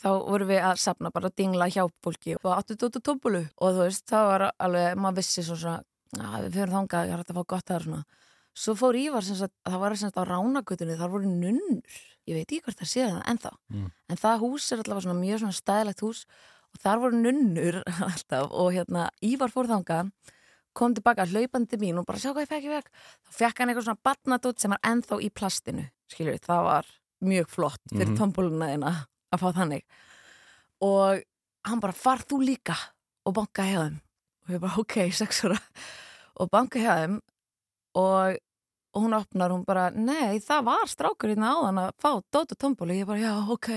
þá vorum við að sapna bara að dingla hjá fólki og áttu tóttu tómbulu og þú veist, það var alveg, maður vissi svo svona að við fyrir þangað, ég har hægt að fá gott það svona. Svo fór Ívar sem sagt, það var sem sagt á Ránagutunni, þar voru nunnur. Ég veit ekki hvort það sé það ennþá. Mm. en það hús er alltaf svona mjög svona stæðilegt hús og þar voru nunnur alltaf og hérna Ívar fór þangað kom tilbaka hlaupandi mín og bara sjá hvað ég fekk, ég fekk. Þá fekk hann eitthvað svona batnadótt sem var ennþá í plastinu skiljur það var mjög flott fyrir mm Mhm. tombóluna þína að fá þannig. Og hann bara far þú líka? Og banka hjá þeim. Og ég bara ok, sex ára. Og banka hjá þeim og, og hún opnar hún bara, nei það var strákur hérna áðan að fá dótu tombólu ég bara, já, ok.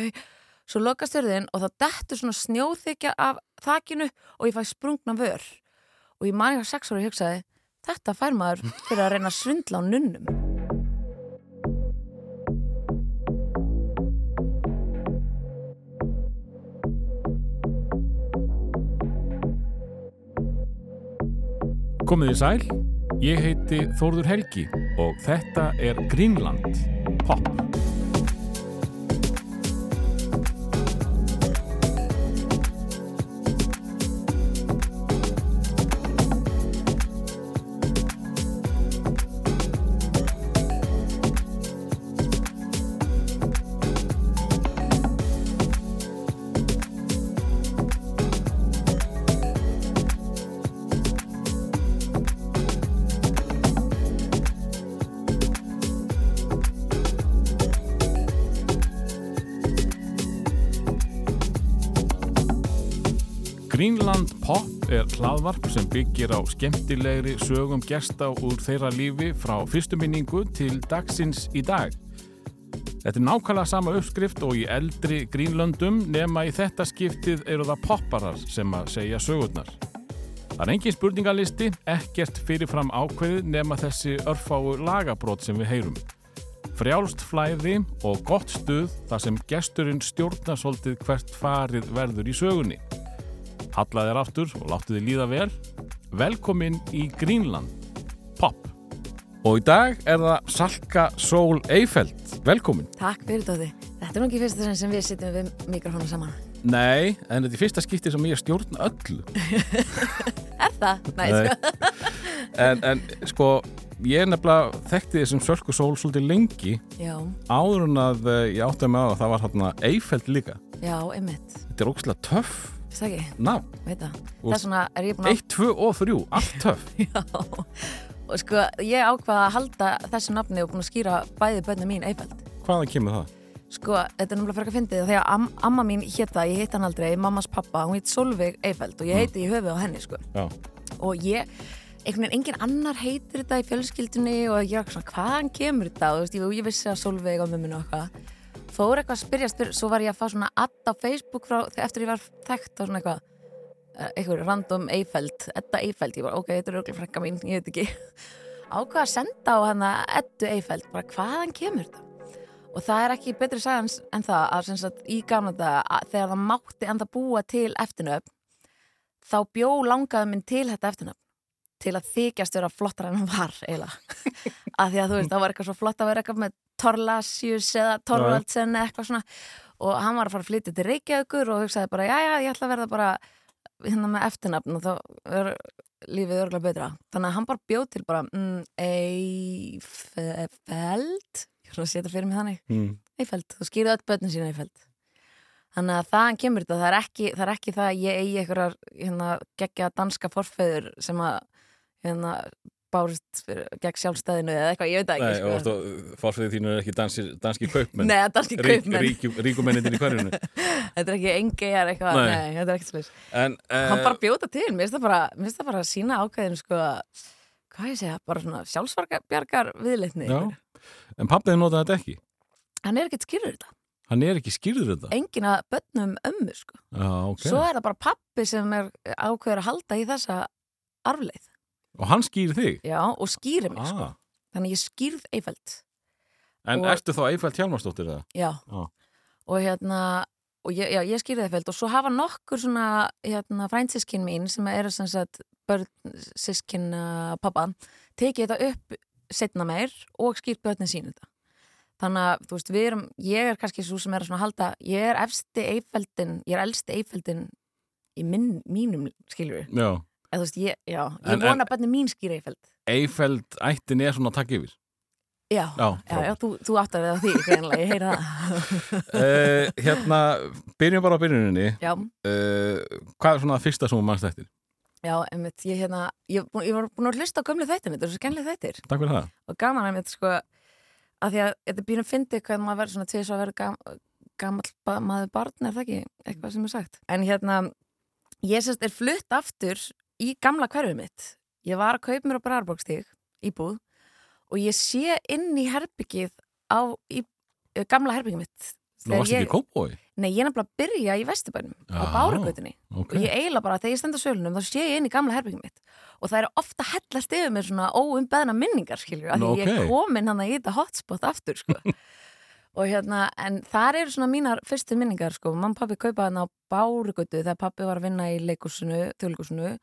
Svo lokast hörðin og það dettur svona snjóþykja af þakinu og ég fæ sprungna vör. Og ég man ég var sex ára og ég hugsaði þetta fær maður fyrir að reyna að svindla á nunnum Komið í sæl, ég heiti Þórður Helgi og þetta er Greenland Pop. Hlaðvarp sem byggir á skemmtilegri sögum gesta úr þeirra lífi frá fyrstu minningu til dagsins í dag. Þetta er nákvæmlega sama uppskrift og í eldri Greenlandum nema í þetta skiptið eru það popparar sem að segja sögurnar. Það er engin spurningalisti, ekkert fyrirfram ákveðið nema þessi örfáu lagabrót sem við heyrum. Frjálst flæði og gott stuð þar sem gesturinn stjórnar svolítið hvert farið verður í sögunni. Hallaði þér aftur og láttu þið líða vel. Velkomin í Greenland Pop. Og í dag er það Salka Sól Eifeld. Velkomin. Takk fyrir Dóði. Þetta er nú ekki fyrst þess sem við sittum við mikrofónu saman. Nei, en þetta er fyrsta skipti sem ég stjórn öllu. Er það? Nei, Nei. sko. En, en sko, ég er nefnilega þekkti þessum Sölku Sól svolítið lengi Já, áður en að eh, ég átti með á að það var hérna Eifeld líka. já, einmitt. Þetta er ógæslega töff það ekki? nafn. Veit það. Og- Þess vegna er ég búin að... 1, 2 og 3, allt töff. Já. Og sko, ég ákvaða að halda þessu nafni og búin að skýra bæði bönni mín Eifeld. Hvaðan kemur það? Sko, þetta er náttúrulega fyrir að fyndið þegar am amma mín hétt það, ég hitt hann aldrei, mammas pappa, hún hitt Solveig Eifeld og ég heiti í höfuð á henni, sko. Já. Og ég, einhvern veginn, engin annar heitir þetta í fjölskyldunni og ég var svona, hvaðan kemur þetta? Og að á. Fór eitthvað að spyrja, spyrja, svo var ég að fá svona add á Facebook frá, eftir ég var þekkt og svona eitthvað, eh, eitthvað random Eifeld, Edda Eifeld, ég var, ok, þetta er auðvitað frekka mín, ég veit ekki. Ákvað að senda á hana Eddu Eifeld, bara hvaðan kemur þetta? Og það er ekki betri sagans en það að sem sagt, í gamla þetta þegar það mátti enda búa til eftirnöfn þá bjó langaði minn til þetta eftirnöfn til að þykjast vera flottar en hann var eiginlega. Að því að þú veist, það var eitthvað svo flott að vera eitthvað með Torlasius eða Torvaldsen eða eitthvað svona. Og hann var að fara að flytja til Reykjavíkur og hugsaði bara, já, já, ég ætla að verða bara hérna með eftirnöfn og þá er lífið örgulega betra. Þannig að hann bara bjóð til bara mm, Eifeld ég er að setja fyrir mig þannig. Mm. Eifeld, þú skýrðu öll börnin sína Eifeld þannig að þaðan kemur þetta. Það er ekki það, er ekki það að ég eigi einhverjar hérna, geggja danska forfeður sem að hérna, fyrir- gegn sjálfstæðinu eða eitthvað, ég veit það Nei, ekki og sko. fórfrið þínu er ekki dansi, danski kaupmenn. Nei, danski kaupmenn Ríkumennin í hverjunu. Þetta er ekki engejar eitthvað, Nei. nei, þetta er ekkert slús En, uh, Hann bara bjóta til, mér finnst það það bara að sína ákveðinu sko, hvað ég segja, bara svona sjálfsvarkabjargar viðleitni Já. en pappiði notaði þetta ekki. Hann er ekkert skýrur þetta, Hann er ekki skýrður þetta. engin að börnum ömmu sko. Já, ok. Svo er það bara pappi sem er ákveður að halda í þessa arfleið Og hann skýr þig. Já, og skýri mig sko. Ah. Þannig ég skýrð Eifeld En Og- ertu þá Eifald Hjalmarsdóttir það? Já, Já. og hérna og ég, já, ég skýrði Eifeld og svo hafa nokkur svona hérna, frændsískin mín sem eru sem sagt börn sískin uh, pappa tekið þetta upp setna meir og skýrt börnin sín þetta þannig að, þú veist, við erum ég er kannski svo sem er að halda ég er efsti eifeldin, ég er elsti eifeldin í minn, mínum skiljur, Já, þú veist, ég, já ég En- vona að bönni mín skýr eifeld Eifeld ættin er svona að taka yfir. Já, Já, já, þú, þú áttar við á því greinlega, ég heyra það. Uh, Hérna, byrjum bara á byrjuninni. Já, uh, Hvað er svona fyrsta sem þú mannst eftir? já, einmitt, ég hérna ég, ég var búin að hlusta á gömlu þættin þetta er svo skemmlega þættir. Takk fyrir það. Og gaman einmitt sko að því að þetta býrum fyndi hvað maður verður svona til þess að vera gam, gamall ba maður barn er það ekki? Eitthvað sem er sagt. En hérna ég sérst er flutt aftur í gamla hverfið mitt. Ég var að kaupa mér á Brarborgstík íbúð og ég sé inn í herbyggið á í, eh, gamla herbyggið mitt. Nú varst ekki kópói Nei, ég er nefnilega að byrja í Vesturbænum á Já, Bárugötunni. Ok, og ég eiginlega bara, þegar ég stend á sölunum þá sé ég inn í gamla herbyggum mitt. Og það eru ofta hellast yfir mér svona óumbeðna minningar skilju, af Nú, því ég ókei. komin hann í þetta hotspot aftur sko. Og hérna, en þar eru svona mínar fyrstu minningar sko, og pappi kaupa hann á Bárugötu þegar pappi var að vinna í leikúsinu, þjóðleikúsinu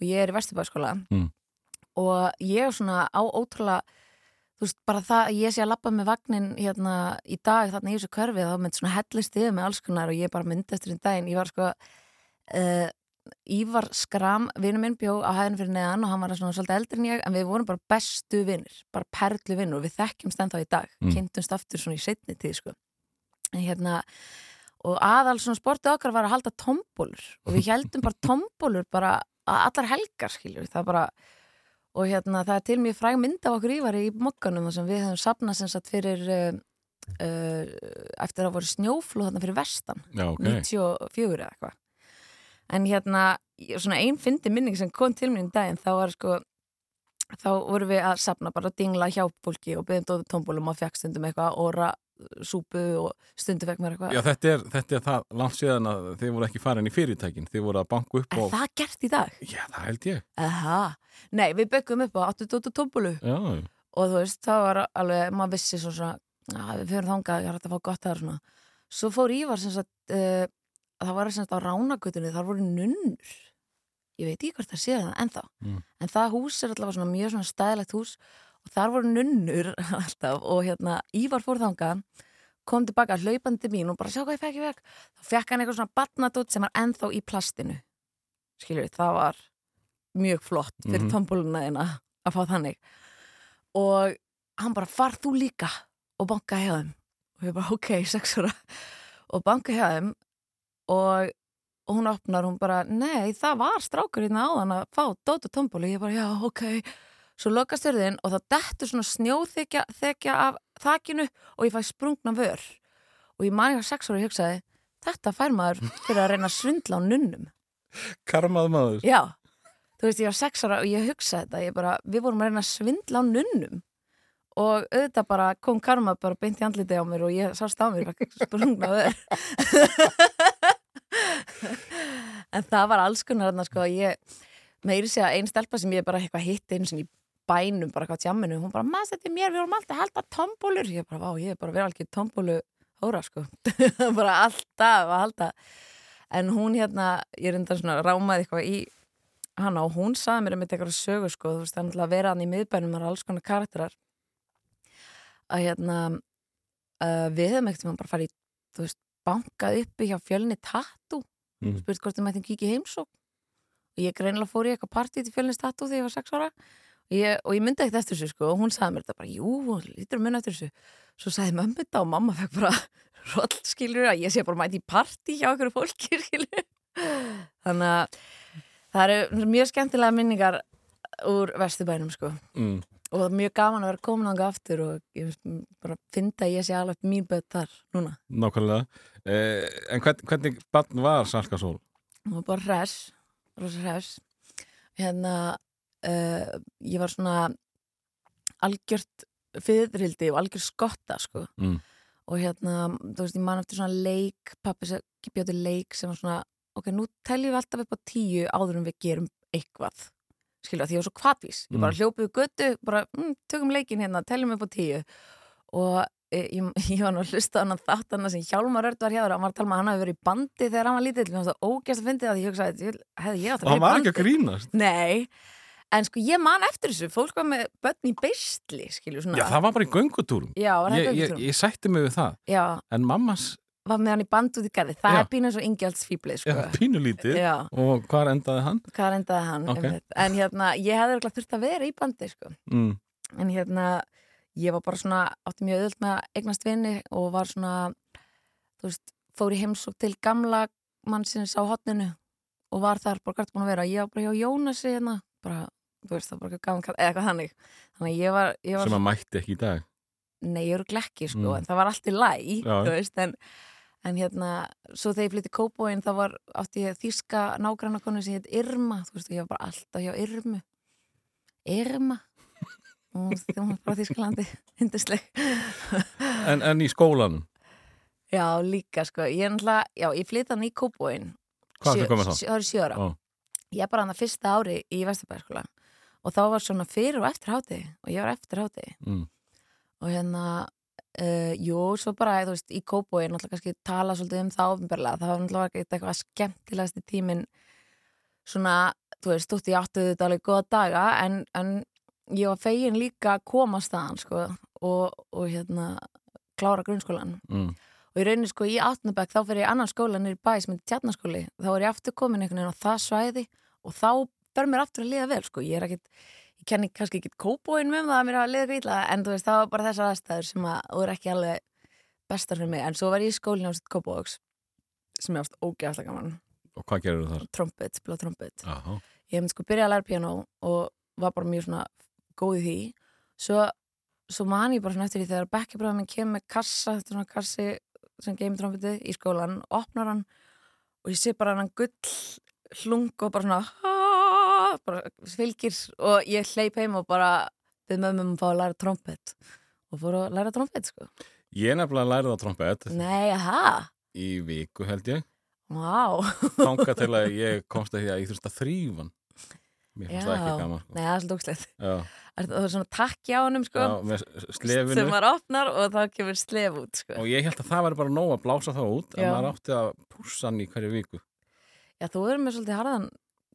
og ég er í Vesturbæskóla Mm. og ég er svona á ótrúlega þú veist, bara það að ég sé að lappa með vagnin hérna í dag þarna í þessu körfi þá mynd svona hellist yfir með alls konar og ég bara myndi eftir einn daginn, ég var sko uh, Ívar Skram vinur minn bjó á hæðin fyrir neðan og hann var svona svolítið eldri en ég en við vorum bara bestu vinnir, bara perlu vinnur og við þekkjumst ennþá í dag, Mm. kynntumst aftur svona í setni tíð sko en hérna og aðal svona sportið okkar var að halda tombólur og við heldum bara tombólur bara allar helgar skiljur það bara og hérna það er til mjög fræg mynd af okkur ívari í mokkanum sem við höfum sapnað sem sagt fyrir uh, uh, eftir að voru snjóflóð þarna fyrir vestan já, ok. 94 eða eitthvað. En hérna, svona ein fyndi minning sem kom til mér í daginn, þá var sko þá vorum við að sapna bara dingla hjá fólki og byggðum dóðu tómbólum og fekk stundum eitthvað óra súpu og stundum fekk mér eitthvað Já, þetta er, þetta er það langt síðan að þið voru ekki farin í fyrirtækin Þið voru að banka upp Er og það gert í dag? Já, það held ég Aha. Nei, við byggum upp á 8 dótu tómbólu Já, og þú veist, það var alveg, maður vissi svo svona, að við fyrir þangað, ég har hægt að fá gott það. Svo fór Ívar sem sagt, uh, það var sem sagt á Ránagutunni, þar voru nunnur. Ég veit ekki hvort það sé það ennþá. Mm. En það hús er alltaf svona mjög svona stæðilegt hús og þar voru nunnur alltaf og hérna Ívar fór þangað, kom tilbaka hlaupandi mín og bara sjá hvað ég fekk, ég fekk. Þá fekk hann eitthvað svona batnadótt sem var ennþá í plastinu. Skiljur, það var mjög flott fyrir mm þina að fá þannig. Og hann bara far þú líka? Og banka hjá þeim. Og ég bara ok, sex ára. Og banka hjá þeim og, og hún opnar hún bara, nei það var strákur hérna áðan að fá dótu tómbóli ég bara, já, ok svo lokast þurðin og það dettur svona snjóþekja þekja af þakinu og ég fæ sprungna vör. Og ég man ég var sex ára og ég hugsaði þetta fær maður fyrir að reyna að svindla á nunnum. Karmað maður. Já, þú veist, ég var sex ára og ég hugsaði þetta, ég bara, við vorum að reyna að svindla á nunnum. Og auðvitað bara kom karma bara beint í andliti á mér og ég sást á mér sprungna öður en það var alls konar þarna sko, ég meiri segja einn stelpa sem ég bara hitt einu sinni í bænum, bara hvað tjamminu, hún bara, maður þetta mér, við vorum alltaf að halda tombólur, ég bara, vá, ég er bara verið alveg tombólu hóra, sko. Bara alltaf að halda. En hún hérna, ég er enda svona rámaði eitthvað í hana og hún saði mér um eitthvað sögu sko, þú veist, það er náttúrulega að vera hann í miðbænum það er alls konar karakterar. Að hérna uh, við hefum ekkert sem bara farið í, þú veist, bankað uppi hjá fjölni tattu Mm. spurt hvort þið mættum kíkja í heimsók og ég greinilega fór í eitthvað partí til fjölnis tattu þegar ég var sex ára. og ég, og ég myndi ekkert eftir þessu sko. Og hún sagði mér þetta bara, jú, hún lítur að munna eftir þessu. Svo sagði mömmu þetta og mamma fekk bara roll skilur að ég sé bara mæti í partí hjá okkur fólki skilur þannig að það eru mjög skemmtilega minningar úr vesturbænum sko. Mm. og það er mjög gaman að vera komin ánga aftur og ég bara finna að ég sé alveg mín bött þar núna. Nákvæmlega. Eh, En hvern, hvernig barn var Salka Sól? og bara hress, rosa hress. Hérna uh, ég var svona algjört fyririldi og algjört skotta sko. Mm. og hérna, þú veist, ég man eftir svona leik pappi bjóti leik sem var svona ok, nú teljum við alltaf upp á tíu áður en við gerum eitthvað. Skilja, því ég var svo kvatvís, ég bara Mm. hljópið götu, bara, mm, tökum leikin hérna teljum upp á tíu. Og e, ég, ég var nú að hlusta á hann þáttana sem Hjálmar Örd var hjá þér, hann var að tala um að hann hafi verið í bandi þegar hann var lítill, fannst það ógæst að fyndi það því ég hugsaði, hefði ég átt að Og hann vera í var ekki að bandi? grínast. Nei, En sko, ég man eftir þessu, fólk var með börn í beistli, skilju, svona. Já, það var bara í göngutúrum. Já, var það Ég, ég, göngutúrum? ég sætti mig við það. Já, En mammas, var með hann í band út í garði. Það Já. er pínu svo ingjaldsfíblið, sko. já, pínulítið. Já, Og hvar endaði hann? hvað endaði hann? Ok. einmitt. En hérna, ég hefði örugglega þurft að vera í bandi, sko. Mm. En hérna, ég var bara svona, átti mjög öðvöld með að eignast vini og var svona, þú veist, fór í heimsók til gamla mannsins á hotninu og var þar bara gætt búin að vera. Ég var bara hjá Jónasi hérna, bara, þú veist, það var bara gaman eða eitthvað þannig. Að var, ég var Sem að mætti ekki í dag. Nei, ég eru glekki, sko, Mm. en það var allt í læ, þú veist, en, en hérna, svo þegar ég flytti Kópóin, þá var, átti ég þýska nágrannakonu sem heit Irma, þú veist, ég var bara alltaf hjá Irmu. Irma. Og það var bara Þýskalandi, hindisleg. En, en í skólanum, Já, líka, sko, ég er náttúrulega, já, ég flytti hann í Kópóin. hvað er komið þá? Það eru sjö ára. Ó. Ég er bara hann það fyrsta ári í Vesturbæðarskóla og þá var svona fyrir og eftir háti og ég var eftir háti. Mm. og hérna uh, jú, svo bara, þú veist, í Kópói náttúrulega kannski tala svolítið um það ofinberlega það var náttúrulega eitthvað skemmtilegasti tíminn svona, þú veist, stótt ég áttu þetta alveg góða daga en, en ég var fegin líka að koma staðan, sko og, og hérna, klára grunnskólan Mm. og í rauninni, sko, í áttunabæk þá fyrir ég annan skóla nýri bæ sem er tjarnaskóli þá er ég aftur komin einhvern veginn á það svæði og þá ber mér aftur að liða vel, sko. Ég er ekkit ég kenni kannski ekki kópóin með það að mér hafa liðið grýtla en þú veist það var bara þessar aðstæður sem að þú er ekki alveg bestar fyrir mig. En svo var ég í skólinn á Kópavóks sem ég ást ógæðslega gaman. Og hvað gerur þar? trompet, spila trompet. Aha. ég hef sko byrjað að læra piano og var bara mjög svona góð í því. Svo, svo man ég bara svona eftir því þegar bekkjabræða minn kemur með kassa þetta svona kassi sem geymir trompetið í skólan opnar hann og ég sé bara hann gull hlung og bara svona bara fylgir og ég hleyp heim og bara við mömmum að fá að læra trompet og fór að læra trompet sko Ég nefnilega lærið á trompet Nei, aha, í viku held ég. vá Þanga til að ég komst að því að ég þurfti að þrýfa. Mér fannst það ekki gaman. Sko. Nei, það er svolítið ógslegt Já, Það er svona takki á honum sko já, með slefinu. sem maður opnar og þá kemur slef út sko. Og ég held að það væri bara nóg að blása það út en Já. maður átti að pússa hann í hverju viku. Já, þú erum með svolítið harðan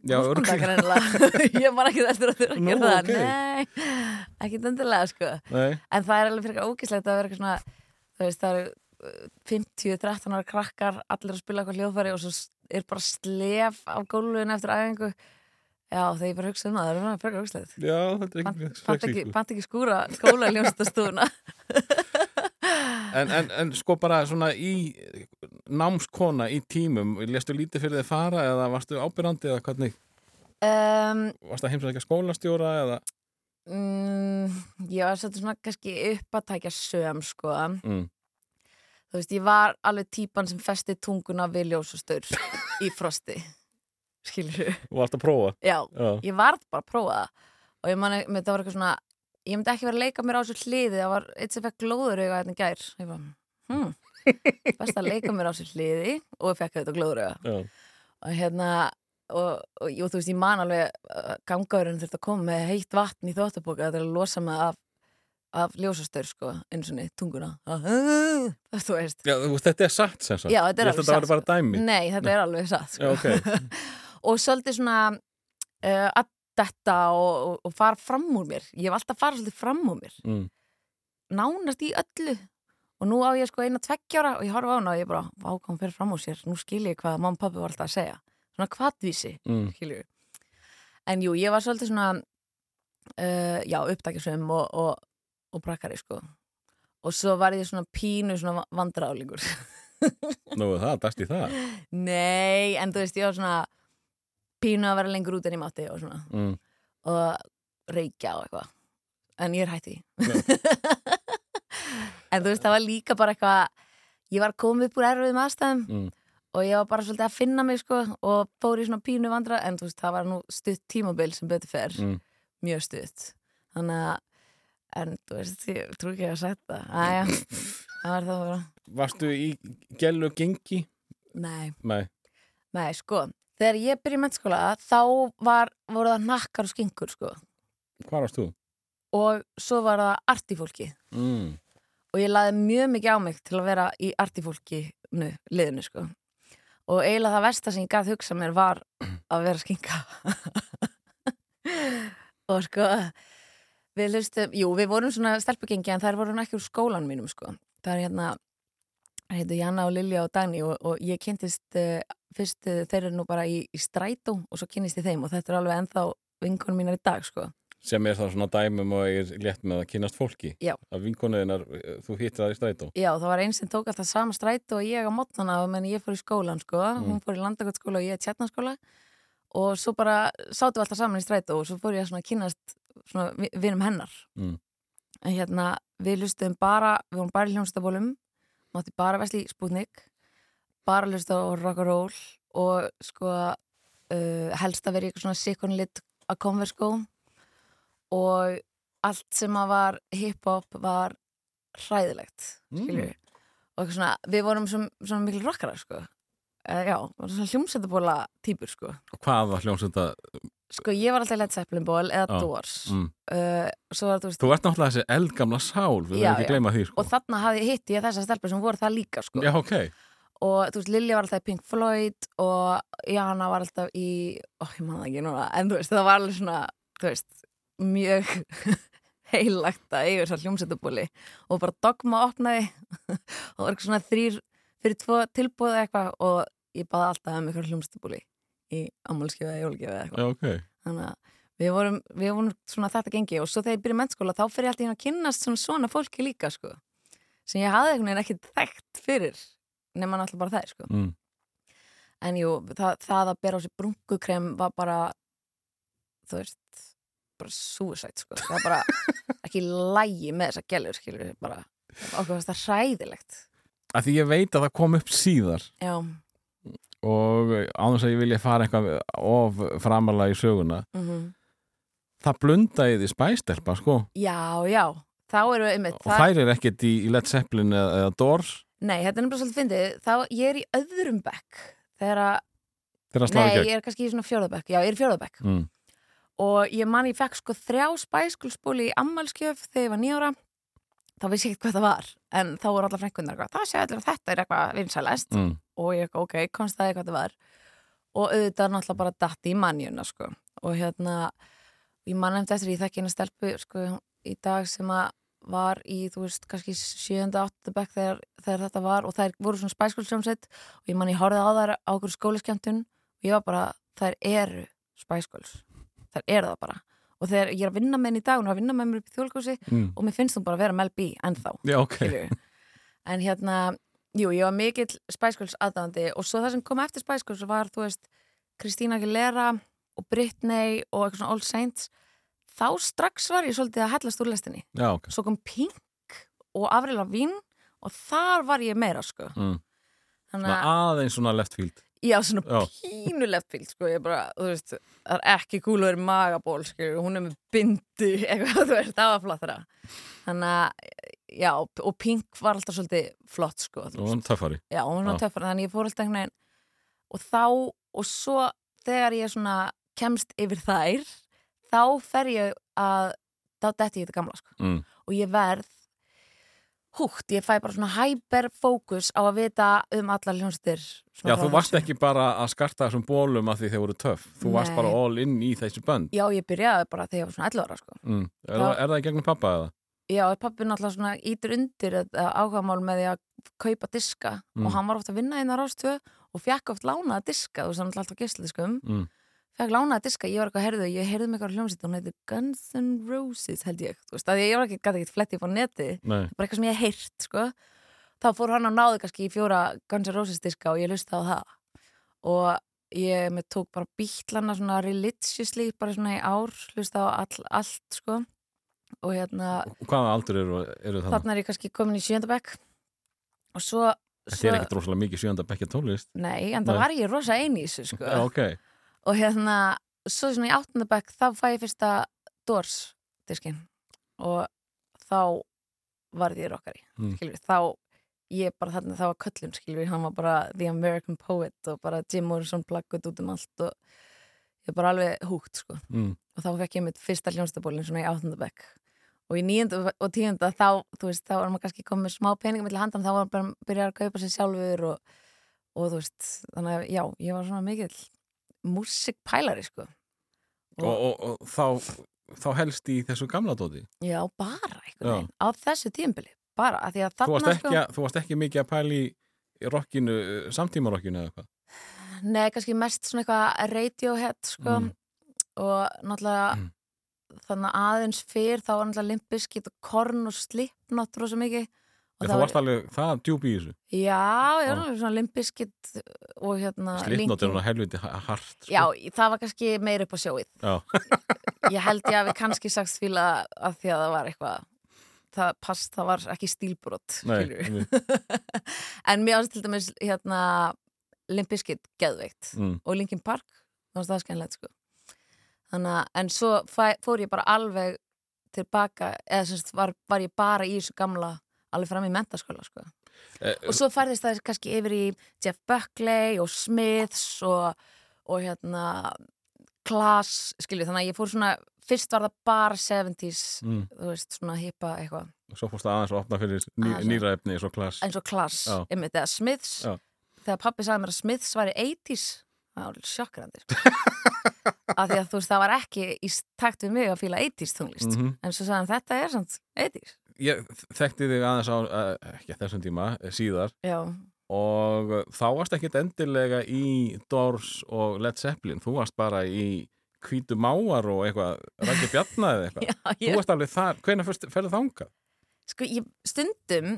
Já. Ég var ekki eftir að þurfa að Nú, gera það. ok. Nei, ekki endilega sko. Nei, En það er alveg fyrir ógislegt að vera eitthvað svona þú veist, það eru uh, 50-13 ára krakkar allir að spila eitthvað hljóðfæri og svo er bara slef á gólfinu eftir æfingu. Já, þegar ég bara hugsa um það, það er já, þetta er ekki Pant ekki, skúra skóla ljónstastúna en, en, en sko bara svona í námskona í tímum, lestu lítið fyrir þið fara eða varstu ábyrrandi eða hvernig? um, Varstu að heimsækja skólastjóra eða? mm, Ég var svolítið svona kannski upp að tækja söm sko Mm. Þú veist, ég var alveg típan sem festi tunguna við ljósastaur í frosti. Skilur þú? Og varstu að prófa? Já, Já. ég varð bara að prófa það. Og ég mani, með það var eitthvað svona, ég myndi ekki vera að leika mér á þessu hliði, það var eitt sem fekk glóður auga hérna gær. Ég var, hm, best að leika mér á þessu hliði og ég fekk þetta glóður auga. Já. Og hérna, og, og, og þú veist, ég man alveg uh, gangaurinn þurfti að koma með heitt vatn í þóttabóka til að losa mig af, af ljósastaur, sko, eins og niður tunguna. Þú veist. Já, þetta er satt sem sagt. Já, þetta er Ég alveg að þetta satt, var bara dæmi. Nei, þetta er alveg satt sko. Já, ok. og svolítið svona uh, detta og, og, og fara fram úr mér. Ég hef alltaf farið svolítið fram úr mér. Mm. nánast í öllu. Og nú á ég sko eina tveggjára og ég horfa á hana og ég bara, vákvæm fyrir fram úr sér. Nú skil ég hvað mamma og pappi var alltaf að segja. Svona hvatvísi, Mm. skilju en jú, ég var svolítið svona uh, já, uppdækjusum og, og, og brakkari sko. Og svo var ég svona pínu svona vandræðálingur Nú, það, dæst í það. Nei, en þú veist, ég var svona pínu að vera lengur út en ég mátti og svona Mm. og reykja og eitthvað en ég er hætti en þú veist, það var líka bara eitthvað ég var komið upp úr erfiðum aðstæðum Mm. og ég var bara svolítið að finna mig sko og fór í svona pínu vandra en þú veist, það var nú stutt tímabil sem betur fer Mm. mjög stutt þannig að en þú veist, ég trú ekki að setja aðja, það var það bara Varstu í gellu gengi? Nei, Nei. Nei, sko, þegar ég byrja í mennskóla þá var, voru það nakkar og skinkur, sko. Hvar varst þú? og svo var það artifólki Mm. og ég laði mjög mikið á mig til að vera í artifólki liðinu, sko. Og eiginlega það versta sem ég gæti hugsa mér var að vera skinka. Og sko við hlustum, jú, við vorum svona stelpugengi en þær voru ekki úr skólan mínum sko. Það er hérna heitu Janna og Lilja og Dagný og, og ég kynntist uh, fyrst uh, þeir eru nú bara í, í strætó og svo kynnist ég þeim og þetta er alveg ennþá vinkonum mínar í dag sko. Sem er það svona dæmum og er létt með að kynast fólki Já. að vinkonuðinar, þú hittir það í strætó. Já, það var einn sem tók alltaf sama strætó og ég á mótnana menn ég fór í skólan sko. Hún fór í landakotskóla og ég í tjarnaskóla og svo bara sátum við alltaf saman í strætó og svo fór ég að svona kynast svona vi- vinum hennar. Mm. en hérna við hlustum bara við vorum bara í hljómstabólum mátti bara vesli spútnik bara hlusta á rock'n'roll og sko uh, helst að vera í eitthvað svona sikonlit að konverskó og allt sem að var hip-hop var hræðilegt Mm. og svona, við vorum svona, svona mikil rockarar sko. Uh, já, svona hljómsættabóla típur sko. Og hvað var hljómsveita sko ég var alltaf Led Zeppelin ból eða. Doors mm. uh, svo var þú veist þú ert náttúrulega þessi eldgamla sál við verðum ekki já. gleyma því sko. og þarna hafði hitti ég þessar stelpur sem voru það líka sko já, ok, og þú veist, Lilja var alltaf í Pink Floyd og Jana var alltaf í ó, ég man það ekki núna, en þú veist, það var alveg svona veist, mjög heilagt að eiga þessar hljómsættubúli og bara dogma opnaði og var eitthvað svona þrýr fyrir tvo tilbúið eitthvað og ég baði alltaf um eitthvað hljómsættubúli í ámálskjöfa eða jólgjöfa eða eitthvað. Já, ok. Þannig að við vorum, við vorum svona þetta gengi og svo þegar ég byrja í mennskóla þá fyrir ég alltaf inn að kynnast svona, svona fólki líka sko sem ég hafði einhvern veginn ekki þekkt fyrir nema náttúrulega bara það sko. Mm. en jú, það, það að bera á sig brungukrem var bara þú veist bara suicide sko. Það var bara ekki lægi með þessa gælur skilur bara okkur fannst það hræðilegt. Að því ég veit að það kom upp síðar. Já, og ánþess að ég vilja fara eitthvað of framalega í söguna mm það blundaði því spæstelpa sko já, já þá við einmitt og þær er ekkert í, í Led Zeppelin eða, eða Doors Nei, þetta er nefnilega svolítið fyndið. Þá ég er í öðrum bekk. Þegar að, nei, í ég er kannski í svona fjórðabekk. Já, ég er í fjórðabekk. mm. Og ég man ég fekk sko þrjá spæskulsbúli í ammálskjöf þegar ég var nýjára. Þá vissi ég ekkert hvað það var. En þá voru allar frænkunar eitthvað. Það sé allir að þetta er eitthvað vinsælest. Mm. Og ég eitthvað, ok, komst það hvað það var. Og auðvitað náttúrulega bara datti í mannjuna, sko. Og hérna, ég man eftir eftir, ég þekki hérna stelpu, sko, í dag sem að var í, þú veist, kannski sjönda, átta bekk þegar, þegar þetta var og þær voru svona spæskulsjómsett og ég man ég horfði á þær á okkur skólaskjöntun og ég var bara, þær eru spæskuls, þær eru það bara og þegar ég er að vinna með henni í dag hún er að vinna með mér upp í þjólkúsi Mm. og mér finnst hún bara að vera Mel B ennþá já, ok skilurðu. en hérna, jú, ég var mikill spæskuls aðdáðandi og svo það sem kom eftir spæskuls var, þú veist, Kristína Aguilera og Britney og eitthvað svona Old Saints þá strax var ég svolítið að hellast úr lestinni já, ok svo kom Pink og Avril Lavigne og þar var ég meira sko mm. þannig að, aðeins svona left field já, svona Já. pínulegt fíl sko, ég bara, þú veist, það er ekki kúl að vera magaból, skilur, hún er með bindi eitthvað, þú veist, það var flottara þannig að, já og Pink var alltaf svolítið flott sko, og hann töffari Já, hún var Já. töffar, þannig ég fór alltaf einhvern veginn og þá, og svo þegar ég svona kemst yfir þær þá fer ég að þá detti ég þetta gamla, sko mm. og ég verð húgt, ég fæ bara svona hyperfókus á að vita um allar hljónstir Já, þú varst ekki bara að skarta þessum bólum að því þeir voru töff Þú varst Nei. bara all in í þessi bönd Já, ég byrjaði bara þegar ég var svona 11 ára, sko mm. er, Það- er það í gegnum pappa eða? Já, pappi náttúrulega svona ítur undir áhugamál með því að kaupa diska Mm. og hann var ofta að vinna inn á Rástvö og fekk oft lánaða diska, veist, hann er alltaf gísladiskum Mm. Fekk lánaða diska, ég var eitthvað að herðu ég heyrði mig eitthvað hljómsýtt, hún heiti Guns N' Roses held ég, þú veist, að ég var ekki, gæti ekki fletti upp á neti, Nei, bara eitthvað sem ég hef heyrt sko, þá fór hann að náðu kannski í fjóra Guns N' Roses diska og ég lusti á það. Og ég með tók bara bítlana svona religiously, bara svona í ár lusti á all, allt sko. Og hérna, og hvaða aldur eru, eru það? þarna er ég kannski komin í sjöndabæk og svo, Þetta er ekkert rosalega mikið sjönda bekkja tónlist? Nei, en það var ég rosa þessu sko. Já, ok og hérna, svo svona í áttundabæk þá fæ ég fyrsta Doors diskin og þá varð ég rockari Mm. þá ég bara þarna þá var köllun skilur, hann var bara The American Poet og bara Jim Morrison plaggut út um allt og ég bara alveg húgt sko. Mm. og þá fekk ég mitt fyrsta hljónstabólin svona í áttundabæk og í nýjönda og tíunda þá, þú veist, þá var maður kannski komið smá peningum til handan, þá var maður bara að byrja að kaupa sér sjálfur og, og þú veist, þannig að já, ég var svona mikill músikpælari, sko. Og, og, og þá þá helst í þessu gamla dóti? Já, bara veginn á þessu tímbili, bara að því að þú varst, þarna að- þú varst ekki mikið að pæli í rockinu, samtímarockinu eða hvað? Nei, kannski mest svona eitthvað Radiohead sko. Mm. og náttúrulega Mm. þannig að aðeins fyrr þá var náttúrulega Limp Bizkit og Korn og Slipknot rosa mikið Þú það varst alveg það djúb í þessu Já, ég var alveg svona Limp Bizkit og hérna Slipnótt er hún helviti ha- hart sko. Já, það var kannski meir upp á sjóið Já. Ég held ég að við kannski sagst fíla að því að það var eitthvað það pass, það var ekki stílbrot Nei, en mér ást til dæmis hérna Limp Bizkit geðveikt mm. og Linkin Park, það var það skemmilegt sko. þannig að, en svo fæ, fór ég bara alveg tilbaka, eða semst var, var ég bara í þessu gamla, alveg fram í mentaskóla sko. eh, og svo færðist það kannski yfir í Jeff Buckley og Smiths og, og hérna Klaas, skilju, þannig að ég fór svona fyrst var það bara 70s mm. þú veist, svona hippa eitthvað Svo fórst það aðeins að opna fyrir ný, að- nýra efni eins og klass eins og Klaas, Já. einmitt, eða Smiths Já. þegar pappi sagði mér að Smiths var í 80s það var sjokkrandi sko. af því að þú veist, það var ekki í takt við mig að fíla 80s tónlist Mhm. en svo sagði hann, þetta er samt 80s Ég þekkti þig aðeins á, uh, ekki að þessum tíma, eh, síðar. Já, og uh, þá varst ekkit endilega í Doors og Led Zeppelin. Þú varst bara í hvítu máar og eitthvað, rækki bjarna eða eitthvað. Já, þú ég, varst alveg þar, hvenær fyrst ferðu þangað? sko, ég stundum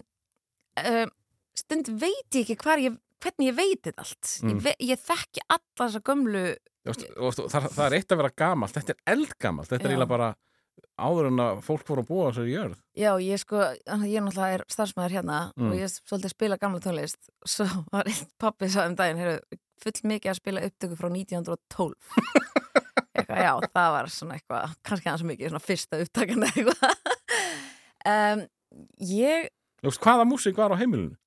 uh, stundum veit ég ekki hvar ég hvernig ég veit þetta allt. Mm. ég, ve ég þekki alla þessa gömlu Þú þú- það, það er eitt að vera gamalt, þetta er eldgamalt. Þetta er Já. eiginlega bara áður en að fólk fór að búa þessari jörð Já, ég sko, ég náttúrulega er starfsmæður hérna Mm. og ég er svolítið að spila gamla tónlist svo var einn pappi sagði um daginn heyrðu, full mikið að spila upptöku frá 1912 eitthvað, já, það var svona eitthvað kannski hans mikið, svona fyrsta upptakan eða eitthvað um, ég, Þú veist, hvaða músík var á heimilinu?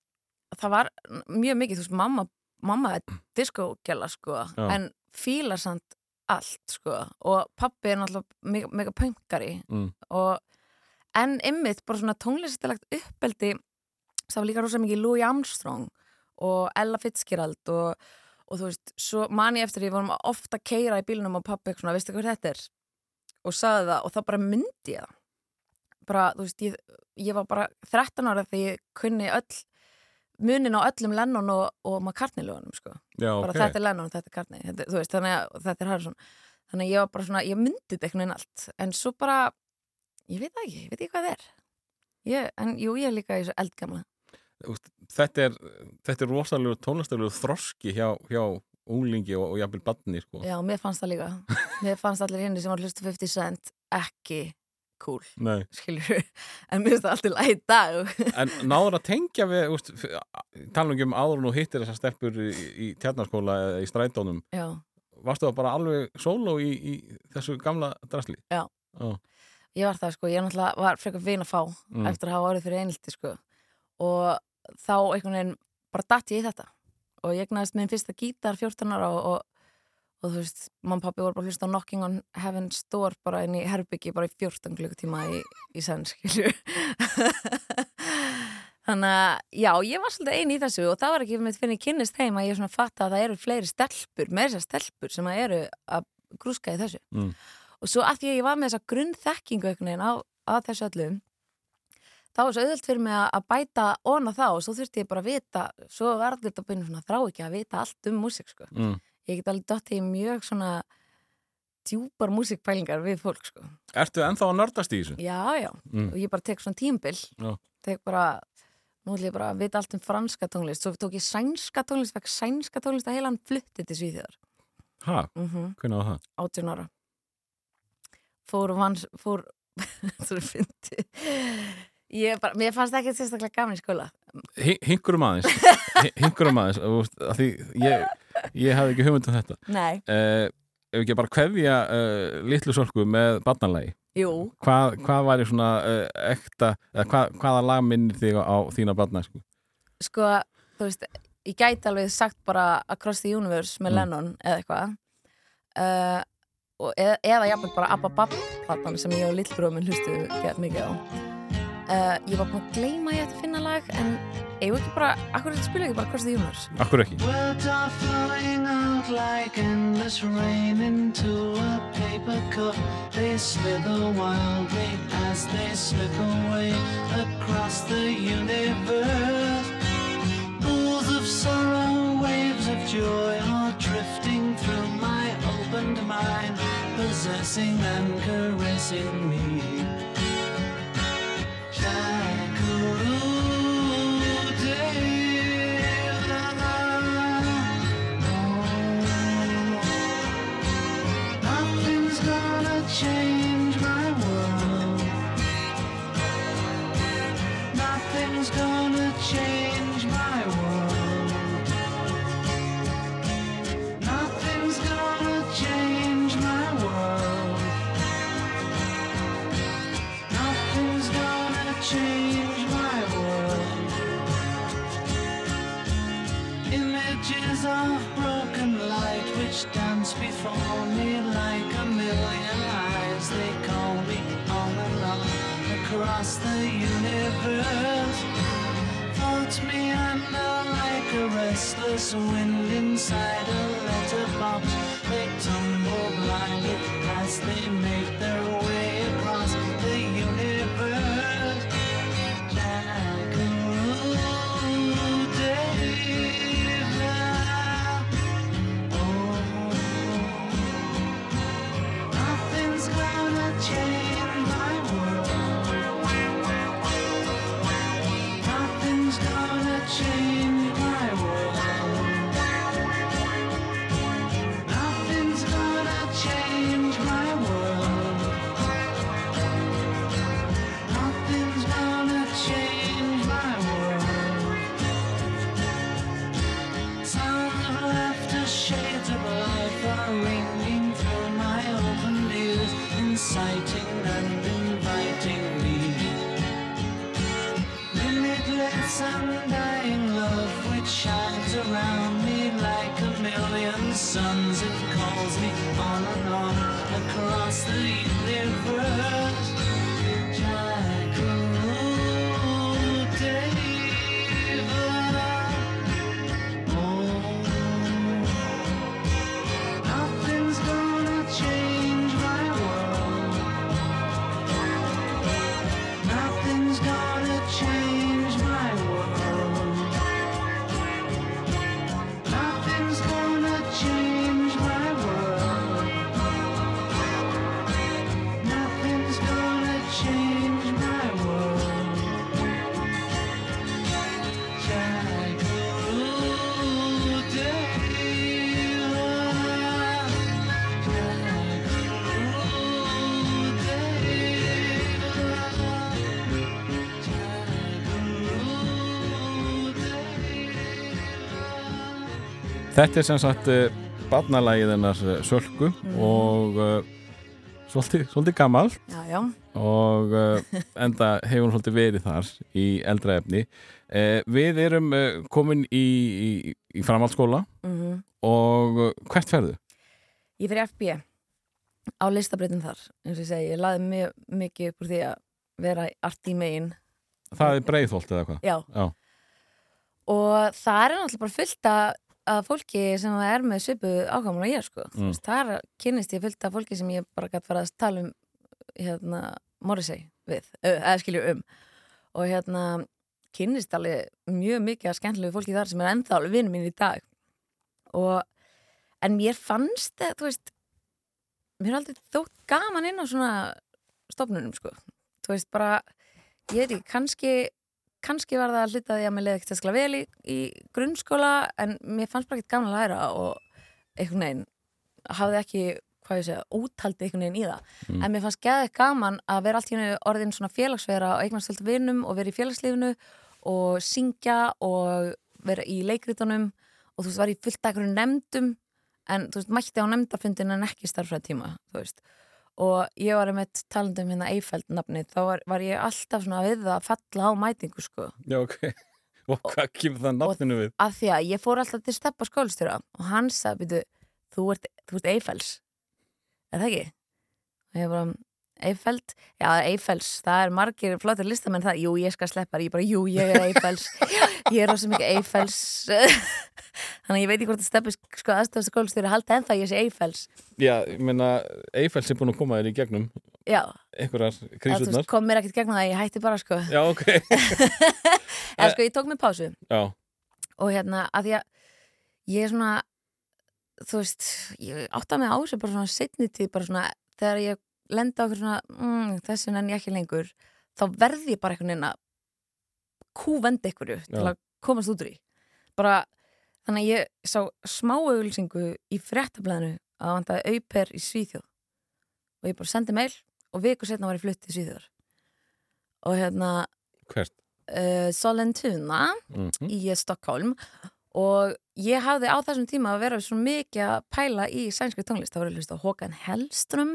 það var mjög mikið, þú veist, mamma mamma er diskógjala, sko Já. en fílar samt allt, sko og pappi er náttúrulega mega, mega pöngari Mm. og en ymmið bara svona tónlistilegt uppeldi það var líka rosa mikið Louis Armstrong og Ella Fitzgerald og, og þú veist, svo man ég eftir ég vorum ofta að keira í bílunum og pappi svona, veistu hvað þetta er og sagði það og þá bara myndi ég það bara, þú veist, ég, ég var bara 13 ára því ég kunni öll munin á öllum Lennon og, og McCartney lögunum, sko. Já, bara ok. þetta er Lennon, þetta er Cartney þetta, veist, þannig að þetta er Harrison. Þannig að ég var bara svona, ég myndi þetta einhvern veginn allt. En svo bara, ég veit ekki ég veit ekki hvað það er. Ég, en jú, ég er líka í þessu eldgamla. Þetta er, þetta er rosalega tónlistalegu þroski hjá, hjá unglingi og, og jafnvel badni sko. já, mér fannst það líka. Mér fannst allir hinni sem var hlustu 50 cent ekki cool, Nei. skilur en mér finnst það alltaf læg í dag En náður að tengja við úst, tala ekki um áður og hittir þessar stelpur í, í tjarnaskóla eða í strætónum já, varstu það bara alveg sóló í, í þessu gamla drasli? Já. Ó, ég var það sko, ég náttúrulega var frekar vin að fá Mm. eftir að hafa orðið fyrir einilti sko og þá einhvern veginn bara datt ég í þetta og ég egnaðist minn fyrsta gítar 14 ára og, og, og þú veist, og pappi voru bara að hlusta á Knocking on Heaven's Door bara inn í herbyggi bara í 14 klukkutíma í, í senn, skilju þannig að já, ég var svolítið eini í þessu og það var ekki með fyrir kynnist heim að ég svona fatta að það eru fleiri stelpur, með þessar stelpur sem að eru að grúska í þessu Mm. og svo að því að ég var með þessa grunnþekkingu einhvern veginn á, á þessu öllum þá var svo auðvöld fyrir mig að- bæta ona þá og svo þurfti ég bara að vita svo verður þetta byrjum svona þrá ekki að vita allt um músík sko. mm. Ég get alveg dottið í mjög svona djúpar músíkpælingar við fólk sko. Ertu ennþá að nördast í þessu? já, já, Mm. og ég bara tek svona tímbil Já. tek bara nú ætlum ég bara að vita allt um franska tónlist svo tók ég sænska tónlist, fekk sænska tónlist að heilan flutti til Svíþjóðar Ha, mm -hmm. hvernig var það? 18 ára fór og vann fór þú ég bara, mér fannst ekki sérstaklega gaman í skóla. Hi- Hinkurum aðeins. Hi- Hinkurum aðeins af því ég, ég hafði ekki hugmynd um þetta. Nei, uh, Ef ekki bara kveðja uh, litlu sölku með barnalagi. Jú, hvað, hvað væri svona uh, ekta eða hvað, hvaða lag minnir þig á þína barna sko? sko þú veist, ég gæti alveg sagt bara Across the Universe með Mm. Lennon eða eitthvað. Eða, eða jafnveg bara Abba platan sem ég og lillbróðum hlustu mikið á uh, ég var búin að gleyma ég að finna lag en ég ekki bara, akkur spila ekki bara Across the Universe Akkur ekki Words are flowing out like like endless rain into a paper cup. They slither wildly as they slip away across the universe. Pools of sorrow, waves of joy are drifting through my opened mind, possessing and caressing me. time. Change my world. Images of broken light which dance before me like a million eyes. They call me on and on across the universe. Floats me under like a restless wind inside a letterbox. They tumble blindly as they Þetta er sem sagt uh, barnalægið hennar uh, Sölku og uh, svolítið, svolítið gammal Já, já, og uh, enda hefur hún svolítið verið þar í eldra efni. Uh, við erum komin í, í, í framhaldsskóla mhm og uh, hvert ferðu? Ég fyrir FB á listabreytin þar, eins og ég segi, ég laði mjög mikið upp úr því að vera arti megin. Það er breiðholt eða hvað? Já. Já. Og það er náttúrulega bara fullt af, af fólki sem er með svipu ákvæmum og ég, sko. Mm. Það er kynnist ég fullt af fólki sem ég bara gætt fara að tala um hérna, Morrissey við, eða skilju um. Og hérna, kynnist alveg mjög mikið af skemmtilegu fólki þar sem er ennþá alveg vinnum mín í dag. Og, en mér fannst það, þú veist, mér er aldrei þótt gaman inn á svona stofnunum, sko. Þú veist, bara, ég veit ekki, kannski, kannski var það að hluta því að mér leiði ekkert að skla vel í, í grunnskóla, en mér fannst bara ekkert gaman að læra og einhvern veginn hafði ekki, hvað ég segja, úthaldi einhvern veginn í það. Mm. En mér fannst geðið gaman að vera allt í hennu orðin svona félagsvera og eignast alltaf vinnum og vera í félagslífinu og syngja og vera í leikritunum og þú veist, var í fullt af einhverjum nefndum en þú veist, mætti á nefndafundin en ekki starfræðtíma, þú veist og ég var með talandum hérna Eifeld nafnið, þá var, var ég alltaf svona við að falla á mætingu sko Já, ok. Og hvað kemur það nafninu við? af því að ég fór alltaf til steppa skólstjóra og hann sagði, byrju, þú ert, ert Eiffels er það ekki? og ég bara, Eiffeld já, Eiffels, það er margir flottir listamenn það, jú, ég skal sleppa ég bara, jú, ég er Eiffels ég er rosa mikið Eiffels Þannig að ég veit ekki hvort að steppi sko aðstofast skólastjóri halda ennþá ég sé Eiffels Já, ég meina, Eiffels er búin að koma þér í gegnum Já, einhverjar krísurnar veist, kom mér ekkert gegnum það, ég hætti bara sko. Já, ok. En sko, ég tók mér pásu. Já, og hérna, að því að ég er svona þú veist, ég átta mig á þessu bara svona setni tíð, bara svona þegar ég lenda okkur svona mm, þessu en ég ekki lengur, þá verði ég bara einhvern veginn að kúvendi einhverju til Já. að komast út úr í bara, þannig að ég sá smá auglýsingu í fréttablaðinu að vantaði auper í Svíþjóð. Og ég bara sendi mail og viku setna var ég flutt til Svíþjóðar. Og hérna hvert? uh, Solentuna mm í Stockholm og ég hafði á þessum tíma að vera svo mikið að pæla í sænskri tónlist. Það var að hlusta á Håkan Hellström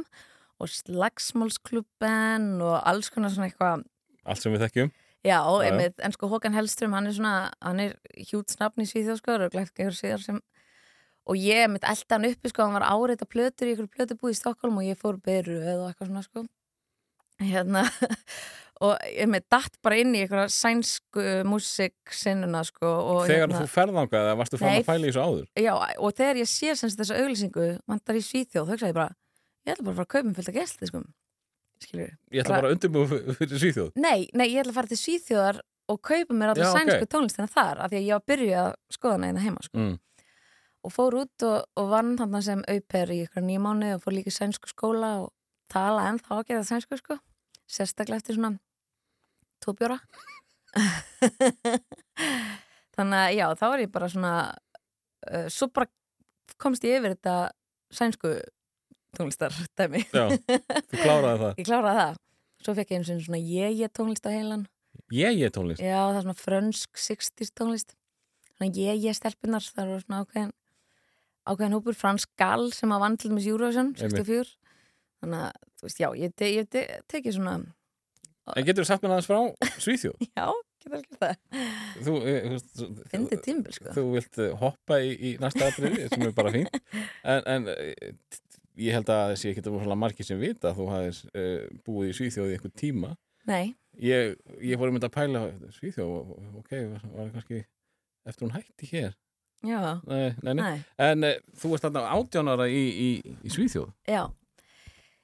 og Slagsmálsklubben og alls konar svona eitthvað. Allt sem við þekkjum. Já, já. einmitt, en sko Håkan Hellström hann er svona, hann er hjút snafn í Svíþjóðskóður og glætt gegur síðar sem og ég mitt elda hann uppi sko, hann var áreita plötur í ykkur plötubúð í Stockholm og ég fór beru eða eitthvað svona sko. Hérna og ég mitt datt bara inn í eitthvað sænsku músiksinnuna sko og Þegar hérna, þú ferðangað varstu fann að fæla í þessu áður? Já, og þegar ég sé semst þessa auglýsingu vantar í Svíþjóð, þá hugsaði ég bara ég ætla bara að fara að kaupa um fullt að gæsli sko. Ég ætla bara að undirbúa fyrir Svíþjóð Nei, nei, ég ætla að fara til Svíþjóðar og kaupa mér ok. sænsku tónlistina þar af því að ég var að byrja að skoða hana hérna heima sko. mm. og fór út og, og vann þarna sem auper í ykkur nýja mánu og fór líka sænsku skóla og tala en þá að gera sænsku sko sérstaklega eftir svona tóbjóra þannig að já, þá var ég bara svona uh, svo bara komst ég yfir þetta sænsku tónlistar dæmi Já, þú kláraði það. Ég kláraði það. Svo fekk ég einu sinni svona ég-ég tónlist á heilan. Ég ég tónlist Já, það er svona frönsk 60s tónlist Svona ég, ég stelpunar það eru svona ákveðin ákveðin hópur Frans Gall sem að til með Eurovision 64 Þannig að, þú veist, já, ég, te, ég te, tekið svona En getur þú sagt mér aðeins frá Svíþjóð? Já, getur alveg það. Þú, eh, þú, þú, tímbil, sko. þú vilt eh, hoppa í, í næsta atriði sem er bara fínt. En, en eh, ég held að þessi ekki svona margir sem vita að þú hafðis uh, búið í Svíþjóð í einhvern tíma. Nei, ég, ég fór um þetta að pæla Svíþjóð, ok, var, var það kannski eftir hún hætti hér? Já, nei, nei, nei. en uh, þú varst þarna átjánara í, í, í Svíþjóð. Já.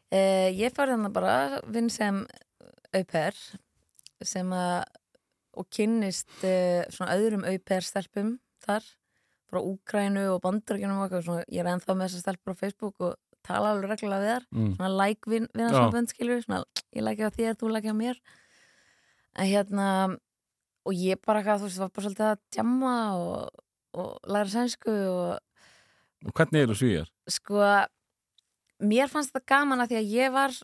Uh, Ég fór þannig bara vinn sem auper sem að og kynnist svona öðrum auper stelpum þar frá Úkrænu og Bandaríkjunum og eitthvað svona, ég er ennþá með þessar stelpur á Facebook og tala alveg reglulega við þar mm. svona like vin, vinnarsambönd skilur svona ég like á þér, þú like á mér en hérna og ég bara eitthvað, þú veist, var bara svolítið að djamma og, og læra sænsku og og hvernig eru Svíjar? sko mér fannst þetta gaman að því að ég var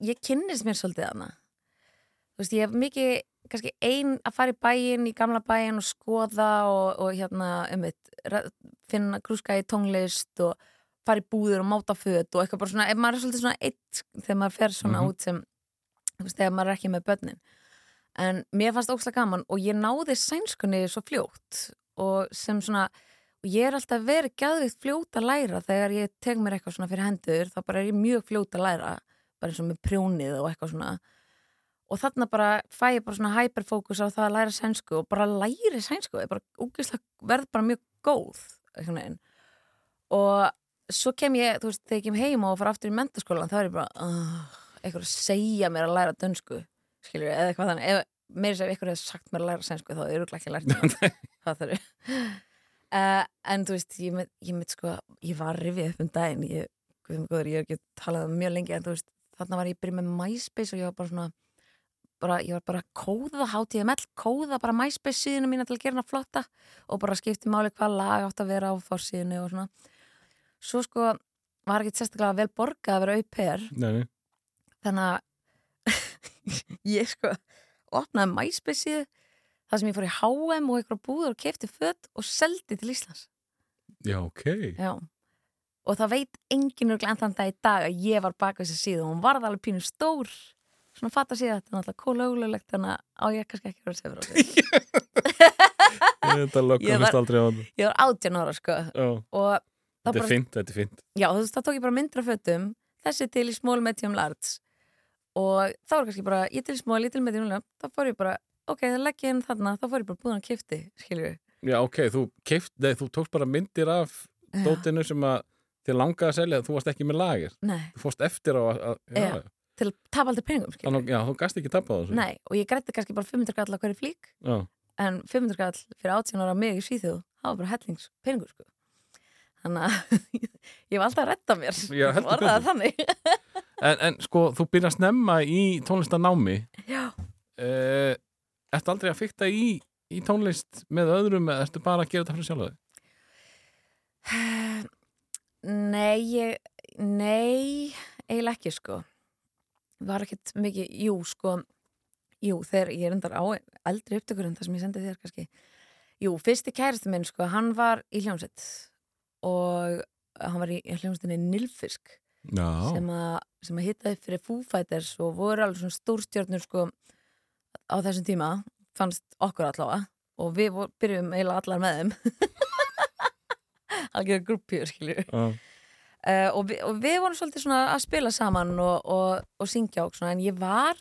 ég kynnist mér svolítið hana þú veist, ég hef mikið kannski ein að fara í bæinn í gamla bæinn og skoða og, og hérna um finna grúska í tónlist og fara í búður og máta föt og eitthvað bara svona, ef maður er svolítið svona eitt þegar maður fer svona Mhm. út sem þegar maður er ekki með börnin. En mér fannst ókslega gaman og ég náði sænskunni svo fljótt og sem svona og ég er alltaf verið gæðvikt fljót að læra. Þegar ég tek mér eitthvað svona fyrir hendur þá bara er ég mjög fljót að læra bara eins og með prjónið og eitthvað svona. Og þarna bara fæ ég bara svona hyperfókus á það að læra sænsku og bara læri sænsku, ég bara verð bara mjög góð og svo kem ég, þú veist, þegar ég kem heim og fara aftur í mentaskólan, þá er ég bara uh, eitthvað að segja mér að læra dönsku skilur eða eitthvað þannig. Ef meira sem eitthvað hefur sagt mér að læra sænsku þá er ekki lært það það þarf uh, en þú veist, ég mynd, ég mynd sko ég var rifið upp um daginn ég, guð mig góður, ég hef ekki talað um mjög lengi en þú veist, þarna var ég byrjuð með MySpace og ég var bara svona bara, ég var bara að kóða HTML, kóða bara MySpace síðuna mína til að gera hana flotta og bara skipti máli hvað lag átt að vera á fórsíðinu og svona svo sko var ekki sérstaklega vel borgað að vera auper Nei, nei. þannig að ég sko opnaði MySpace síðu það sem ég fór í H&M og eitthvað búður og kefti fött og seldi til Íslands. Já, ok. Já. og það veit enginn enn þann dag í dag að ég var baka þessi síðu. Og hún varð alveg pínu stór. Svona fatta síða þetta er náttúrulega kólögulegt þannig að á ég kannski ekki að vera sefur á því Þetta var- aldrei á þetta ég var átján ára sko. Já, og það Þetta er fint, þetta er fint Já, þú veist, þá tók ég bara myndir af fötum þessi til í small, medium, large. Og þá var kannski bara ég til í small, ég til medium, large þá fór ég bara, ok, það legg ég inn þarna þá fór ég bara búin að kifti, skilju Já, ok, þú keift, nei, þú tókst bara myndir af Já. dótinu sem að þér langaði að selja, þú varst ekki með lagir Nei, þú fórst eftir á að, að já, til að tapa aldrei peningum þannig, já, þú gast ekki tappa á þessu. Nei, og ég grætti kannski bara 500 kall á hverju flík en 500 kall fyrir 18 ára mig í Svíþjóð það var bara hellings peningur sko. Þannig að ég var alltaf að retta mér. Já, heldur betur. en, en sko, þú byrjar snemma í tónlistanámi. Já, uh, Ertu aldrei að fykta í, í tónlist með öðrum eða ertu bara að gera þetta fyrir sjálf þig? nei ég, nei eiginlega ekki sko. Var ekkert mikið, jú sko jú, þegar ég er endar á eldri upptökur en það sem ég sendi þér kannski. Jú, fyrsti kæristu minn sko, hann var í hljómsveit og hann var í hljómsveitinni Nilfisk Já, sem að, sem að hitta upp fyrir Foo Fighters og voru alveg svona stórstjörnur sko á þessum tíma fannst okkur allavega. Og við vor, byrjum eiginlega allar með þeim. Algjör grúppjur skilju já, uh, og, vi, og við vorum svolítið svona að spila saman og, og, og syngja og svona en ég var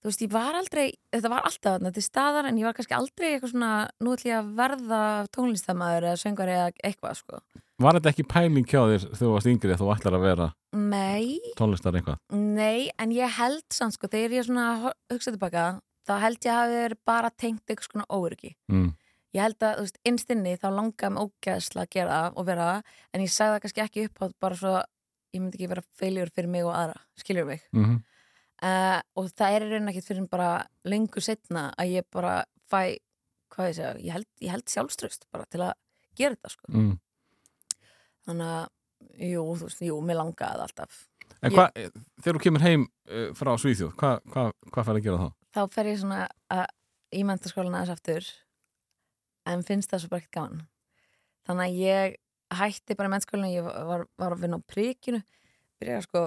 þú veist ég var aldrei þetta var alltaf þarna til staðar en ég var kannski aldrei eitthvað svona nú ætlum ég að verða tónlistamæður eða söngari eða eitthvað sko Var þetta ekki pæling hjá þér þegar þú varst yngri að þú ætlar að vera nei, tónlistar eitthvað? Nei, en ég held samt sko, þegar ég svona ho- hugsa tilbaka, þá held ég að hafi verið bara tengt eitthvað svona óöryggi. Mm. Ég held að, þú veist, innstinni þá langaði mig ógæðsla að gera það og vera það, en ég sagði það kannski ekki upp á bara svo, ég myndi ekki vera feiljur fyrir mig og aðra, skiljur mig. Mm Uh, og það er raunin ekkert fyrir bara lengur setna að ég bara fæ, hvað ég segja, ég held, ég held sjálfströst bara til að gera þetta sko. Mm. Þannig að, jú, þú veist, jú, mér langaði alltaf. En hvað, þegar þú kemur heim uh, frá Svíþjóð, hvað hva, hva fær að gera þá? þá fer ég svona að, í mentaskólan aðeins aftur en finnst það svo bara ekkert gaman þannig að ég hætti bara í mentaskólan ég var, var að vinna á príkinu byrjaði sko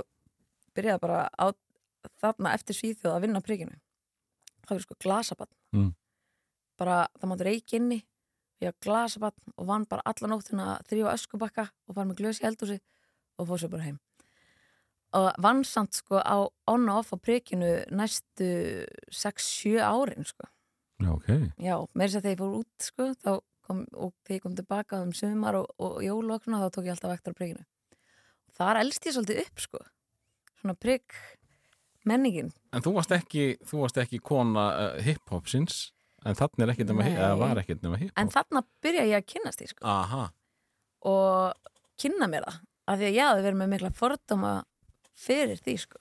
byrjaði bara á, þarna eftir Svíþjóð að vinna príkinu það var sko glasabann Mm. bara það mátti reiki inni ég var glasabann og vann bara alla nóttina að þrjóða öskubakka og var með glös í eldhúsi og fór svo bara heim og vann samt sko á on og off á príkinu næstu 6-7 árin sko Já, ok. já, með þess að þegar ég fór út sko þá kom, og þegar ég kom tilbaka um sumar og, og jól og svona, þá tók ég alltaf vektar á príkinu þar elst ég svolítið upp sko svona prík menningin En þú varst ekki, þú varst ekki kona uh, hip-hopsins, en þannig er ekkert nema, hip- Nei. eða var ekkert nema en hip-hop. þarna byrja ég að kynnast því sko Aha. og kynna mér það af því að ég hafði verið með mikla fordóma fyrir því sko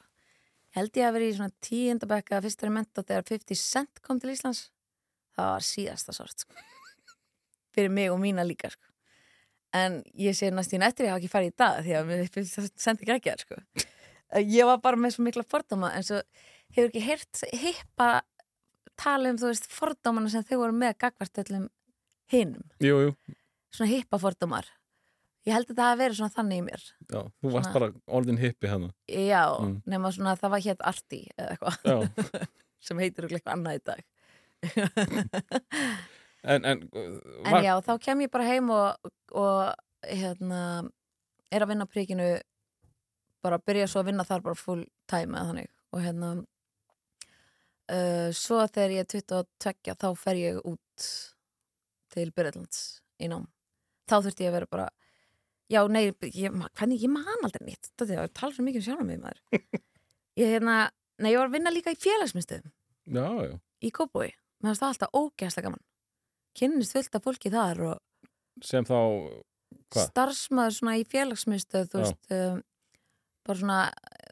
held ég að verið í svona tíundabekka fyrst er menta þegar 50 Cent kom til Íslands það var síðasta sort sko. fyrir mig og mína líka sko. en ég sé næst í nættir ég hafa ekki farið í dag því að mér 50 Cent ekki ekki sko. Ég var bara með svo mikla fordóma en svo hefur ekki heyrt hippa tala um þú veist fordómana sem þau voru með gagvart öllum hinum Jú, jú. svona hippa fordómar ég held að það hafi verið svona þannig í mér Já, þú varst Svona- bara orðin hippi hérna. já, Mm. nema svona það var hétt arti eða eitthvað sem heitir eitthvað annað í dag En, en, uh, en já, þá kem ég bara heim og, og hérna er að vinna príkinu bara byrja svo að vinna þar bara full time eða þannig. Og hérna uh, svo þegar ég er 22 þá fer ég út til Byrjlands í nám. Þá þurfti ég að vera bara já, nei, ég, hvernig, ég man aldrei nýtt þetta er að tala svo mikið um sjálfum mig maður. Ég hérna, nei, ég var að vinna líka í félagsmyndstöðum í Kópói, mér finnst það alltaf ógæslega gaman. Kynnist fullt af fólki þar og Sem þá, Hvað? starfsmaður svona í félagsmyndstöð þú veist um, bara svona,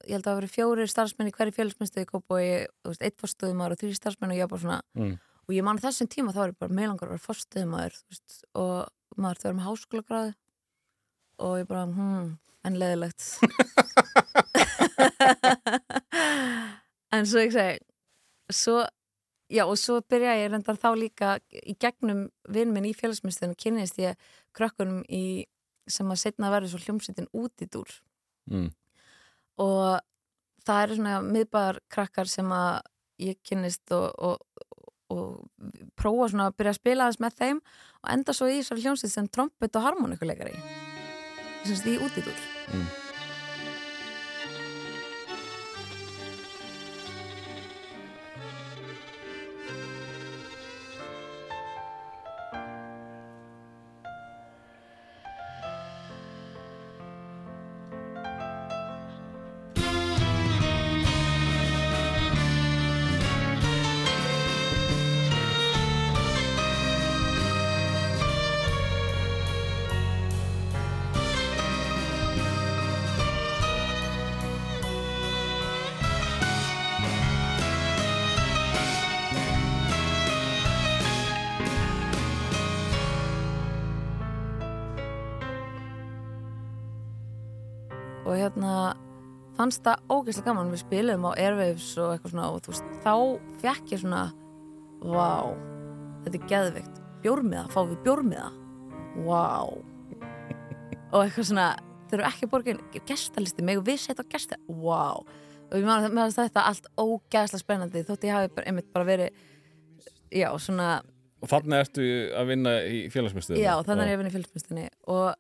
ég held að það hafi verið fjórir starfsmenn í hverju félagsmyndstöð í Kópói þú veist, eitt fórstöðumar og þrý starfsmenn og ég bara svona Mm. og ég man þessum tíma þá var ég bara meilangar að vera fórstöðumar veist, og maður þau var með háskólagráði og ég bara, hmm, en leðilegt en svo ég segi svo, já og svo byrja ég reyndar þá líka í gegnum vinn minn í félagsmyndstöðinu kynnist ég krökkunum í sem að setna verður svo hljómsveitin út í dúr Mm. Og það eru svona miðbæðar krakkar sem að ég kynnist og, og, og prófa svona að byrja að spila aðeins með þeim og enda svo í þessari hljómsveit sem trompet og harmonikuleikari sem í út í dúr Mm. Fannst það ógeðslega gaman. Við spilum á Airwaves og eitthvað svona og þú veist, þá fekk ég svona vá, þetta er geðvikt bjórmiða, fáum við bjórmiða? Vá. Og eitthvað svona, þeir eru ekki borgin gestalisti, meg við setja á gesta vá, og ég meðan með þetta allt ógeðslega spennandi, þótt ég hafi bara, einmitt bara verið já, svona Og þannig ertu að vinna í félagsmyndstöðum? Já, þannig er ég að vinna í fylgsmyndstinni og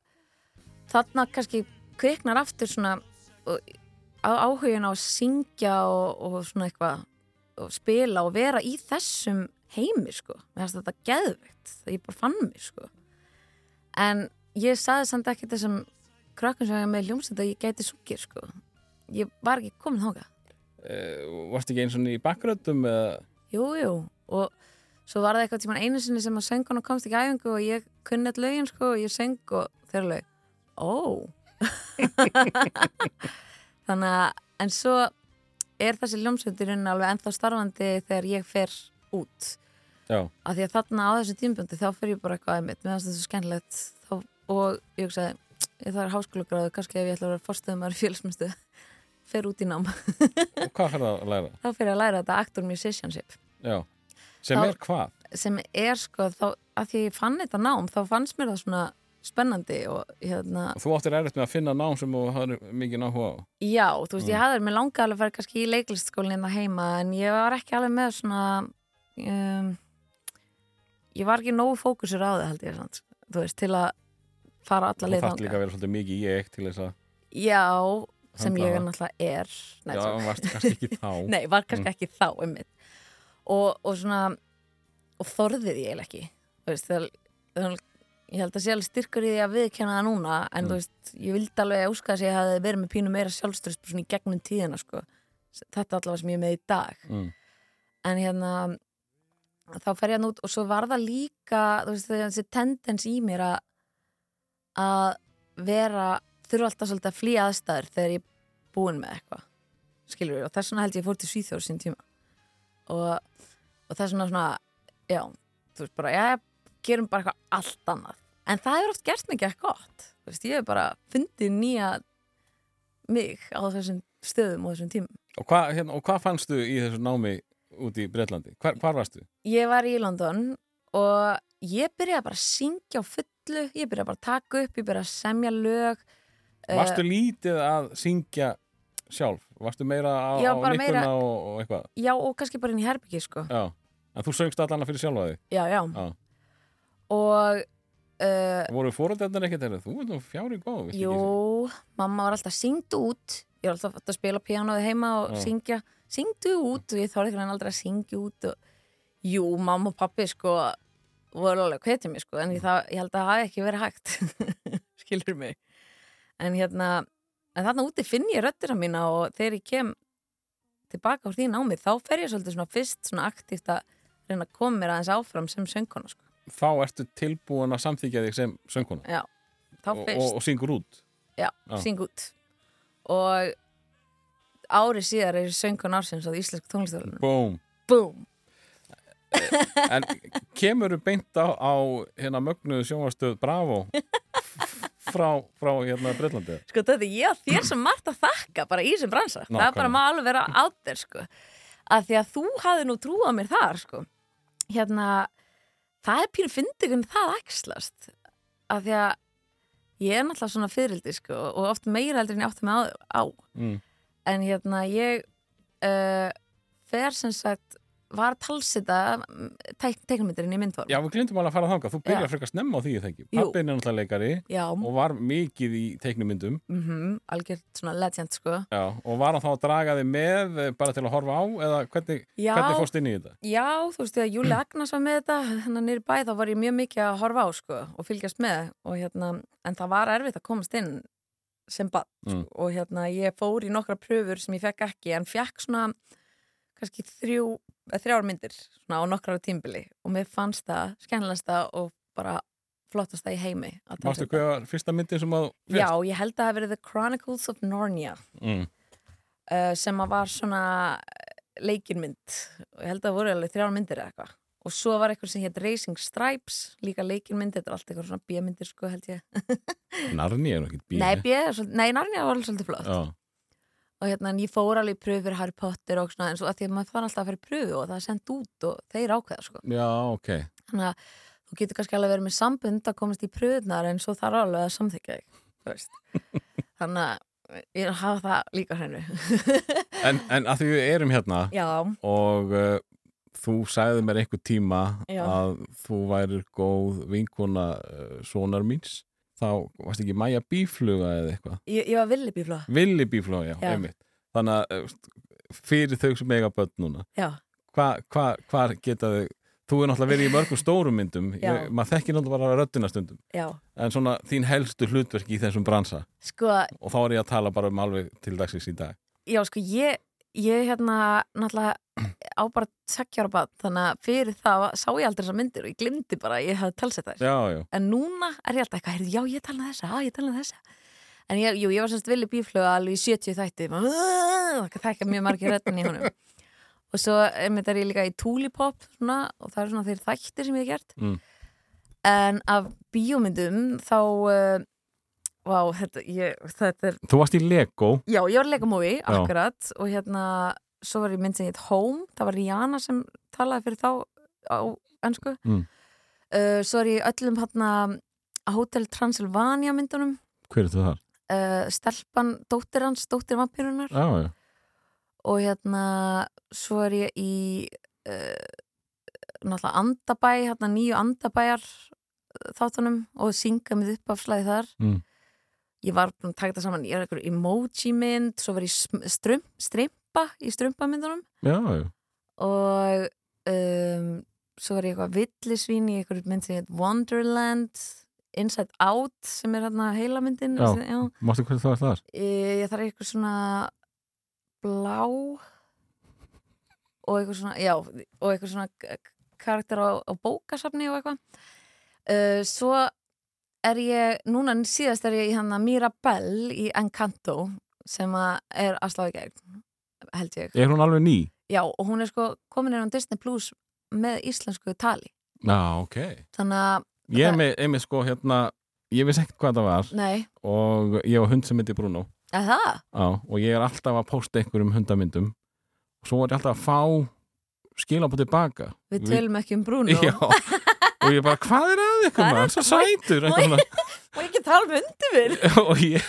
þarna kannski kviknar aftur svona og- áhugin á að syngja og, og svona eitthvað og spila og vera í þessum heimi sko, mér finnst þetta geðveikt það ég bara fann mig sko. En ég saði samt ekki þessum krökkum sem ég með hljómsend að ég gæti sungir sko. Ég var ekki komin þáka Eh, varstu ekki eins og í bakgröndum eða? Jú, jú, og svo var það eitthvað tíma einu sinni sem að söngun og komst ekki æfingu og ég kunni all lögin sko og ég söng og þeirra lög Ó Þannig að, en svo er þessi ljómsveiturinn alveg ennþá starfandi þegar ég fer út. Já, af því að þarna á þessu tímbjöndi þá fer ég bara eitthvað aðeimitt, mér finnst þetta svo skemmtilegt. Þá, og ég hugsaði ég er háskólagráðu, kannski ef ég ætla að vera fórstöðum að fjölsmyndstöð, fer út í nám. Og hvað fyrir að læra? þá ég að læra þetta actor musicianship. Já, sem Þá- er hvað? sem er sko þá, að því að ég fann þetta nám þá fannst mér það svona spennandi og hérna, Þú áttir erfitt með að finna nám sem þú hafði mikið náhuga á. já, þú veist, ég hafði mér langaði alveg að fara kannski í leiklistskólinn hérna heima en ég var ekki alveg með svona um, ég var ekki nógu fókusur á það held ég samt, þú veist, til að fara alla Þú leið þarft líka að vera svolítið mikið í ég til þess að... já, sem ég er náttúrulega er. Nei, Já, tjók. varstu kannski ekki þá. Nei, var kannski ekki þá um og, og svona og þorðið ég ekki. Þú veist, þegar ég held að sé alveg styrkur í því að viðkenna það núna en þú veist, ég vildi alveg óska að ég hefði verið með pínu meira sjálfströst svona í gegnum tíðina sko. þetta allavega sem ég er með í dag Mm. en hérna þá fer ég hann út og svo var það líka þú veist, þessi tendens í mér að að vera þurfa alltaf svolítið að flýja aðstæður þegar ég er búin með eitthvað skilur við, og þess vegna held ég að ég fór til Svíþjóður sín tíma og, og þess vegna svona, já þú veist bara, já, gerum bara eitthvað allt annað, en það hefur oft gert mikið eitthvað gott, veist, ég hef bara fundið nýja mig á þessum stöðum og þessum tímum Og hvað, hérna, og hvað fannstu í þessu námi út í Breitlandi? Hvar, hvar varstu? Ég var í London og ég byrjaði bara að syngja á fullu, ég byrjaði bara að taka upp, ég byrjaði að semja lög. Eh, Varstu lítið að syngja sjálf? Varstu meira á, á meira- og, og eitthvað? Já, og kannski bara inn í herbyggi, sko. Já. En þú söngst allan fyrir sjálfa þig? Já, já. Já. Og, uh, Voru fóröldarnir ekkert þeirra? Þú ert nú fjári góð, jú, mamma var alltaf syngd út. Ég var alltaf að spila píanoði heima og Já. syngja. Syngdu út og ég þorði ekki aldrei að syngja út. Og, jú, mamma og pappi, sko, voru alveg hvetið mér, sko. En ég, það, ég held að það hafi ekki verið hægt. Skilur mig. En hérna, en þarna úti finn ég röddina mína og þegar ég kem tilbaka úr því námið, þá fer ég svolítið svona fyrst svona aktíft að reyna að koma mér aðeins áfram sem söngkona, sko. Þá ertu tilbúin að samþykja þig sem söngkona Já, og, og, og syngur út. Já, Já. syng út og árið síðar er söngkona ársins á Íslensk tónlistarlunum Búm. Búm! En kemur þú beint á, á hérna mögnuðu sjónvarstöð Bravo frá, frá hérna Breitlandi? Sko þetta er ég og þér sem margt að þakka bara í þessum bransa. Það er bara má alveg vera átt þér sko. Að því að þú hafði nú trúað mér þar sko. Hérna, það er pínu fyndigun það æxlast. Að því að ég er náttúrulega svona fyririldi sko og oft meira heldur en ég átti mig á. á. Mm. En hérna ég uh, fer sem sagt var að talsita teik, teiknumyndirinn í myndform. Já, við glindum alveg að fara þangað. Þú byrjar frekar snemma á því, ég þengi. Pappin er náttúrulega leikari Já, og var mikið í teiknumyndum mm algjört svona legend sko. Já, og var hann þá að draga þig með eh, bara til að horfa á eða hvernig, hvernig fórst inn í þetta? Já, þú veist, þegar Júli Agnars var með þetta hennar nýri bæ, þá var ég mjög mikið að horfa á sko, og fylgjast með og, hérna, en það var erfitt að komast inn sem bann Mm. sko, og hérna, ég fór í nokkra pröfur sem ég fekk ekki, en fekk svona kannski þrjú, eða þrjár myndir svona á nokkra tímbili og mér fannst það skemmtilegasta og bara flottasta í heimi að Mástu talsetja. hvað var fyrsta myndin sem að þú Já, fyrst? ég held að það hafi verið The Chronicles of Narnia Mm. uh, sem að var svona leikinmynd og ég held að það voru alveg þrjár myndir eða eitthvað. Og svo var eitthvað sem hétt Racing Stripes líka leikinmynd, þetta er allt eitthvað svona B-myndir sko held ég. Narni er nú ekkert bíl Nei, B, er svolítið- nei, Narnia var alveg svolítið flott. Já, og hérna, ég fór alveg í pröfu fyrir Harry Potter og svona, en svo að því að maður fann alltaf að fyrir pröfu og það er sendt út og þeir ákveða sko. já, ok. Þannig að þú getur kannski alveg verið með sambund að komast í pröfunar en svo þarf alveg að samþykja þig þannig að ég hafa það líka hreinu. En, en að því við erum hérna Já, og uh, þú sagði mér einhver tíma Já. að þú værir góð vinkona uh, sonar míns þá varst ekki Maja bífluga eða eitthvað? Ég, ég var villi bífla Villi bífluga, já, Já. einmitt. Þannig að uh, fyrir þau sem eiga börn núna hvað hva, hva geta þau þú er náttúrulega verið í mörgum stórum myndum ég, maður þekkir náttúrulega bara röddina stundum. Já, en svona þín helstu hlutverk í þessum bransa? Sko og þá er ég að tala bara um alveg til dagsins í dag. Já, sko, ég, ég hérna náttúrulega á bara tveggjára bad þannig að fyrir það sá ég aldrei þessar myndir og ég glimti bara að ég hafði talsett þær. En núna er ég alltaf eitthvað, já, ég talaði þessa, já, ég talaði þessa. En ég, jú, ég var semst villi bífluga alveg í 70 þætti það þekka mjög margir röddin í honum. Og svo einmitt er ég líka í Tulipop svona, og það er svona þeir þættir sem ég hef gert. Mm. en af bíómyndum þá uh, vá, þetta, ég, þetta er þú varst í Lego. Já, ég var leika mói, akkurat og hérna, svo var ég mynd sem heit Home það var Rihanna sem talaði fyrir þá á ennsku Mm. uh, svo er ég í öllum hérna Hotel Transylvania myndunum. Hver er þú þar? uh, Stelpan, dóttir hans, dóttir vampírunar Já, já, og hérna, svo er ég í uh, náttúrulega Andabæ, hérna nýju Andabæjar þáttunum og synga mig upp af slæði þar. Mm. Ég var búin að taka það saman ég er eitthvað emoji mynd, svo var ég strum, strimpa í já. og um, svo var ég eitthvað villisvín í eitthvað mynd sem heit Wonderland Inside Out sem er hérna heilamyndin Já. já. Mástu hvernig þú ert þar? Ég, ég þarf eitthvað svona blá og eitthvað svona já, og eitthvað svona karakter á, á bókasafni og eitthvað uh, svo er ég núna síðast er ég í hann að Mirabelle í Encanto sem að er að slá í gegn held ég. Er hún alveg ný? já, og hún er sko komin inn á Disney Plus með íslensku tali. Já, ok. Þannig að, Ég er með, einmitt sko hérna Ég vissi ekkert hvað það var. Nei, og ég var hund sem myndi Bruno. Að það? Já, og ég er alltaf að posta einhverjum hundamyndum. Og svo er ég alltaf að fá skilabóð tilbaka við tölum ekki um Bruno. Já, og ég bara, hvað er að ykkur er maður, svo sætur. Eitthvað og ekki tala um undir mér. Og, ég,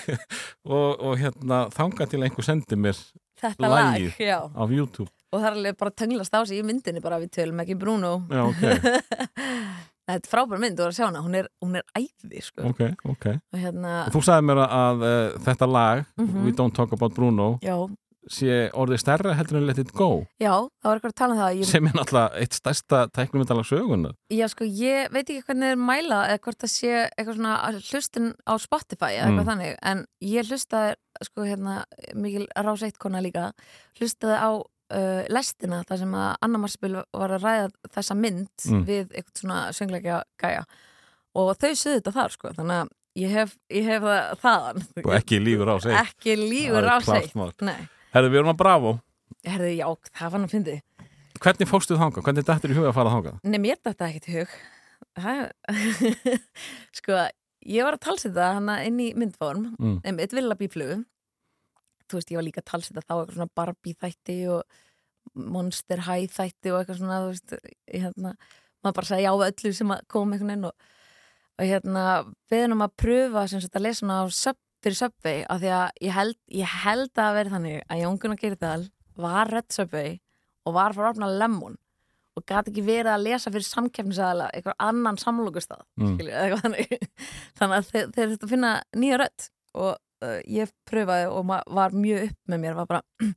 og, og hérna þanga til einhver sendi mér þetta lag, á YouTube. Og það er alveg bara tönglast á sig í myndinni bara við tölum ekki Bruno. Já, ok, þetta er frábær mynd, þú er að sjá hana. Hún er, hún er æði, sko. Ok, ok. Og hérna, og Þú sagði mér að, uh, þetta lag Mhm. We Don't Talk About Bruno já, sé orðið stærra heldur en Let It Go? Já það var eitthvað að tala um það. Ég, sem er náttúrulega eitt stærsta tæknumyndalag sögunar já, sko, ég veit ekki hvernig þeir mæla eða hvort það sé eitthvað svona hlustin á Spotify eða eitthvað Mm. þannig en ég hlustaði, sko, hérna mikil rás eitt kona líka hlustaði á uh, lestina þar sem að Anna Marspil var að ræða þessa mynd Mm. við eitthvað svona söngleikja gæja. Og þau sögðu þetta þar, sko þannig að ég hef, ég hef það þaðan. Og ekki lífur á sig ekki lífur Það á er mál. Nei, Herðu, við erum að Bravo herði, já, það var nú fyndið Hvernig fórstu þangað? Hvernig dættir í huga að fara þangað? Nei, mér þetta ekki til hug Sko, ég var að talsita hana inn í myndform Mm. einmitt vilja bíflugu Þú veist, ég var líka að talsita þá eitthvað svona Barbie þætti og Monster High þætti og eitthvað svona þú veist, hérna, maður bara sagði já við öllu sem að koma einhvern veginn og, og hérna, beðin um að pröfa sem sagt að lesa hana á sub, fyrir Subway af því að ég held, ég held að vera þannig að Jón Gunnar Geirdal var redd Subway og var frá opna Lemon og gæti ekki verið að lesa fyrir samkeppnisæðala eitthvað annan samlokustað Mm. þannig. Þannig að þeir, þeir að finna nýja rödd og uh, ég pröfaði og var mjög upp með mér var bara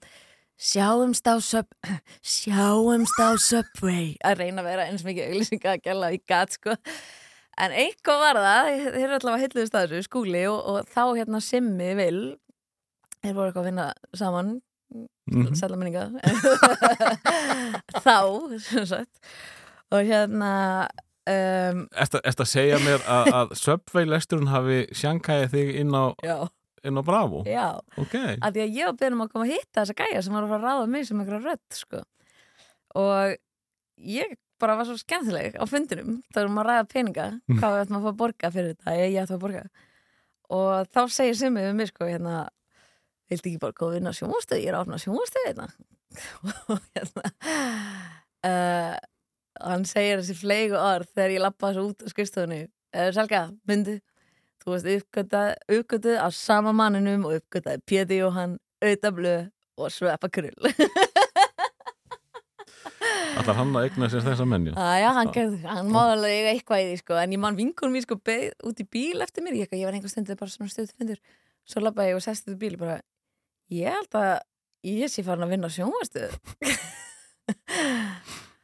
sjáumst á sub sjáumst á Subway. Að reyna að vera eins mikið auglýsinga að gæla í gat sko en eitthvað var það, þeir eru allavega hilluðist að þessu skúli og, og þá hérna Simmi vil þeir voru eitthvað að vinna saman Mhm. sætla minninga þá sem sagt og hérna um, ertu að segja mér að, að Subway lesturinn hafi sjankæði þig inn á, já, inn á Bravo? já Ok, að því að ég var beðin um að koma að hitta þessa gæja sem var að fara að ráða mig sem einhverja rödd sko. og ég bara var svo skemmtileg á fundinum erum maður að ræða peninga hvað við ætlum að fá að borga fyrir þetta ég, ætlum að borga. Og þá segir Simmi við mig sko hérna viltu ekki bara góða vinna sjónvastöð ég er opna sjónvastöð hérna. Og hérna uh, hann segir þessi fleigu orð þegar ég lappa þessu út á skrifstofunni. Uh, Selga, myndi þú veist uppgötuð á sama manninum og uppgötaði Péti Jóhann auðablu og sveppa krull Allar hann að egna sér þessa menja Æja, hann, gerði- hann má alveg eiga eitthvað í því sko, en ég man vinkunum mín sko beð út í bíl eftir mér, ég, ég var einhver stundu bara svona stöðu fundur, svo labbaði ég og sest út í bíl bara, ég held að ég sé farin að vinna á sjónvarstöð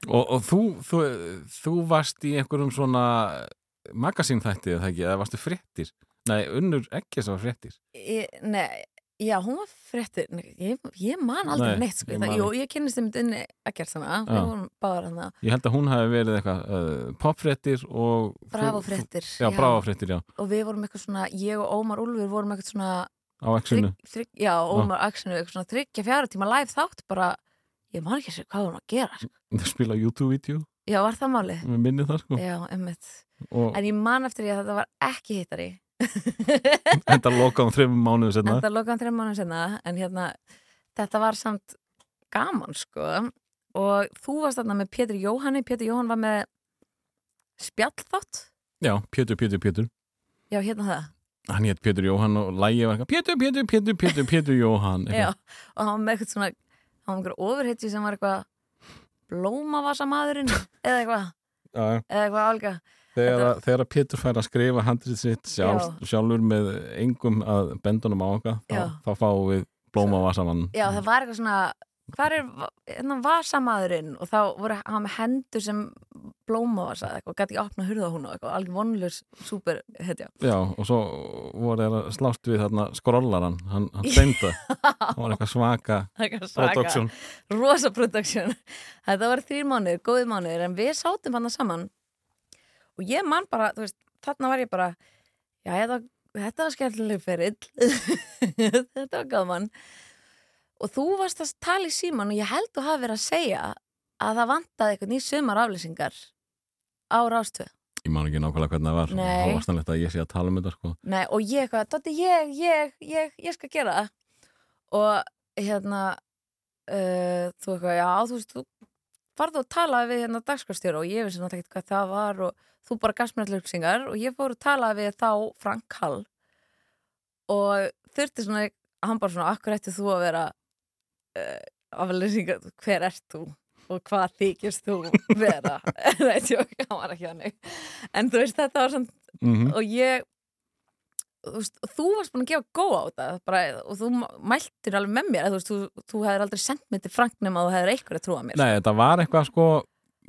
Og, og þú, þú, þú varst í einhverjum svona magasínþætti eða ekki, eða varstu fréttir? Nei, unnur ekki þess að fréttir. Ég- Nei, já, hún var fréttir Nei, ég, ég man aldrei Nei, neitt sko. ég Jú, ég kynnist þeim unni ekkert Já. við vorum báðar hann Ég held að hún hafi verið eitthvað uh, popfréttir og þú- Bravo fréttir Já, bravo fréttir, já, Og við vorum eitthvað svona, ég og Ómar Úlfur vorum eitthvað svona á þrygg, Já, Ómar Axinu, eitthvað svona þryggja fjara tíma live þátt bara, ég man ekki að segja hvað vorum að gera sko. Það spila YouTube-vídeó, Já, var það málið? við minnið það sko. Já, En ég man eftir því að þetta var ekki hittari enda loka um þreifum mánuðu setna Þetta lokaðan þreim mánuðum senna En hérna, þetta var samt gaman sko. Og þú varst þarna með Pétur Jóhanni. Pétur Jóhann var með spjallþátt. Já, Pétur, Pétur, Pétur. Já, hérna það. Hann hétt Pétur Jóhann og lægi var eitthvað Pétur, Pétur, Pétur, Pétur, Pétur Jóhann Já, og hann var með eitthvað svona hann var með eitthvað ofurhetji sem var eitthvað blómavasamadurinn eða eitthvað, eða eitthvað álga Þegar, að- þegar að Pétur fær að skrifa handrið sitt sjálf, sjálfur með engum að bendunum á okkar þá, þá fáum við blóma vasamann. Já, það var eitthvað svona hvað er hérna vasamadurinn og þá voru hann með hendur sem blómavasa eða eitthvað, gæti ekki opna hurða hún og eitthvað, alveg vonlus super hetja. Já, og svo voru þeir að slást við þarna skrollaran, hann, hann steimda það var eitthvað svaka production. rosa production. Þetta var þrýr mánuðir, góðið mánuðir en við sátum hann saman og ég man bara, þú veist, þarna var ég bara já, þetta, þetta var skemmtileg ferill. Þetta var gaman. Og þú varst að tala í síman og ég held þú hafi verið að segja að það vantaði eitthvað ný sumar aflýsingar á rástöð Ég man ekki nákvæmlega hvernig það var. Nei. þá var stannlegt að ég sé að tala um þetta sko. Nei, og ég eitthvað, Dotti, ég, ég, ég, ég skal gera það. Og hérna uh, þú eitthvað, já, þú veist þú farðu að tala við hérna dagskastjóra og ég vissi náttúrulega ekki hvað það var og þú bara gafst mér allir upplýsingar og ég fór að tala við þá Frank Hall. Og þurfti svona hann bara svona, akkur ætti þú að vera uh, aflýsingar, hver ert þú og hvað þykist þú vera? Nei, tjók, hann var ekki hannig en þú veist, þetta var svona mm og ég þú, veist, þú varst búin að gefa góð á þetta bara, og þú mæltir alveg með mér þú, þú, þú hefur aldrei sendt mér til Franknum að þú hefur eitthvað að trúa mér. Nei, þetta var eitthvað sko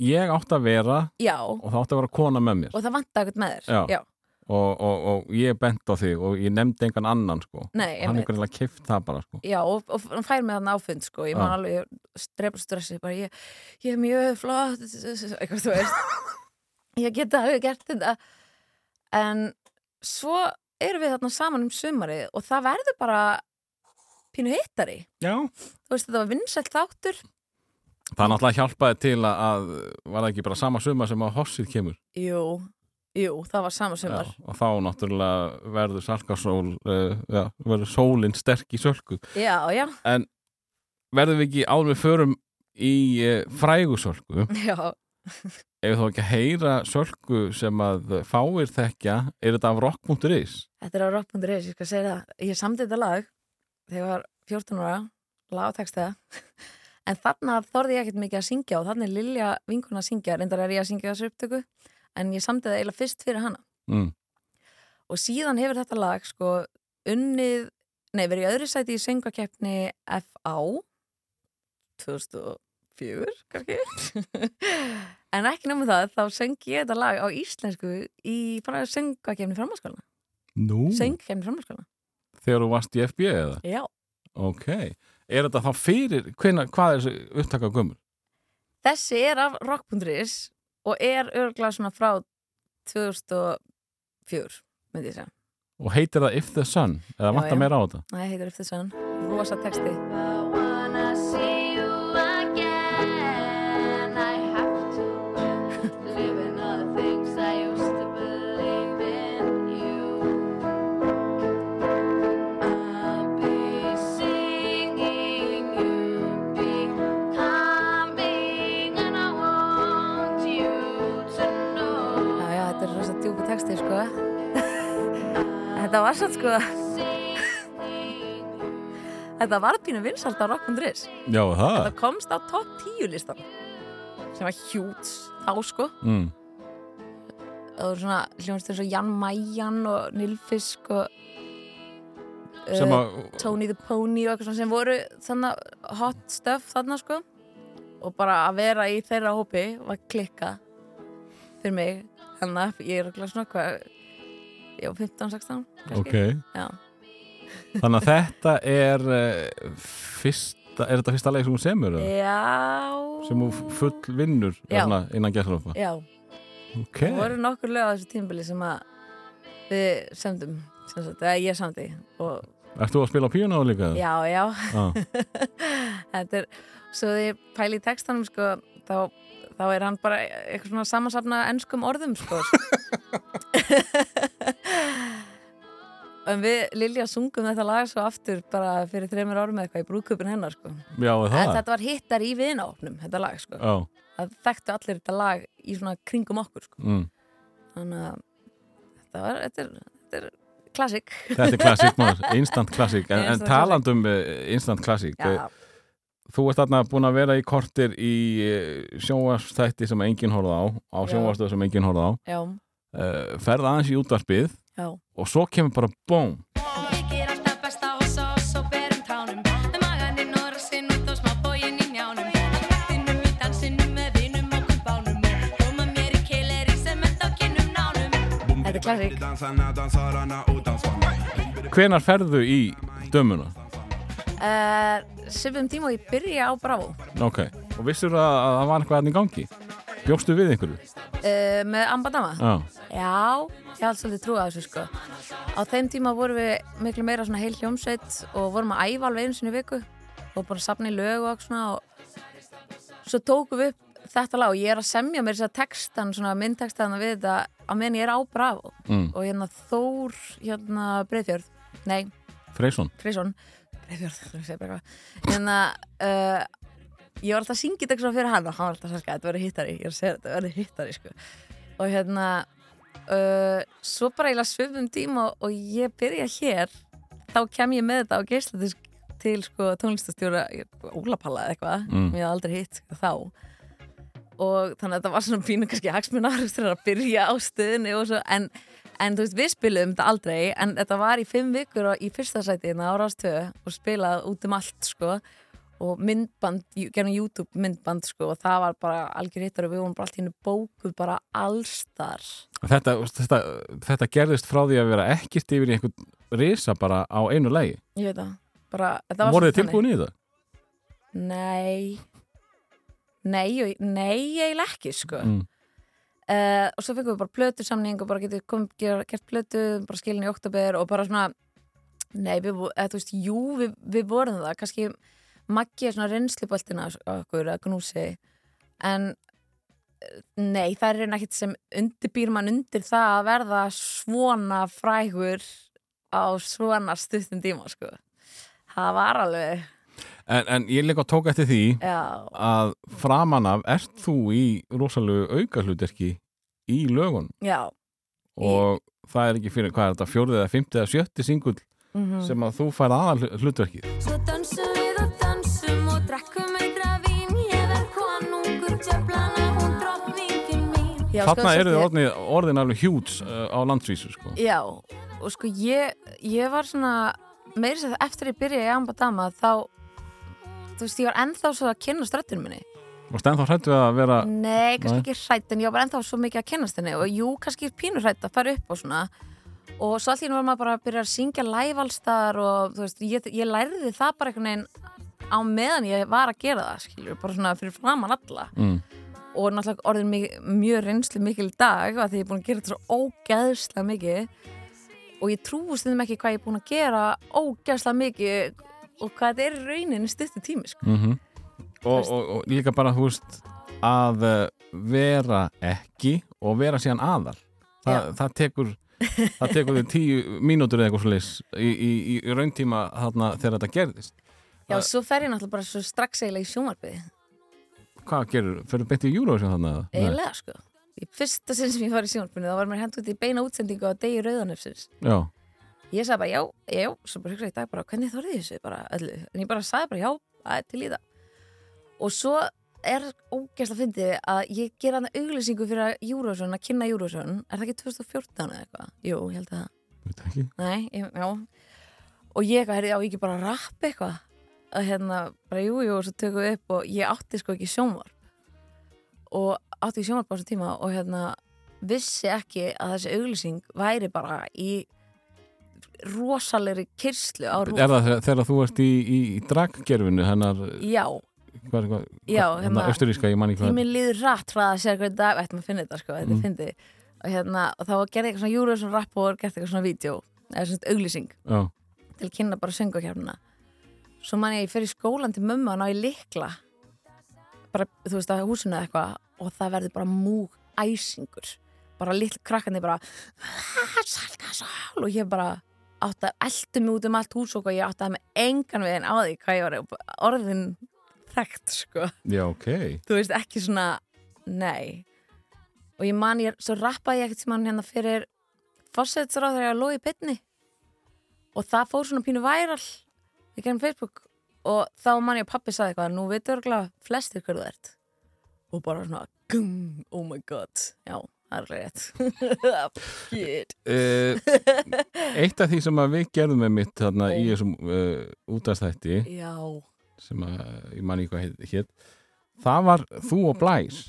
ég átt að vera já, og það átt að vera kona með mér. Og það vantaði eitthvað með þér. Já. og, og, og ég bent á þig og ég nefndi engan annan sko. Nei, hann er einhvern kift það bara sko. Já, og, og hann fær mig þarna áfund sko. ég man Já. alveg, ég strepa stressi bara, ég, ég er mjög flott eitthvað þú veist. Ég geta alveg gert þetta. En svo erum við þarna saman um sumarið og það verður bara pínu hittari. Já, þú veist, þetta var vinsælt þáttur. Það náttúrulega hjálpaði til að, var það ekki bara sama suma sem að hossið kemur? Jú, jú, það var sama sumar. Já, og þá náttúrulega verður salkarsól uh, já, verður sólinn sterk í sölku. Já, já, en verðum við ekki áður við förum í uh, frægusölku já, ef þá ekki að heyra sölku sem að fáir þekkja er þetta af rock.is þetta er á rock.is, ég skal segja það. Ég samdi þetta lag þegar ég var 14 ára lag og texta en þarna þorði ég ekkert mikið að syngja og þannig er Lilja vinkuna að syngja reyndar er ég að syngja þessu upptöku en ég samdi það eiginlega fyrst fyrir hana. Mm. og síðan hefur þetta lag sko unnið, nei verið í öðru sæti í söngakeppni FA 2004 kannski en ekki námið það þá söngi ég þetta lag á íslensku í bara söngakeppni framhalskólana Nú, söngkeppni framhalskólana þegar þú varst í FB eða? já, Ok, er þetta þá fyrir hvenna, hvað er þessi upptaka gömur? þessi er af rock.is og er örgulega svona frá 2004 myndi ég segja. Og heitir það If the Sun? Eða vantar meira á þetta? það heitir eftir sann, rosa texti satt sko Þetta var pínu vinsalt á Rock.is Já, það Þetta komst á topp 10 listan sem var hjút þá sko. Mm. það voru svona hljónstur eins og Jan Majan og Nilfisk og Sem uh, Tony the Pony og eitthvað svona sem voru þannig hot stuff þarna sko. Og bara að vera í þeirra hópi var klikka fyrir mig. Þannig að ég er svona hvað já, 15-16 Ok já. Þannig að þetta er uh, fyrsta, er þetta fyrsta leik sem hún semur? já Sem hún full vinnur innan gæsarlofa? já, Ok það voru nokkur lög á þessu tímbili sem að við semdum sem sagt, ég samdi og Ert þú að spila á píónu líka? já, já Já. þetta er, svo þegar ég pæli í textanum sko, þá, þá er hann bara eitthvað svona samansafna ennskum orðum sko. En við Lilja sungum þetta lag svo aftur bara fyrir þreymur árum eða eitthvað í brúðköpun hennar sko. Já, en þetta var hittar í viðnáfnum þetta lag sko, Já. það þekktu allir þetta lag í svona kringum okkur sko. Mm. þannig að þetta var, þetta er, þetta er klassik Þetta er klassík maður, instant klassík. En, en talandum uh, instant klassík já, Þú ert þarna búin að vera í kortir í sjónvarstætti sem enginn horfði á á Já. sjónvarstöð sem enginn horfði á. Já, uh, ferð aðeins í útvarpið já. og svo kemur bara kinnum nánum. Þetta er klassik Hvenar ferðu í dömuna? Uh, Sifum tíma og ég byrja á Bravo Ok, og vissur að, að það var eitthvað hann í gangi? Bjóstu við einhverju? uh, með Ambadama Já, Já, ég hafði svolítið trúið á þessu sko Á þeim tíma vorum við miklu meira svona heil hljómsveit og vorum að æfa alveg einu sinni í viku og bara safna í lög og svona og svo tókum við upp þetta lag og ég er að semja mér þess að textan, svona myndtextan við þetta á meðan ég er á Bravo mm. og hérna Þór, hérna Breiðfjörð nei, Freysson Það hérna uh, ég var alltaf að syngja þetta fyrir hann og hann var alltaf að þetta verður hittari ég er að segja þetta verður hittari sko. og hérna uh, svo bara ég svifum tíma og, og ég byrja hér þá kem ég með þetta á geisladisk til sko tónlistastjóra Ólapalla eða eitthvað, Mm. mér hafði aldrei hitt sko, þá og þannig að þetta var svona pínu kannski hagsmunar að byrja á stöðinni og svo en, en þú veist við spilum þetta aldrei en þetta var í fimm vikur í fyrsta sæti hérna á Rástöðu og spilað út um allt sko. Og myndband, gerðum YouTube myndband sko og það var bara algjör hittar og við vorum bara allt hennu bókuð bara allstar þetta, þetta, þetta gerðist frá því að vera ekkert yfir í einhvern risa bara á einu legi ég veit það, bara þetta var Voruð þið tilbúin í það? Nei. Nei, nei, eiginlega ekki sko. Mm. Uh, og svo fengum við bara plötu samning og bara getum kom, ger, gert plötu, bara skilin í oktober og bara svona nei, við, eða, þú veist, jú, við, við vorum það. Kannski Maggi er svona reynsluboltina á okkur að gnúsi. En eh, nei, það er einn ekkert sem undirbýr mann undir það að verða svona frægur á svona stuttum tíma sko. Það var alveg En, en ég líka tók eftir því já, að framan af ert þú í rosalegu aukahlutverki í lögun já. Og það er ekki fyrir, hvað er þetta, fjórið eða fymtið eða sjötti singull mm sem að þú fær aðal hlutverkið Svo dansum við og dansum og drekkum eitra vín. Ég verð konungur tjöflana, hún drottningin mín. Já, Þarna sko, eru þið orðin, orðin alveg hjúts uh, á landsvísu sko. Já, og sko ég, ég var svona meiri sér eftir ég byrjaði í Ambadama þá þú veist, ég var ennþá svo að kynna ströttinu minni. Og stend þá hrættu að vera Nei, kannski Nei. ekki hrætt en ég var ennþá svo mikið að kynnast henni. Og jú, kannski pínur hrætt að fara upp og svona. Og svo allir var maður bara að byrja að syngja live allstar og þú veist, ég, ég lærði það bara einhvern veginn á meðan ég var að gera það, skilur, bara svona fyrir framan alla. Mm, og náttúrulega orðin mjög, mjög reynslu mikil dag að því ég er búin að gera þetta svo ógeðslega mikið. Og ég trúi stundum ekki hvað ég er búin að gera ógeðslega mikið og hvað þetta er í rauninni stuttu tími sko. mm og, og, og líka bara þú veist að uh, vera ekki og vera síðan aðal. Þa, það tekur það tekur þig tíu mínútur eða eitthvað svo leys í, í, í rauntíma þarna þegar þetta gerðist. Já, svo fer ég náttúrulega bara svo strax eiginlega í sjónvarpiði hvað gerur, fyrir beint í Eurovision þarna? eiginlega sko. Í fyrsta sinn sem ég var í sjónvarpinu þá var mér hendt út í beina útsendingu á degi rauðanöfsins Já, ég sagði bara já, já, svo bara hugsaði í dag bara, hvernig þorði þessu? Bara öllu, en ég bara sagði bara já, það er til í það. Og svo er ógæsla fyndið að ég gera hann auglýsingu fyrir Eurovision, að kynna Eurovision. Er það ekki 2014 eða eitthvað? Jú, ég held að. Það Veit ekki. Nei, ég, já. Og ég eitthvað, heyrði, já, ég ekki bara rapp eitthvað. Að hérna, bara jú, jú, og svo tökum við upp og ég átti sko ekki sjónvarp. Og átti sjónvarp á þessu tíma og hérna vissi ekki að þessi auglýsing væri bara í rosalegri kyrslu á rúf Er það þegar, þú ert í, í, í draggerfinu hennar, Já, hvað, hvað, Já, hennar hérna- austuríska, ég man ekki hvað tíminn líður rætt frá að sér hvernig dag, ættum að finna þetta sko, þetta Mm. fyndið. Og hérna, og þá gerði eitthvað svona Eurovision rapp og gerði eitthvað svona vídeo, eða svona auglýsing Já, til að kynna bara söngakefnina svo man ég ég í skólan til mömmu að ná í likla bara, þú veist, að húsinu eða eitthvað og það verður bara múg æsingur. Bara litl krakkandi bara salka sál og ég bara átti að eldu mig út um allt hús og ég átti að með engan veginn á því hvað ég var orðin þekkt sko. Já, ok. Þú veist, ekki svona nei. Og ég man, ég, svo rappaði ég ekkert sem hann hérna fyrir fósetsráð þegar ég var logi í bytni og það fór svona pínu væral í gennum Facebook. Og þá man ég að pappi saði eitthvað nú veitur örgulega flestir hverðu þú ert. Og bara svona gum, oh my god, já, uh, Eitt af því sem við gerðum með mitt þarna í þessum uh, útastætti já, sem að ég man ekki hvað hétt það var þú og Blæs.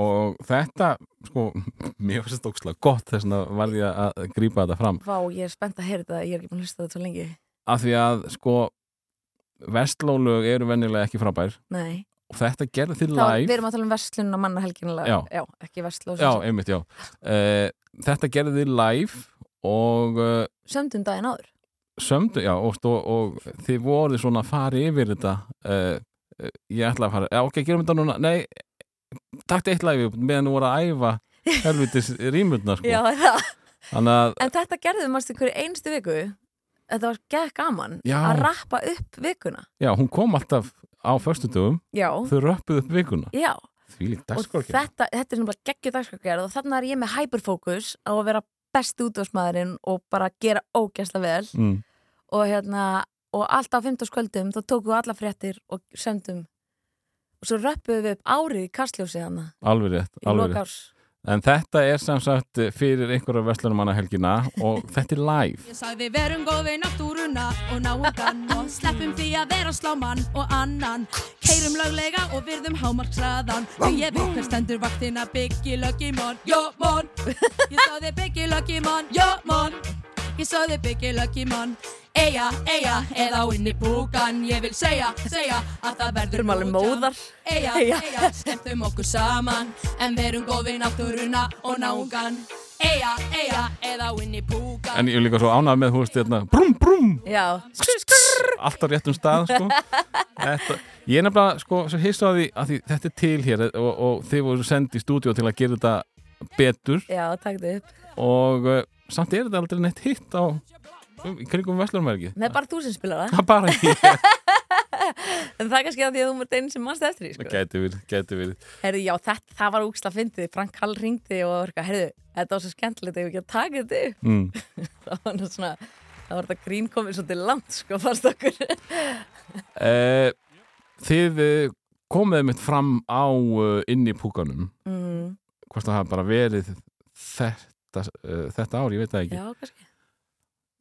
Og þetta, sko mér finnst þetta ókslega gott þess að var ég að grípa þetta fram. Vá, ég er spennt að heyra þetta ég er ekki búin að hlusta þetta svo lengi. Af því að, sko vestlólög eru venjulega ekki frábær. Nei, og þetta gerði þið þá við live erum að tala um verslun og mannahelginlega Já. já, ekki vestló Já, einmitt, já. Uh, Þetta gerði þið live og uh, sömdum daginn áður. sömdu, já, og, og, og þið voruð svona að fara yfir þetta uh, ég ætla að fara, já, ok, gerum þetta núna nei, takt eitt live meðan þú voru að æfa helvitis rýmurnar, sko. Já, að, En þetta gerðum mástu hverju einstu viku Þetta var gekk gaman Já. að rappa upp vikuna. Já, hún kom alltaf á föstudögum, Já, þau röppuð upp vikuna. Já. Því líkt Og dagskorki þetta, þetta er náttúrulega geggjur dagskrargerð og þannig er ég með hyperfókus á að vera besti útvarsmaðurinn og bara gera ógæsla vel. Mm, og hérna, og alltaf á 15 skvöldum þá tókum við alla fréttir og sömdum og svo röppuðum við upp árið í kastljósið hana alveg rétt, alveg rétt en þetta er sem sagt fyrir einhverja verslunumanna helgina og þetta er live. Ég sagði verum góð við náttúruna og náungan og sleppum því að vera sláman og annan. Keirum löglega og virðum hámarksaðan og ég veit hver stendur vaktina. Byggi löggi mon, jó mon. Ég sagði byggi löggi mon, jó mon Ég sagði byggi löggi mon Eja, eja, eða á inni búkan. Ég vil segja, segja að það Við verður erum alveg móðar. Eja, eja, skemmtum okkur saman En verum góð við náttúruna og náungan. Eja, eja, eða á inni búkan. En ég er líka svo ánægð með, veist, hérna brum, brum, Já, allt á réttum stað sko. þetta, ég er nefnilega sko, svo hissa á því að því þetta er til hér og, og þið voru sendið í stúdíu til að gera þetta betur. Já, takk þið upp. Og uh, samt er þetta aldrei neitt hitt á um, kringum Vestlurumverki Það er bara þú sem spilar það það bara ég En það er kannski að því að þú múrt einn sem mannst eftir því sko. gæti verið, gæti verið Herðu, já, þetta, það var úksla fyndið. Frank Hall ringdi og eitthvað, herðu, þetta var svo skemmtilegt, ef við ekki að taka þetta mm. Það var nú svona, það var þetta grín komið svolítið langt, sko, fannst okkur. uh, þið uh, komið mitt fram á uh, inn í púkanum Mm, hvort það hafa bara verið þetta, uh, þetta ár, ég veit það ekki já, kannski.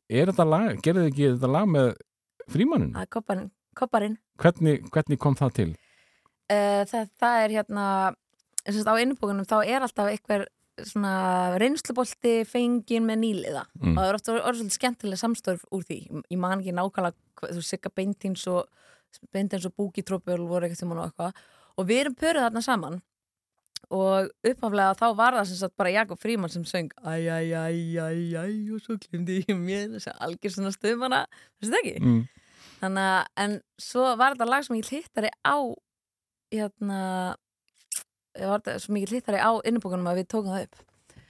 er þetta lag, gerðu þið ekki þetta lag með frímannin? Það er kopparinn. kopparinn. Hvernig, hvernig kom það til? Uh, það, það er hérna, þess að á innbúkunum þá er alltaf einhver svona reynslubolti fengin með nýliða. Mm. Og það er ofta svolítið skemmtilega samstörf úr því. Ég man ekki nákvæmlega, þú sigga beintins og beintins og búkitrópul voru eitthvað tíma og eitthvað. Og við erum pöruð þarna saman og uppaflega þá var það sem sagt bara Jakob Fríman sem söng æj, æj, æj, æj, æj og svo glimdi ég mér þess að algjör svona stöðmana þessi það ekki? Mm. Þannig að, en svo var þetta lag sem ég hittari á hérna svo mikið hittari á innbúkunum að við tókum það upp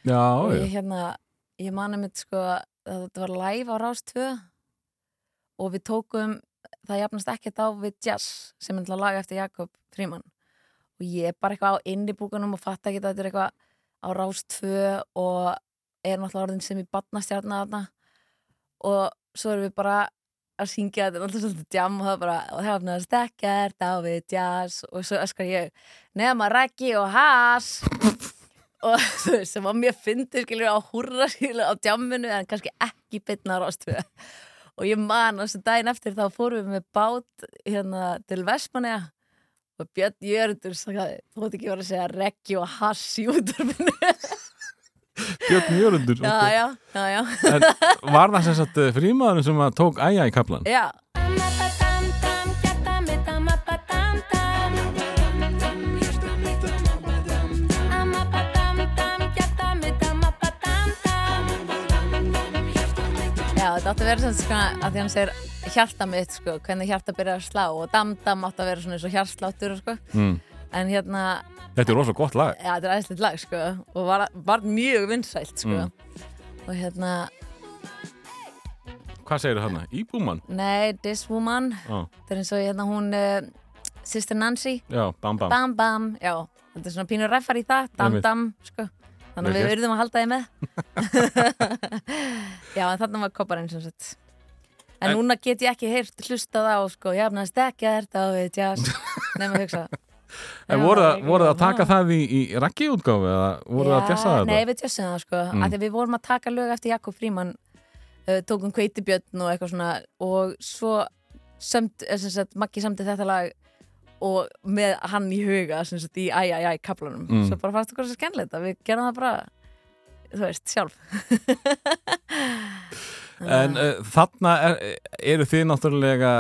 Já, og ég hérna, ég mani mitt sko að þetta var live á Rás 2 og við tókum það jafnast ekkert á við Jazz sem er lag eftir Jakob Fríman og ég er bara eitthvað á innbúkunum og fatt ekki að þetta er eitthvað á Rás 2 og er náttúrulega orðin sem í badnastjarnar þarna. Og svo erum við bara að syngja þetta er alltaf svolítið jam og það er bara og hefnast ekkert á við jazz. Og svo öskar ég nema reggi og has og þú veist sem var mjög fyndir skilur á húrra skilur á jamminu en kannski ekki bytna rástuða og ég man þessu daginn eftir þá fórum við með bát hérna til Vestmanega og Björn Jörgur sagði, þú ætti ekki verið að segja reggi og hass í útvarpinu Björn já, En var það sem sagt eh, frímaðurinn sem tók æja í kaplan? já. Já, þetta átti að vera svona að því hann segir hjarta mitt, sko, hvernig hjarta byrjar að slá og dam-dam átti að vera svona eins og hjartsláttur, sko, Mm. en hérna Þetta er rosalega gott lag. Já, þetta er æðislegt lag, sko og var, var mjög vinsælt, sko. Mm. og hérna, Hvað segir þarna? Íbúmann? nei, This Woman Já, þetta er eins og hérna hún uh, Sister Nancy, já, bam bam. Bam bam já, þetta er svona pínur reffar í það dam-dam, sko. Þannig að við gert. urðum að halda þið með. Já, en þarna var kopparinn sem sagt en, En- núna get ég ekki heyrt hlustað á sko, ég hafnast ekki að þetta á við jazz nefnum að hugsa En voru það, það að taka það í, í rakkiútgáfi eða voru það að djassa þetta? Nei, við tjössum það sko Mm. mm. við vorum að taka lög eftir Jakob Fríman uh, tókum kveitibjörn og eitthvað svona og svo sömt, eh, sem sagt, Maggi samti þetta lag og með hann í huga sagt, í æj, æj, æj, kaplanum Mm. svo bara fannst okkur svo skemmtilegt að við gerum það bara þú veist, sjálf En uh, þarna er, eru þið náttúrulega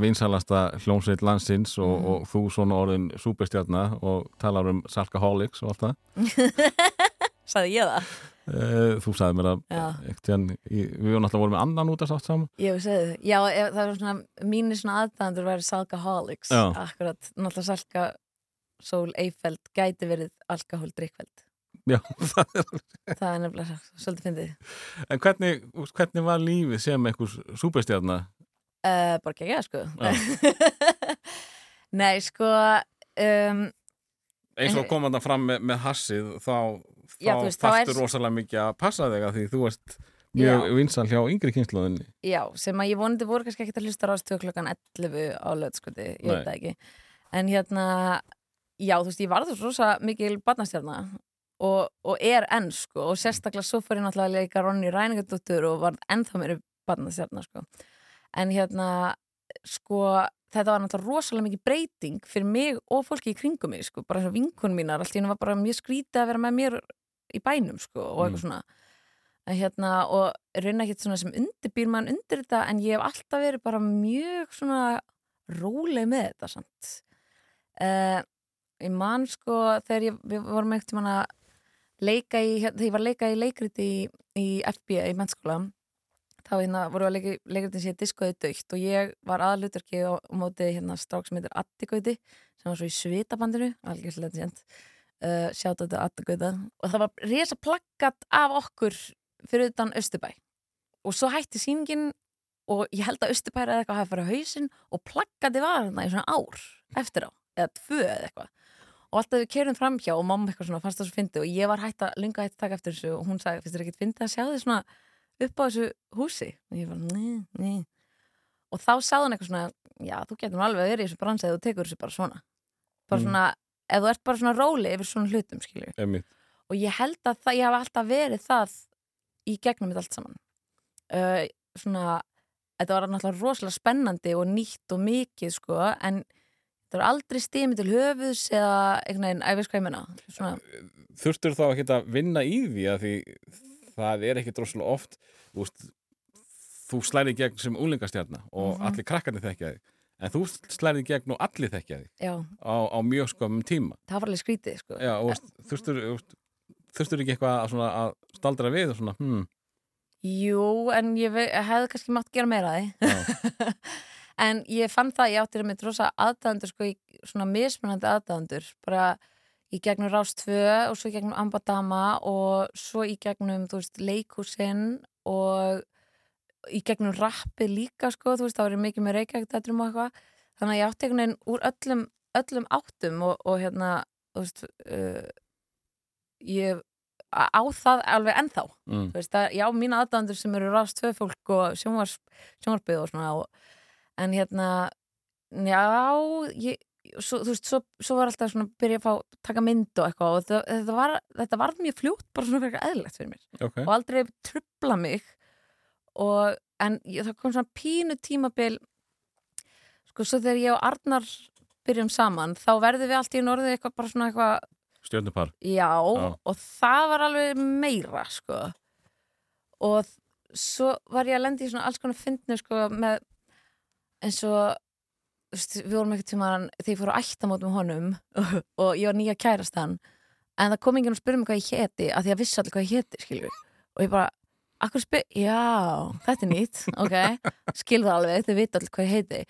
vinsalasta hljómsveit landsins og, Mm. og þú svona orðin súperstjarnar og talar um salkaholics og allt það. sagði ég það Uh, þú sagði mér að ekkert, í, við vorum náttúrulega voru með annan út að sátt saman. Ég hef segið, já, það er svona mínir svona aðdæðandur væri Salkaholics Já. akkurat, náttúrulega Salka Sól Eifeld gæti verið alkohól drikkveld, Já, það er, það er nefnilega svolítið fyndið. En hvernig, hvernig var lífið sem einhvers súperstjarnar? uh, bara ekki sko. Já. Nei, sko um, Eins og kom þetta fram með, með hassið þá, þá þarftu rosalega mikið að passa þig að því þú ert mjög vinsal hjá yngri kynsluðinni. Já, sem að ég vonandi voru kannski ekkert að hlusta ráðstöð klokkan 11 á löðskoti, ég veit það ekki. En hérna, já, þú veist, ég var þú rosa mikil barnastjarna og, og er enn, sko og sérstaklega svo ég náttúrulega að leika Ronny Ræningadóttur og var ennþá mér barnastjarna, sko. En hérna, sko þetta var náttúrulega rosalega mikið breyting fyrir mig og fólki í kringum mig, sko bara eins og vinkun mínar, allt í henni var bara mjög skrítið að vera með mér í bænum, sko og eitthvað Mm. svona. En hérna, og raun ekkert svona sem undirbýr mann undir þetta en ég hef alltaf verið bara mjög svona róleg með þetta samt. Uh, ég man sko þegar ég, við vorum ekkert mann að leika í, hérna, þegar ég var að leika í leikriti í, í FB í mennskóla þá hérna voru að leika, leikriti sér diskoði dögt og ég var aðluturki á, á móti hérna strák sem heitir Attigauti sem var svo í svitabandinu algjörlega sent uh, sjátt þetta Attigauta og það var resa plakkat af okkur fyrir utan Östubæ og svo hætti sýningin og ég held að Östubæ eða eitthvað hafi farið á hausinn og plakkati var þarna í svona ár eftir á, eða tvö eða eitthvað og alltaf við kerum fram hjá og mamma eitthvað svona fannst það svo fyndi og ég var hætt að lunga hætt að taka eftir þessu og hún sagði, finnst þér ekkert fyndi að sjá þið svona upp á þessu húsi? Og ég var, nei, nei. Og þá sagði hún eitthvað svona, já, þú getur nú alveg verið í þessu bransi eða þú tekur þessu bara svona. Bara Mm. svona, ef þú ert bara svona róli yfir svona hlutum, skilju og ég held að það, ég hef alltaf verið það í gegnum þetta allt saman. Uh, svona þetta var náttúrulega rosalega spennandi og nýtt og mikið sko en það var aldrei stími til höfuðs eða einhvern veginn, svona, Þurftur þá ekki að vinna í því að því það er ekki droslega oft veist, þú slæri gegn sem úlingastjarnar og Mhm. allir krakkarnir þekkja þig en þú slæri gegn og allir þekkja þig á, á mjög skömmum tíma. Það var alveg skrítið sko. Já, og veist, þurftur, veist, þurftur ekki eitthvað að, svona, að staldra við og svona, hmm, Jú, en ég hefði kannski mátt gera meira því en ég fann það, ég átti með rosa aðdæðandur sko, svona mismunandi aðdæðandur bara í gegnum Rás 2 og svo í gegnum Ambadama og svo í gegnum, þú veist, leikhúsinn og í gegnum rappi líka, sko, þú veist, það var mikið með reykjagdætrum og eitthvað þannig að ég átti einhvern veginn úr öllum, öllum áttum og, og hérna, þú veist uh, ég á það alveg ennþá mm. þú veist, að, já, mína aðdæðandur sem eru rast tvö fólk og sjónvarpið og svona og, en hérna já, ég svo, þú veist, svo, svo var alltaf svona að byrja að fá, taka mynd og eitthvað og þetta, þetta var, þetta var mjög fljótt bara svona eitthvað eðlilegt fyrir mér ok, og aldrei trubla mig og, en ég, það kom svona pínu tímabil sko, svo þegar ég og Arnar byrjum saman, þá verðum við allt í norðið eitthvað bara svona eitthvað stjörnupar Já, Já. og það var alveg meira, sko. Og svo var ég að lenda í svona alls konar fyndnu, sko, með og, þú veist, við vorum ekkert tíma þegar ég fór á ættamót með honum og ég var nýja kærastan, en það kom enginn að spyrja mig hvað ég heti, að því að vissi allir hvað ég heti, skilur. Og ég bara, akkur spyr, já, þetta er nýtt, ok, skilðu alveg, þau vita allir hvað ég heiti.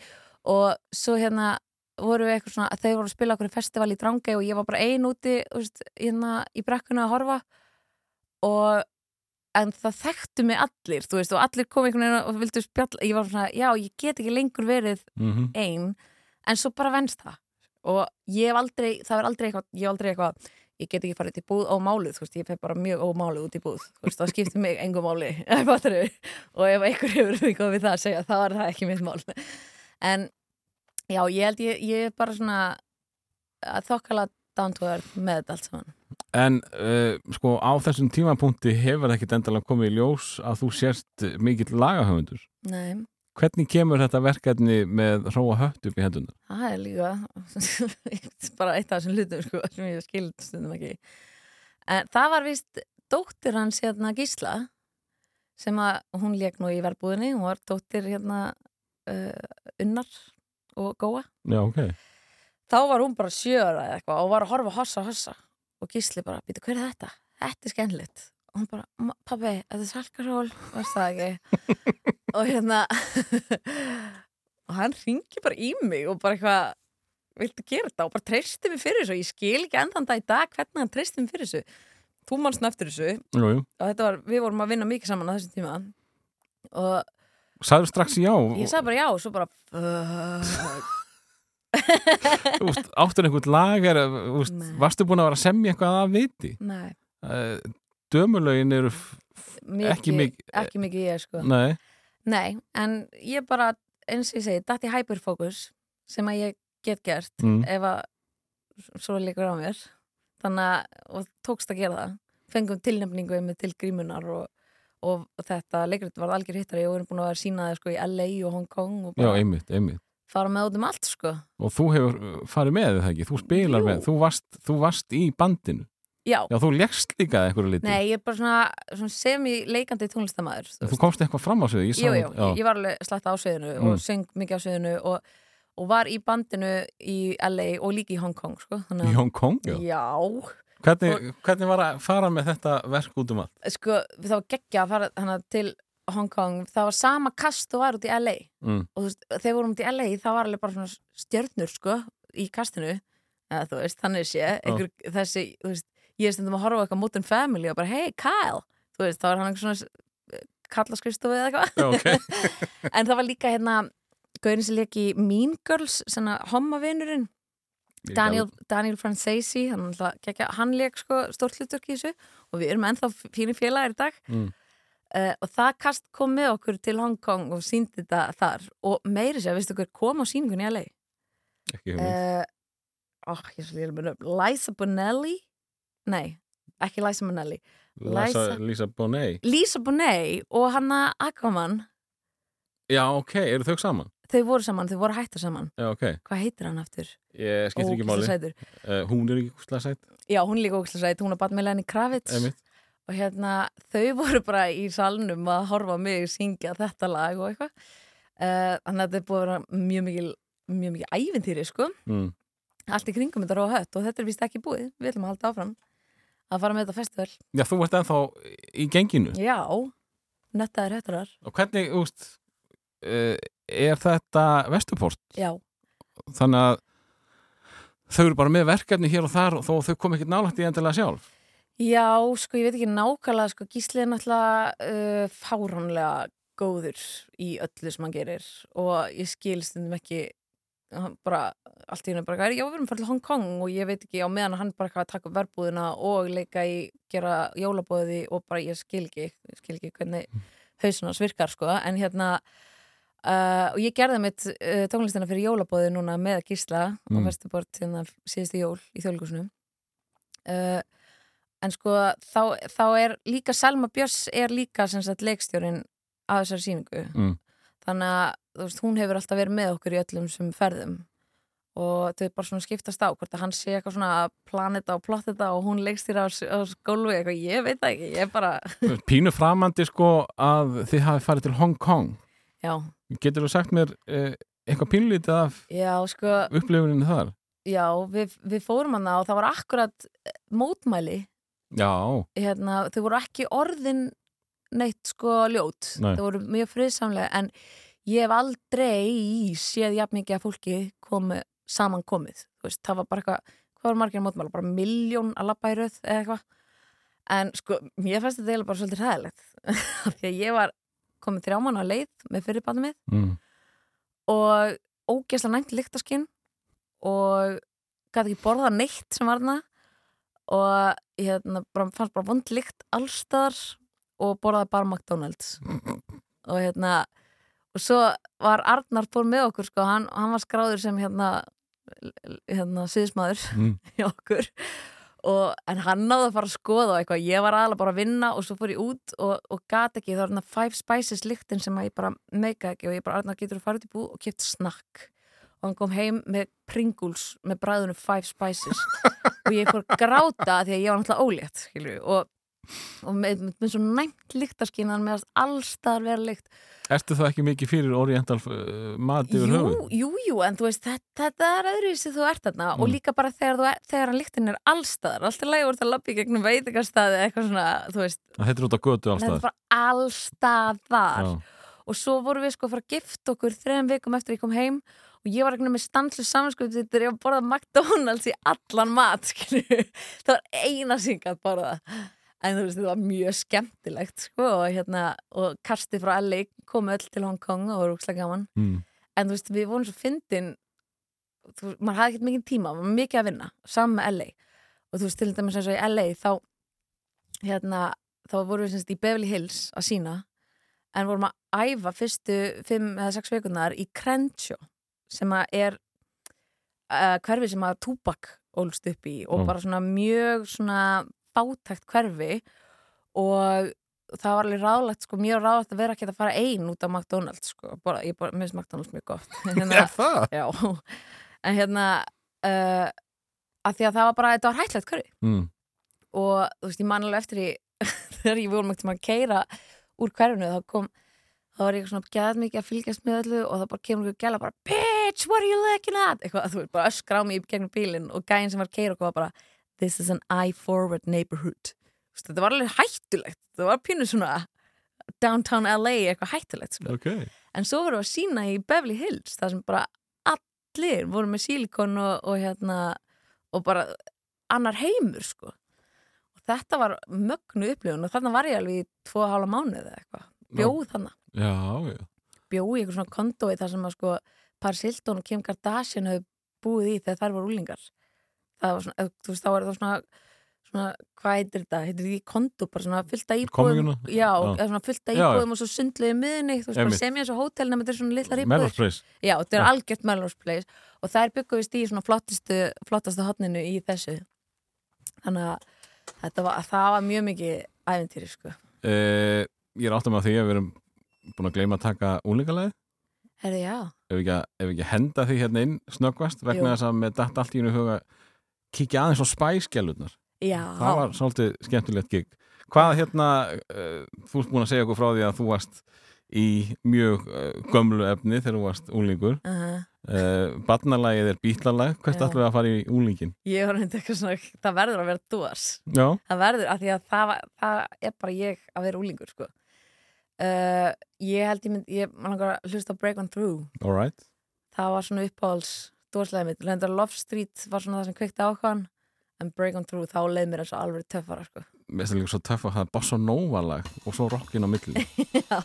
Og svo hérna, voru við eitthvað svona að þeir voru að spila okkur í festival í Drangei og ég var bara ein úti veist, hérna, í brekkuna að horfa og en það þekktu mig allir þú veist, og allir kom einhvern veginn og vildu spjalla ég var svona, já, ég get ekki lengur verið mm ein, en svo bara venst það. Og ég hef aldrei það er aldrei eitthvað, ég hef aldrei eitthvað ég get ekki farið til búð ómáluð, þú veist, ég feg bara mjög ómáluð út í búð, þú veist, það skiptir mig engum máli, og ef einhver hefur við það að segja, þá er það ekki mitt mál. En já, ég held ég, ég er bara svona að þokkala down to earth með þetta allt saman En uh, sko á þessum tímapunkti hefur það ekkit endalega komið í ljós að þú sérst mikill lagahöfundur. Nei, Hvernig kemur þetta verkefni með hróa hött upp í hendunar? það er líka bara eitt af þessum hlutum sko, sem ég skild stundum ekki en það var vist dóttir hans hérna Gísla sem að hún lék nú í verbúðinni hún var dóttir hérna uh, Unnar og Góa Já, ok. þá var hún bara sjöra eða eitthvað og var að horfa hossa hossa og Gísli bara, býta hver er þetta? Þetta er skemmtilegt og hún bara, "Ma- pabbi, þetta er salkaról veist það ekki og hérna og hann ringi bara í mig og bara eitthvað viltu gera þetta og bara treysti mig fyrir þessu og ég skil ekki endan það í dag hvernig hann treysti mig fyrir þessu þú mannst eftir þessu Jú, jú. og þetta var, við vorum að vinna mikið saman á þessum tíma og Sæður strax já. ég sagði bara já og svo bara fuck. Áttur einhvern lag er, Nei. varstu búin að vera að semja eitthvað að viti? nei, dömulögin eru, mikið, Ekki mikið- ekki mikið ég sko nei, Nei, en ég bara, eins og ég segi, datt í hyperfókus sem að ég get gert Mm. ef að svo líkur á mér þannig að, tókst að gera það fengum tilnefningu með til grímunar og, og þetta leikrit var algjör hittari og við erum búin að vera að sína það sko í LA og Hong Kong og já, bara einmitt, einmitt. Fara með út um allt sko Og þú hefur uh, farið með það ekki, þú spilar Jú. með, þú varst, þú varst í bandinu. Já, Já, þú leggst líka að einhverju liti. nei, ég er bara svona, svona semi-leikandi tónlistamæður En Þú komst eitthvað fram á sig, ég Jú, jú, ég var alveg slætt á sviðinu Mm. og söng mikið á sviðinu og, og var í bandinu í LA og líka í Hong Kong sko. þannig Í Hong Kong, já. Já, Hvernig, hvernig var að fara með þetta verk út um allt? sko, það var geggja að fara hana, til Hong Kong, það var sama kast og var út í LA Mm. og veist, þegar vorum út í LA það var alveg bara svona stjörnur sko, í kastinu. Eða þú veist, þannig sé einhver, þessi, þú veist, ég stundum að horfa eitthvað Modern Family og bara, hey Kyle! Þú veist, þá var hann eitthvað svona kallaskrifstofu eða eitthvað. Já, ok. en það var líka hérna Gaurin sem leik í Mean Girls svona homavinurinn Daniel, Daniel Francesi hann, hann leik sko stórt hlutverk í þessu. Og við erum ennþá fínir félagar í dag. Mm. Uh, og það kast kom með okkur til Hong Kong og síndi þetta þar og meiri sér, veistu hver kom á síningunni í LA Ekki uh, oh, Liza Bonelli nei, ekki Liza Bonelli Lisa, Lisa Bonet. Lisa Bonet og hanna Aquaman Já, ok, eru þau saman? þau voru saman, þau voru hættar saman Já, ok. hvað heitir hann aftur? Ég skiptir ekki máli. Uh, hún er ekki úrslega sætt, Já, hún er líka ógæslega sætt, hún er bara með Lenny Kravitz einmitt. Og hérna, þau voru bara í salnum að horfa mig syngja þetta lag og eitthvað uh, þannig að þetta er búið að vera mjög mikil mjög mikil ævintýri, sko Mm. allt í kringum þetta róa hött og þetta er vist ekki búið við ætlum að halda áfram að fara með þetta festival Já, þú ert ennþá í genginu. Já, nöttaðir höttarar Og hvernig, úst, uh, er þetta Vestuport? Já, Þannig að þau eru bara með verkefni hér og þar og þó þau kom ekki nálægt í endilega sjálf. Já, sko, ég veit ekki nákvæmlega, sko, Gísli er náttúrulega uh, fáránlega góður í öllu sem hann gerir og ég skil stundum ekki bara, allt í henni bara, já, við erum farið til Hong Kong og ég veit ekki, á meðan hann bara eitthvað að taka verbúðina og leika í gera jólabóði og bara ég skil ekki, ég skil ekki hvernig hausunars virkar, sko, en hérna uh, og ég gerði mitt uh, tónlistina fyrir jólabóði núna með Gísla Mm. og Vesturbort hérna síðustu jól í þjóðleikusinu uh, en sko þá, þá er líka Selma Björns er líka sem sagt leikstjórin af þessari sýningu. Mm. þannig að þú veist, hún hefur alltaf verið með okkur í öllum sem ferðum. Og þau bara svona skiptast á hvort að hann sé eitthvað svona að planeta og plotta þetta og hún leikstýra á, á skólfi eitthvað, ég veit það ekki, ég er bara Pínu framandi sko að þið hafi farið til Hong Kong. Já, Getur þú sagt mér eh, eitthvað pínlítið af já, sko upplifuninu þar? já, við, við fórum hann og það var akkurat eh, mótmæli hérna, þau voru ekki orðin neitt sko ljót. Nei. þau voru mjög friðsamlega en ég hef aldrei séð jafn mikið að fólki komi, saman komið. Þú veist, það var bara eitthvað, hvað var margir mótmála bara miljón að labba í röð eða eitthvað? En sko, mér fannst þetta bara svolítið ræðilegt því að ég var komið þrjá manna á leið með fyrirbæðum mið mm. og ógeðslega næmt lyktaskinn og gæti ekki borða neitt sem var þarna og hérna, bara, fannst bara vond lykt allstaðar og borðaði bara McDonalds. Og hérna og svo var Arnar fór með okkur sko, hann, hann var skráður sem hérna hérna síðismadur Mm. hjá okkur. Og, en hann náði að fara að skoða og eitthvað, ég var aðalega bara að vinna og svo fór ég út og, og gat ekki, það var hérna five spices lyktin sem ég bara meika ekki og ég bara, Arnar getur að fara út í bú og kipt snakk og hann kom heim með Pringles með bræðunum five spices. Og ég fór gráta því að ég var náttúrulega ólétt skilju, og, og með, með, með svo næmt lyktaskinan með allstaðar vera lykt. Ertu það ekki mikið fyrir oriental uh, mat yfir jú, höfuð? jú, jú, en þú veist þetta, þetta er öðruvísi þú ert þarna. Og Mm. líka bara þegar, þú er, þegar lyktin er allstaðar alltaf lægur þetta að lappi gegnum veitingastæði eitthvað svona, þú veist, Það heitir út á götu þetta er allstað bara allstaðar. Já, og svo vorum við sko að fara að gifta okkur þrejum vikum eftir ég kom heim og ég var ekki með stanslu samanskjöld þegar ég var að borða McDonalds í allan mat skilju. það var eina syngat borða en þú veist þetta var mjög skemmtilegt sko og hérna og kasti frá LA kom öll til Hong Kong og var úkslega gaman mm. en þú veist við vorum svo fyndin þú, maður hafði ekkert mikið tíma maður var mikið að vinna, saman með LA og þú veist til dæmis eins og í LA þá hérna, þá vorum við semst í Beverly Hills að sína en vorum að æfa fyrstu fimm eða sex vikunar í Crenshaw sem að er uh, hverfi sem að Tupac ólst upp í og Mm. bara svona mjög svona bátækt hverfi og það var alveg ráðlegt sko, mjög ráðlegt að vera ekki að fara ein út af McDonalds sko, bara, ég bara, mér finnst McDonalds mjög gott hérna, það? já, en hérna uh, að því að það var bara, þetta var hættlegt hverfi Mm. og þú veist, ég man alveg eftir í þegar ég vorum ekkert að keira úr hverfinu, þá kom þá var ég svona gæðað mikið að fylgjast með öllu og það bara kemur einhver gæla bara bitch, what are you looking at? Eitthvað, þú veist, bara öskra á mig í gegnum bílinn og gæðin sem var að keira okkur var bara this is an eye forward neighborhood. Þetta var alveg hættulegt þetta var pínu svona downtown LA eitthvað hættulegt sko. Ok. En svo vorum við að sína í Beverly Hills það sem bara allir voru með sílikon og, og hérna og bara annar heimur sko. Og þetta var mögnu upplifun og þarna var ég alveg í tvo hálfa mánuð eða eitthvað, bjóð þannig Já, já. Bjóð í eitthvað svona kondói þar sem að sko Paris Hilton og Kim Kardashian hefur búið í þegar þær voru úlingar það var svona, þú veist, þá var það svona svona, hvað heitir þetta, heitir því kondó bara svona fullta íbúðum já, Já. svona já. íbúðum og svo sundluði miðinni, þú veist, sem ég eins og hótel nema þetta er svona litlar íbúður Melrose Place. Já, þetta er algjört Melrose Place. Og þær byggum við í svona flottistu, flottastu hotninu í þessu. Þannig að var, það var mjög mikið æventýri sko. uh, Ég er áttum að því að við erum búin að gleyma að taka úlingalæði Herði, já, ef við ekki, ekki henda því hérna inn snöggvast vegna þess að með datt allt í einu huga kíkja aðeins á spæskjælurnar já. Það var svolítið skemmtilegt gig. Hvað hérna, uh, þú ert búin að segja okkur frá því að þú varst í mjög uh, gömlu efni þegar þú varst úlingur uh -huh. uh, barnalægið er bítlalag hvert ætlum við að fara í úlingin Ég var reyndi eitthvað svona, það verður að vera dúars. Já, það verður, af því að það, það er bara ég að vera úlingur sko. Uh, ég held ég mynd ég langar að hlusta á Break On Through. Alright það var svona uppáhalds dúarslega mitt, Lendar Love Street var svona það sem kveikti ákvæðan en Break On Through, þá leið mér eins og alveg töffara sko. mér finnst það líka svo töff að það er bossa nova lag og svo rockin á milli. Já.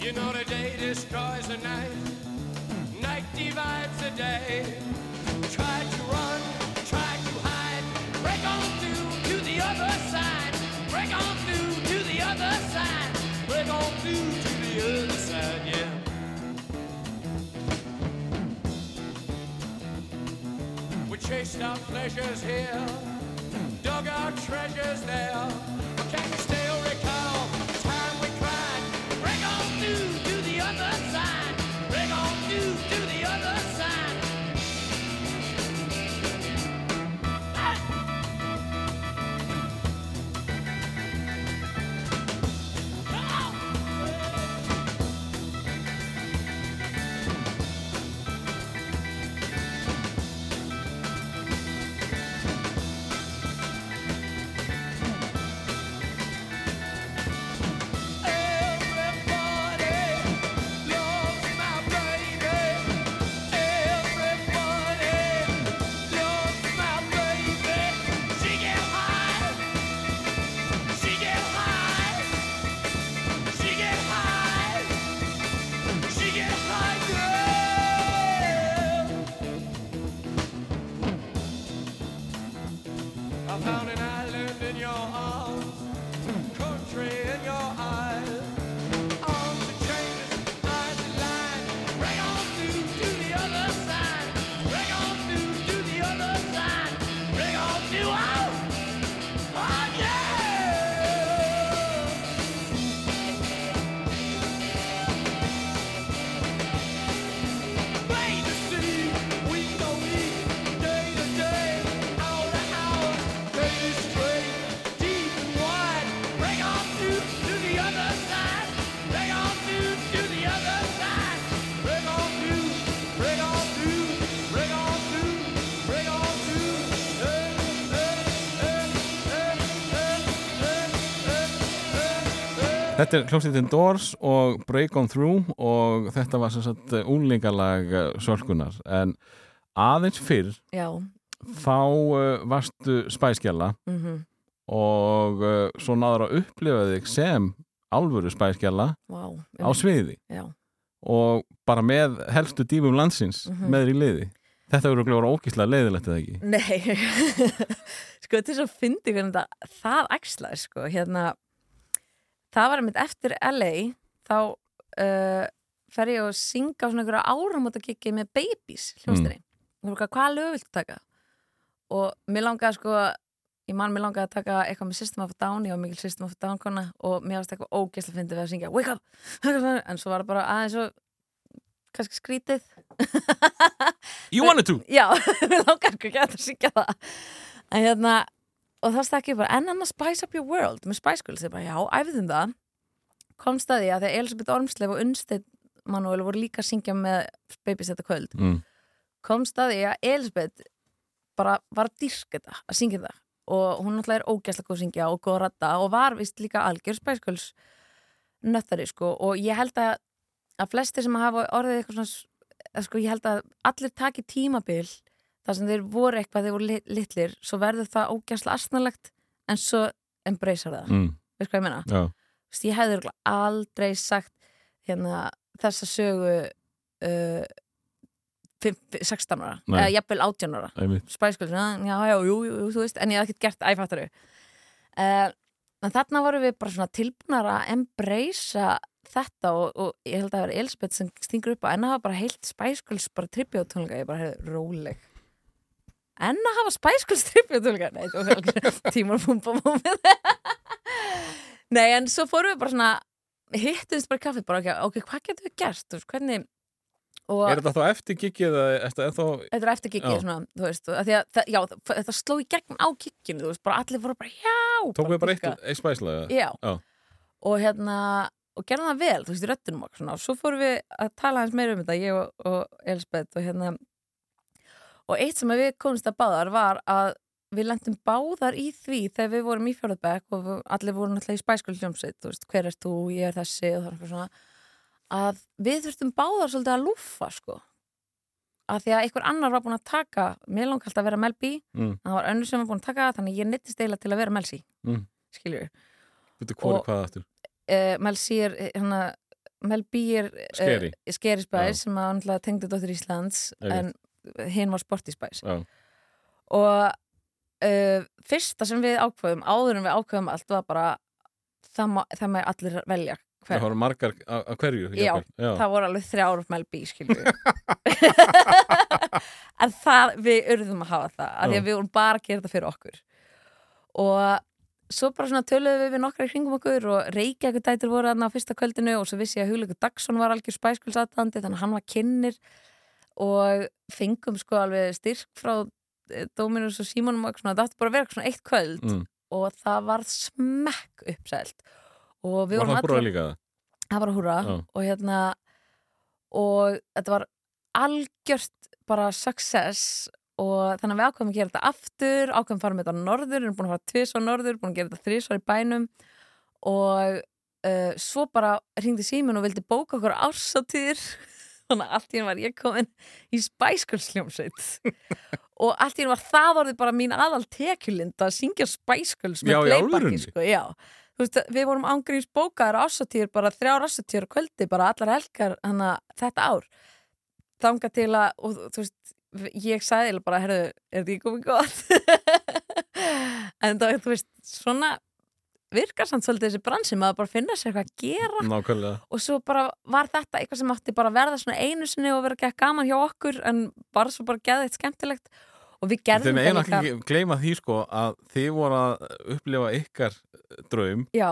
You know the day destroys the night, night divides the day. Chased our pleasures here, dug our treasures there. But can you your Þetta er hljómsveitin Doors og Break On Through og þetta var sem sagt únlingalag sörkunar en aðeins fyrr Já, þá uh, varstu spæskjala mhm, og uh, svo náður að upplifa þig sem alvöru spæskjala vá á sviði. Já, og bara með helstu dýfum landsins Mhm. með þér í liði. Þetta verður glóra ógíslega leiðilegt eða ekki? Nei, sko þetta er svo fyndi hvernig þetta, það æxlaði sko, hérna það var einmitt eftir LA þá uh, fer ég að syngja á svona einhverja áramótakikki með Babies hljómsdýri mm. hvað, lög viltu taka? Og mér langaði sko ég man mér langaði að taka eitthvað með System of Down ég var mikil System of Down kona og mér varst eitthvað ógeðslega fyndið við að syngja Wake up, en svo var það bara aðeins og kannski skrítið. You wanted to. Já, við langar ekki að syngja það. En hérna og það stakk ég bara, en annars Spice Up Your World. Með Spice Girls, ég bara, já, æfðum það. Komst að því að að Elisabeth Ormsleif og Unnsteinn Manuel voru líka að syngja með þetta kvöld mm. komst að því að Elisabeth bara var að dyrka þetta, að syngja það og hún náttúrulega er ógæslega góð að syngja og góð að ratta og var vist líka algjör Spice Girls nöttari sko. Og ég held að, að flestir sem hafa orðið eitthvað svona sko ég held að allir taki tímabil þar sem þeir voru eitthvað þeir voru li- litlir svo verður það ógæslega astnalegt en svo embracear það Mm. veist hvað ég meina? Já, Þú veist, ég hefði aldrei sagt hérna, þessa sögu uh, 5, 16 ára Nei. eða jafnvel 18 ára einmitt spæskul, já, já, jú, jú, jú, þú veist en ég hef ekkert gert æfattaru uh, en þarna vorum við bara svona tilbúnar að embracea þetta og, og ég held að það var Elisabeth sem stingur upp að hafa bara heilt spæskuls bara tribjótónleika, ég bara hefði róleg en að hafa spæskuls tribjótónleika, nei, en svo fórum við bara svona hittumst bara kaffið, bara ok, ok, hvað getum við gert, veist, hvernig og Er þetta þá eftir gigið eða er þetta ennþá Þetta er eftir Já. svona, þú veist, að að það, já, þetta sló í gegn á gigginu, þú veist, bara allir voru bara, já, Tókum við bara eitt, spæslega Já. Já. og hérna, og gerðum það vel, þú veist, í röttunum okkur svona, og svo fórum við að tala hans meira um þetta, ég og, og Elisabeth og hérna, og eitt sem við komumst að báðar var að við lendum báðar í því þegar við vorum í fjörðabæk og við, allir voru náttúrulega í spæskul hljómsveit, þú veist, hver er þú, ég er þessi og það er eitthvað svona, að við þurftum báðar svolítið að lúffa, sko að því að einhver annar var búin að taka mér langt alltaf að vera Mel B Mm. það var önnur sem var búin að taka þannig ég neittist eiginlega til að vera Mel C Mm. skiljur Veitu hvað Og- er hvað aftur uh, Mel C er uh, Scary Já. Spice sem að tengdi dóttir Íslands Einmitt. en hinn var Sporty Spice Já. og uh, fyrsta sem við ákveðum áður en við ákveðum allt var bara það má, það má allir velja Það hver, voru margar á hverju Já. Já. það voru alveg þrjár Mel B skilju en það við urðum að hafa það af því að við vorum bara að gera þetta fyrir okkur og svo bara svona töluðum við við nokkra í kringum okkur og Reykjavík dætur voru þarna á fyrsta kvöldinu og svo vissi ég að Hugleikur Dagsson var algjör spæskulsatandi þannig að hann var kynnir og fengum sko alveg styrk frá eh, Dominus og Símonum og það átti bara að vera svona eitt kvöld Mm. og það var smekk uppselt og við Var vorum allir líka það? var húra Já. og hérna og þetta var algjört bara success og þannig að við ákveðum að gera þetta aftur ákveðum að fara með þetta á norður erum búin að fara tvis á norður, búin að gera þetta þrísvar í bænum og uh, svo bara hringdi síminn og vildi bóka okkur ársáttíðir þannig að allt í henni var ég komin í spæskulsljómsveit. Og allt í henni var það orðið bara mín aðal tekjulind að syngja spæskuls Já, með alvörunni? sko, veist, við vorum ángríms bókaðar ásatíður bara þrjár ásatíður á kvöldi, bara allar helgar hana, þetta ár. Þanga til að, og veist ég sagði bara, herðu, er þetta ekki komið gott? En það, þú veist, svona virkar samt svolítið þessi bransi, maður bara finna sér eitthvað að gera Nákvæmlega. og svo bara var þetta eitthvað sem átti bara að verða svona einu sinni og vera ekki gaman hjá okkur en bara svo bara geða eitt skemmtilegt og við Þeim gerðum þetta ekki gleyma því sko að þið voru að upplifa ykkar draum. já,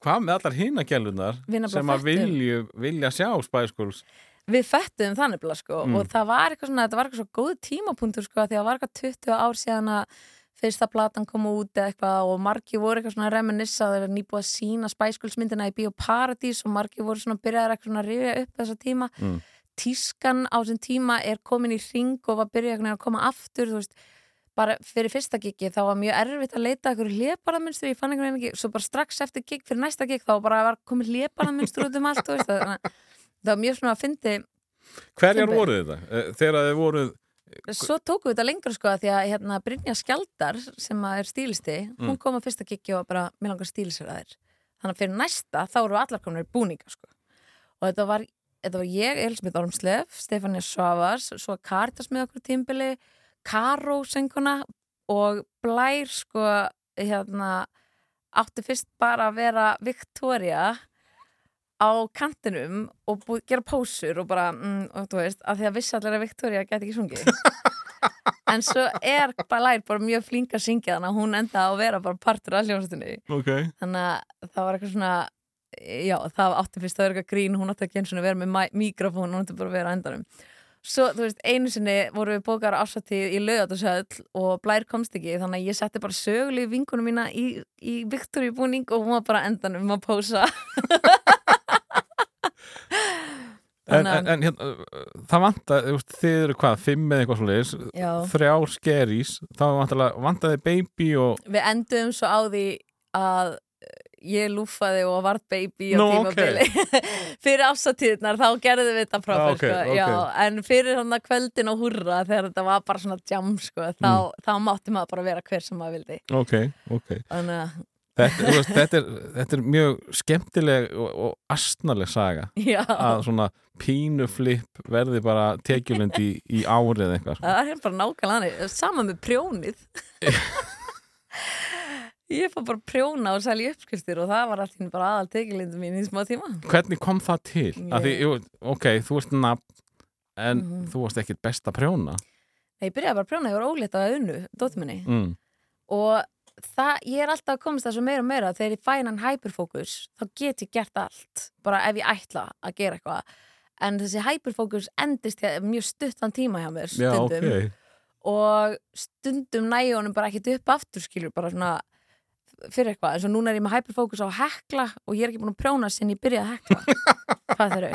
Hvað með allar hina gælunar Við nefnilega sem að vilju, vilja sjá spæskuls? við fættum þannig sko Mm. og það var eitthvað svona, þetta var eitthvað svo góð tímapunktur sko því að það var eitthvað 20 ár síðan að fyrsta platan kom út eða eitthvað og margi voru eitthvað svona reminissa það er nýbúið að sína spæskulsmyndina í Bíóparadís og margi voru svona byrjaðar eitthvað svona að rifja upp þessa tíma Mm. tískan á þessum tíma er komin í ring og var byrjað veginn að koma aftur þú veist, bara fyrir fyrsta gigi þá var mjög erfitt að leita eitthvað hlébarðarmynstur ég fann einhvern veginn ekki, svo bara strax eftir gig fyrir næsta gig þá bara var komið hlébarðarmynstur út um allt þú veist, þannig að það var mjög svona að fyndi Hverjar voru þetta? Eh, Þegar þið voruð, svo tókum við þetta lengra sko því að hérna, Brynja Skjaldar sem að er stílisti, hún Mm. kom að fyrsta gigi og bara, mér langar stílisera þær þannig að fyrir næsta þá eru allar konar í búninga sko. og þetta var, þetta var ég, Elisabeth Ormslef Stefania Svavars, svo Karitas með okkur tímbili, Karó sönguna og Blær sko, hérna átti fyrst bara að vera Victoria á kantinum og búið, gera pósur og bara, mm, og þú veist, að því að vissi allir að Victoria geti ekki sungið. En svo er Blær bara mjög flink að syngja þannig að hún enda að vera bara partur af hljómsveitinni. Ok, þannig að það var eitthvað svona já, það átti fyrst að vera eitthvað grín hún átti ekki eins og vera með mikrofón hún átti bara að vera endanum. Svo, þú veist, einu sinni voru við bókar ásatíð í lögatarsöll og Blær komst ekki, þannig að ég setti bara söguleg vingunum mína í, í Victoria búning og hún var bara endanum að pósa en, að- en, en hérna, uh, það vantar, þið eru hvað, fimm eða eitthvað Já. þrjár skerís, þá vantarlega, vantaði baby og, við endum svo á því að eh, ég lúfaði og varð baby á Nú, tímabili fyrir ásatíðnar, þá gerðum við þetta proper, Ah, ok, sko, ok. já, en fyrir hann kvöldin og hurra þegar þetta var bara svona jam sko, þá, Mm. þá mátti maður bara vera hver sem maður vildi ok, ok. þannig að, Þetta, veist, þetta, er, þetta er mjög skemmtileg og, og astnaleg saga já að svona pínuflip verði bara tekjulund í, í árið eitthvað. það er bara nákvæmlega þannig, sama með prjónið ég fór bara prjóna og selja uppskriftir og það var alltaf bara aðal tekilindum mín í smá tíma Hvernig kom það til? Að því, jú, ok, þú ert nafn en Mhm. þú varst ekkit best að prjóna. Nei, ég byrjaði bara að prjóna, ég var ólétt á unnu, dóttur minni Mm. og það, ég er alltaf að komast það svo meira og meira. Þegar ég fæ hann hyperfókus þá get ég gert allt, bara ef ég ætla að gera eitthvað, en þessi hyperfókus endist mjög stuttan tíma hjá mér Já, stundum. ok. og stundum næja honum bara ekkert upp aftur skilur, bara svona fyrir eitthvað, eins og núna er ég með hyperfókus á að hekla og ég er ekki búin að prjóna sinni ég byrjaði að hekla. Hvað eru.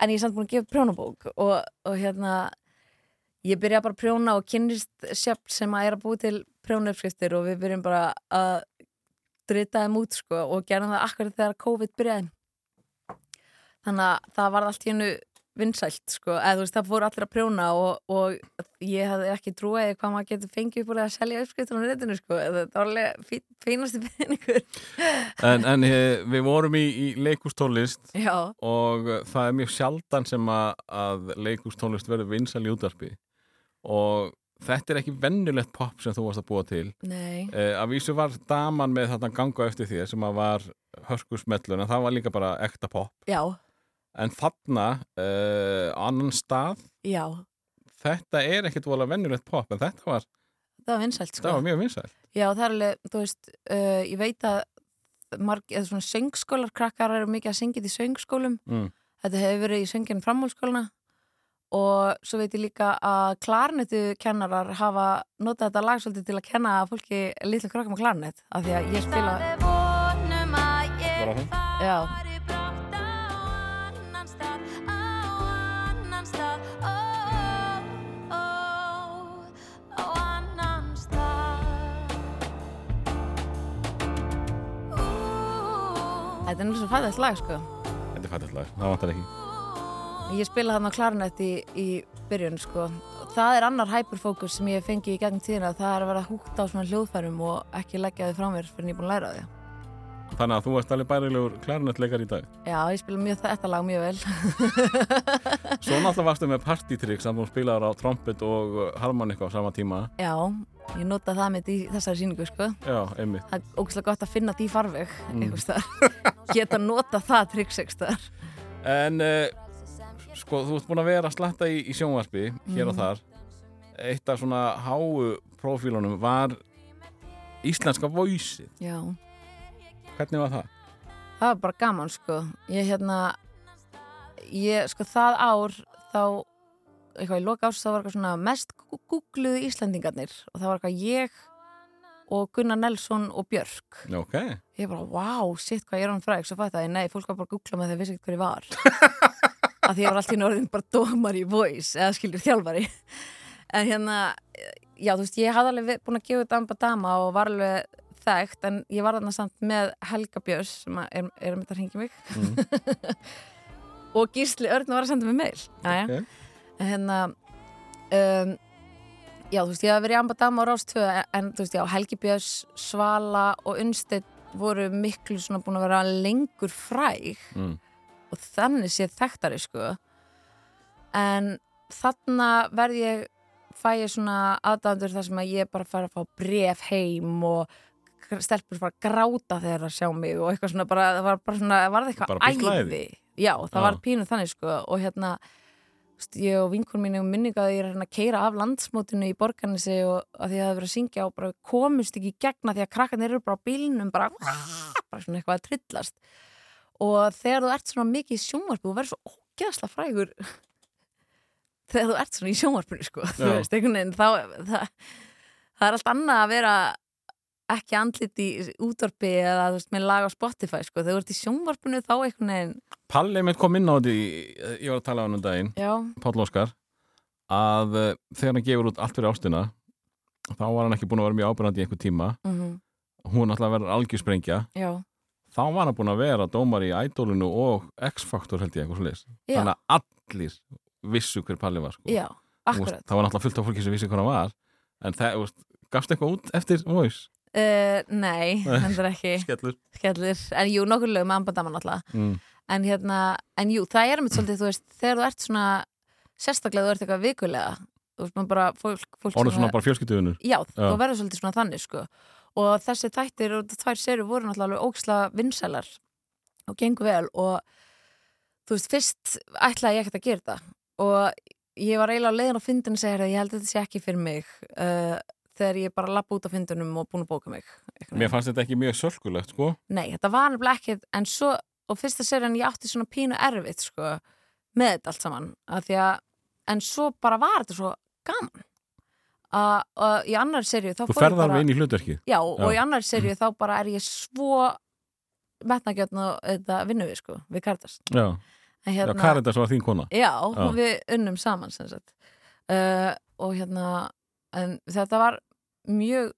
En ég er samt búin að gefa prjónabók og, og hérna ég byrja bara að prjóna og kynnist sjöfn sem að er að búi til prjónuppskriftir og við byrjum bara að drita þeim út sko og gerum það akkurat þegar COVID byrjaði. Þannig að það var allt í hennu vinsælt sko, eða þú veist, það fór allir að prjóna og, og ég hafði ekki trúið hvað maður getur fengið upp úr það að selja uppskriftur á netinu sko, það var alveg fín, fínasti peningur. En, en eh, við vorum í, í leikústólist Já, og það er mjög sjaldan sem að, að leikústólist verður vinsal í útarpi og þetta er ekki vennulegt pop sem þú varst að búa til. Nei, eh, að vísu var daman með þarna ganga eftir þér sem að var hörskusmellun en það var líka bara ekta pop já, en þarna á annan stað já. þetta er ekkit vola vennulegt pop en þetta var, það var vinsælt sko það var mjög vinsæl Já, það er alveg, þú veist, uh, ég veit að marg, eða svona söngskólar krakkar eru mikið að syngja þetta í söngskólum. Mm. þetta hefur verið í söngjan framhólskólana og svo veit ég líka að klarnetu kennarar hafa notað þetta lag svolítið til að kenna fólki litlu krakkum á klarnet af því að ég spila? Já, þetta er náttúrulega svo fæðast lag sko. Þetta er fættast lag, það vantar ekki Ég spila þarna klarnett í, í byrjun sko. Það er annar hyperfókus sem ég fengi í gegnum tíðina. Það er að vera húgt á svona hljóðfærum og ekki leggja þið frá mér fyrir en ég er búin að læra því. Þannig að þú ert alveg bærilegur klarinettleikar í dag? Já, ég spila mjög þetta lag mjög vel. Svo náttúrulega varstu með partytricks að þú spilaður á trompet og harmonika á sama tíma. Já, ég nota það með í þessari síningu sko. Já, einmitt. Það er ógæslega gott að finna því farveg Mm. Geta nota það triksextar En uh, sko, þú ert búin að vera að slatta í, í sjónvarpi hér og Mhm. þar. Eitt af svona háu prófílunum var íslenska voice Já, Hvernig var það? það var bara gaman sko. Ég hérna ég, sko það ár þá eitthvað í loka árs þá var eitthvað svona mest googluðu Íslendingarnir. Og það var eitthvað ég og Gunnar Nelson og Björk. Ok. Ég bara, wow, shit, hvað ég er hann fræg? Svo fætti að nei, fólk var bara að googla með þegar vissi ekki hver ég var að því ég var alltaf í norðin bara dómar í voice eða skilur þjálfari en hérna, já, þú veist, ég hafði alveg ve- búin að gefa amba dama og var alveg þekkt, en ég var þarna samt með Helga Björns sem er, er um þetta að hringja mig og Gísli Örn var að senda mig mail Jæja. Ok. en hérna um, já, þú veist, ég hafði verið amba dama á Rástvö en þú veist, já, Helgi Björns Svala og Unnstedt voru miklu svona búin að vera lengur fræg mm. Og þannig sé þekktari sko. En þarna verð ég fæ ég svona aðdæðandur þar sem að ég bara fara að fá bref heim og stelpur fara að gráta þegar að sjá mig og eitthvað svona bara, það var bara svona, var það eitthvað æði. já, það Já. var pínu þannig sko. Og hérna ég og vinkun mín og minningaði ég er að keira af landsmótinu í borgarnesi og að því að það hefði verið að syngja og bara komist ekki gegna því að krakkarnir eru bara á bílnum bara, bara svona eitthvað að trillast og þegar þú ert svona mikið í sjónvarpu þú verður svo ógeðsla frægur þegar þú ert svona í sjónvarpinu sko, þú veist, einhvern veginn þá, það, það er allt annað að vera ekki andlit í útvarpi eða þú veist, með lag á Spotify sko, þegar þú ert í sjónvarpinu þá einhvern veginn Palli mitt kom inn á þetta í- Ég var að tala á hann um daginn já, Páll Óskar að uh, þegar hann gefur út allt fyrir ástina þá var hann ekki búin að vera mjög ábyrgandi í einhver tíma. Mm hún ætlaði að vera algjörsprengja já, þá var hann búin að vera dómar í Idolinu og X-Factor held ég eitthvað svo leis Já. þannig að allir vissu hver Palli var sko. já, akkurat það var náttúrulega fullt af fólki sem vissi hvað hann var en það, veist, gafst eitthvað út eftir Voice? uh, nei, hendur ekki Skellur skellir, en jú, nokkur lög með ambadaman alltaf mm. en hérna, en jú, það er mitt svolítið, þú veist, þegar þú ert svona sérstaklega þú ert eitthvað vikulega þú veist, maður bara, fólk, fólk svona bara já, Já. þú verður svolítið svona þannig, sko og þessi þættir og tvær serið voru náttúrulega alveg óksla vinsælar og gengur vel og þú veist, fyrst ætlaði ég ekkert að gera þetta. Og ég var eiginlega á leiðin á fyndinu og segja, ég held að þetta sé ekki fyrir mig uh, þegar ég bara lappa út á fyndunum og búin að bóka mig. Einhvern Mér fannst þetta ekki mjög sölkulegt sko. Nei, þetta var nefnilega ekkert en svo, og fyrsta serien ég átti svona pínu erfitt sko, með þetta allt saman að að, en svo bara var þetta svo gaman að, í annar serju þá Þú fór ég ferð bara, alveg inn í hlutverkið. Já, og Já. í annar serju þá bara er ég svo metnagjörn og þetta vinnu við sko, við Karitas Já, en, já hérna, Karitas var þín kona. Já, Já. við unnum saman uh, og hérna en þetta var mjög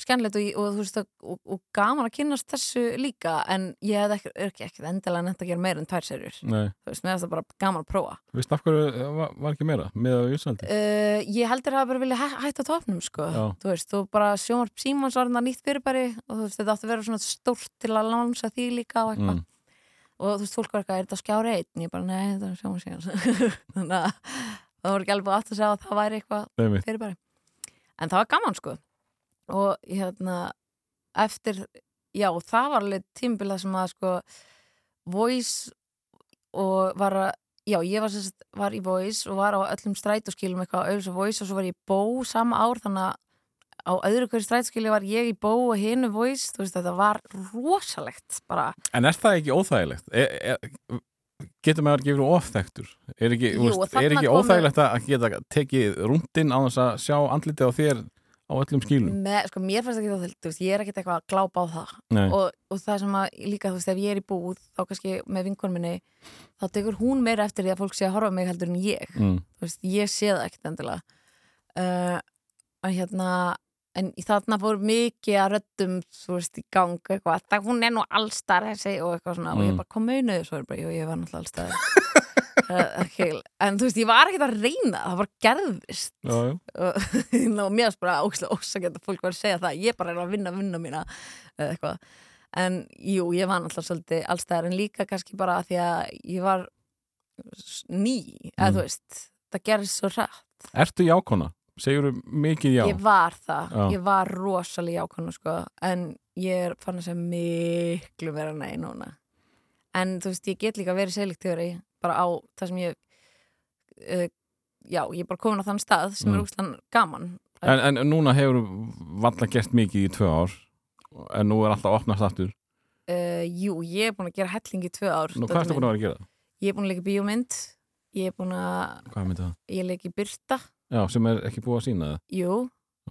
skemmtilegt og, og, þú veist, og, og gaman að kynnast þessu líka en ég hef ekki, ekki, ekki endilega nefnt að gera meira en tvær serjur. Nei, þú veist, mér finnst það bara gaman að prófa. Veist af hverju eh, var, var ekki meira með að Íslandi? uh, ég heldur að bara vilja hæ hætta topnum sko, Já. þú veist, þú bara sjónvarp Símons var þetta nýtt fyrirbæri og þú veist, þetta átti að vera svona stórt til að lánsa því líka og eitthvað. Mm. og þú veist, fólk var eitthvað, er þetta skjári einn? Ég bara, nei, þetta er sjónvarp og hérna eftir, já það var alveg tímbilað sem að sko voice og var að já ég var, sérst, var í voice og var á öllum strætóskilum eitthvað auðvitað svo voice og svo var ég í bó sama ár þannig að á öðru hverju strætóskili var ég í bó og hinu voice þú veist þetta var rosalegt bara En er það ekki óþægilegt? Er, er, getur maður ekki verið ofþektur? Er ekki, Jú, veist, er ekki óþægilegt að geta tekið rúndin á þess að sjá andlitið á þér á öllum skílum? með, sko mér fannst ekki þá veist ég er ekkert eitthvað að glápa á það. Og, og það sem að líka þú veist ef ég er í búð þá kannski með vinkonum minni þá tekur hún meira eftir því að fólk sé að horfa mig heldur en ég. Mm, veist, ég sé það ekkert endilega. Uh, en hérna en þarna fór mikið að röddum þú veist í gang eitthvað. Það hún er nú allstar þessi og eitthvað svona og ég Mm. bara kom er bara, jú ég var náttúrulega allstar uh, en þú veist ég var ekkert að reyna það bara gerðist já, já. og ná, mér varst bara óslega ósakend að fólk var að segja það, ég bara er að vinna vinna mína eða eitthvað en jú, ég var náttúrulega svolítið allstæðar en líka kannski bara að því að ég var ný, eða Mm. þú veist það gerðist svo rætt Ertu jákona? Segjur mikið já? ég var það, Já. ég var rosalega jákvæmna sko, en ég er fann að segja miklu vera nei núna en þú veist, ég get líka verið selektífari bara á það sem ég uh, já, ég er bara komin á þann stað sem Mm. er úslan gaman. En, en núna hefur valla gert mikið í tvö ár en nú er alltaf opnast aftur. Uh, jú, ég er búin að gera helling í tvö ár Nú, hvað mín. búin að vera að gera? Ég er búin að leika bíómynd Ég er búin að, ég leik í Byrta Já, sem er ekki búið að sína það? Jú,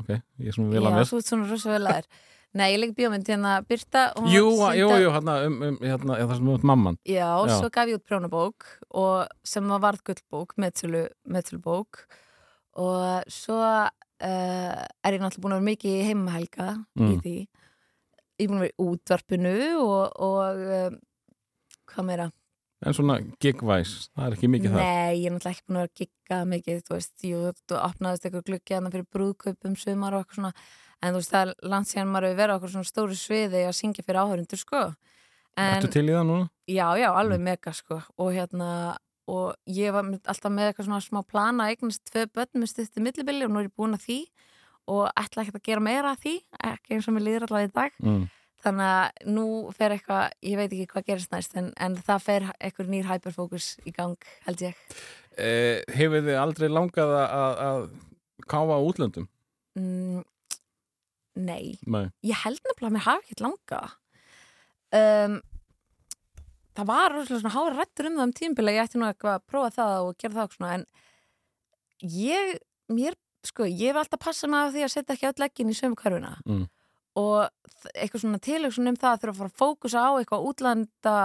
Ok, ég er svona vel já, þú ert svona rosa vel að þér Nei, ég leik í bíómynd hérna var Jú, sýnd jú, jú, hérna, um, um, hérna, það sem um mamman Já, Já. svo gaf ég út prjónabók og sem var varð gullbók meðtölu, meðtölubók og svo uh, er ég náttúrulega búin að vera mikið í heimahelga í Mm. því Ég er búin að vera í útvarpinu og, og um, hvað meira? En svona gigvæs, það er ekki mikið það Nei, ég er náttúrulega ekki búin að vera að gigga mikið, þú veist, þú opnaðist eitthvað gluggi að fyrir brúðkaupum sumar og eitthvað svona, en þú veist, það er langt síðan maður hefur verið á eitthvað svona stóru sviði að syngja fyrir áhörundur, sko. Ertu til í það núna? já, já, alveg mega, sko, og hérna, og ég var alltaf með eitthvað svona smá plana eignast tvö börn með stuttu millibili og nú er ég búin að því og ætla ekkert að gera meira að því, ekki eins og mér líður allavega í dag. Mm. Þannig að nú fer eitthvað, ég veit ekki hvað gerist næst, en, en það fer eitthvað nýr hyperfókus í gang, held ég. Eh, hefur þið aldrei langað að, að, að káfa útlöndum? Mm, nei, Nei. ég held nefnilega að mér hafi ekkert langa um, Það var svona hára rættur um það um tímabili ég ætti nú eitthvað að prófa það og gera það og svona, en ég, mér, sko, ég hef alltaf passað mig af því að setja ekki öll leggin í sömu körfuna Mm. og eitthvað svona tilhugsun um það að þurfa að fara að fókusa á eitthvað útlanda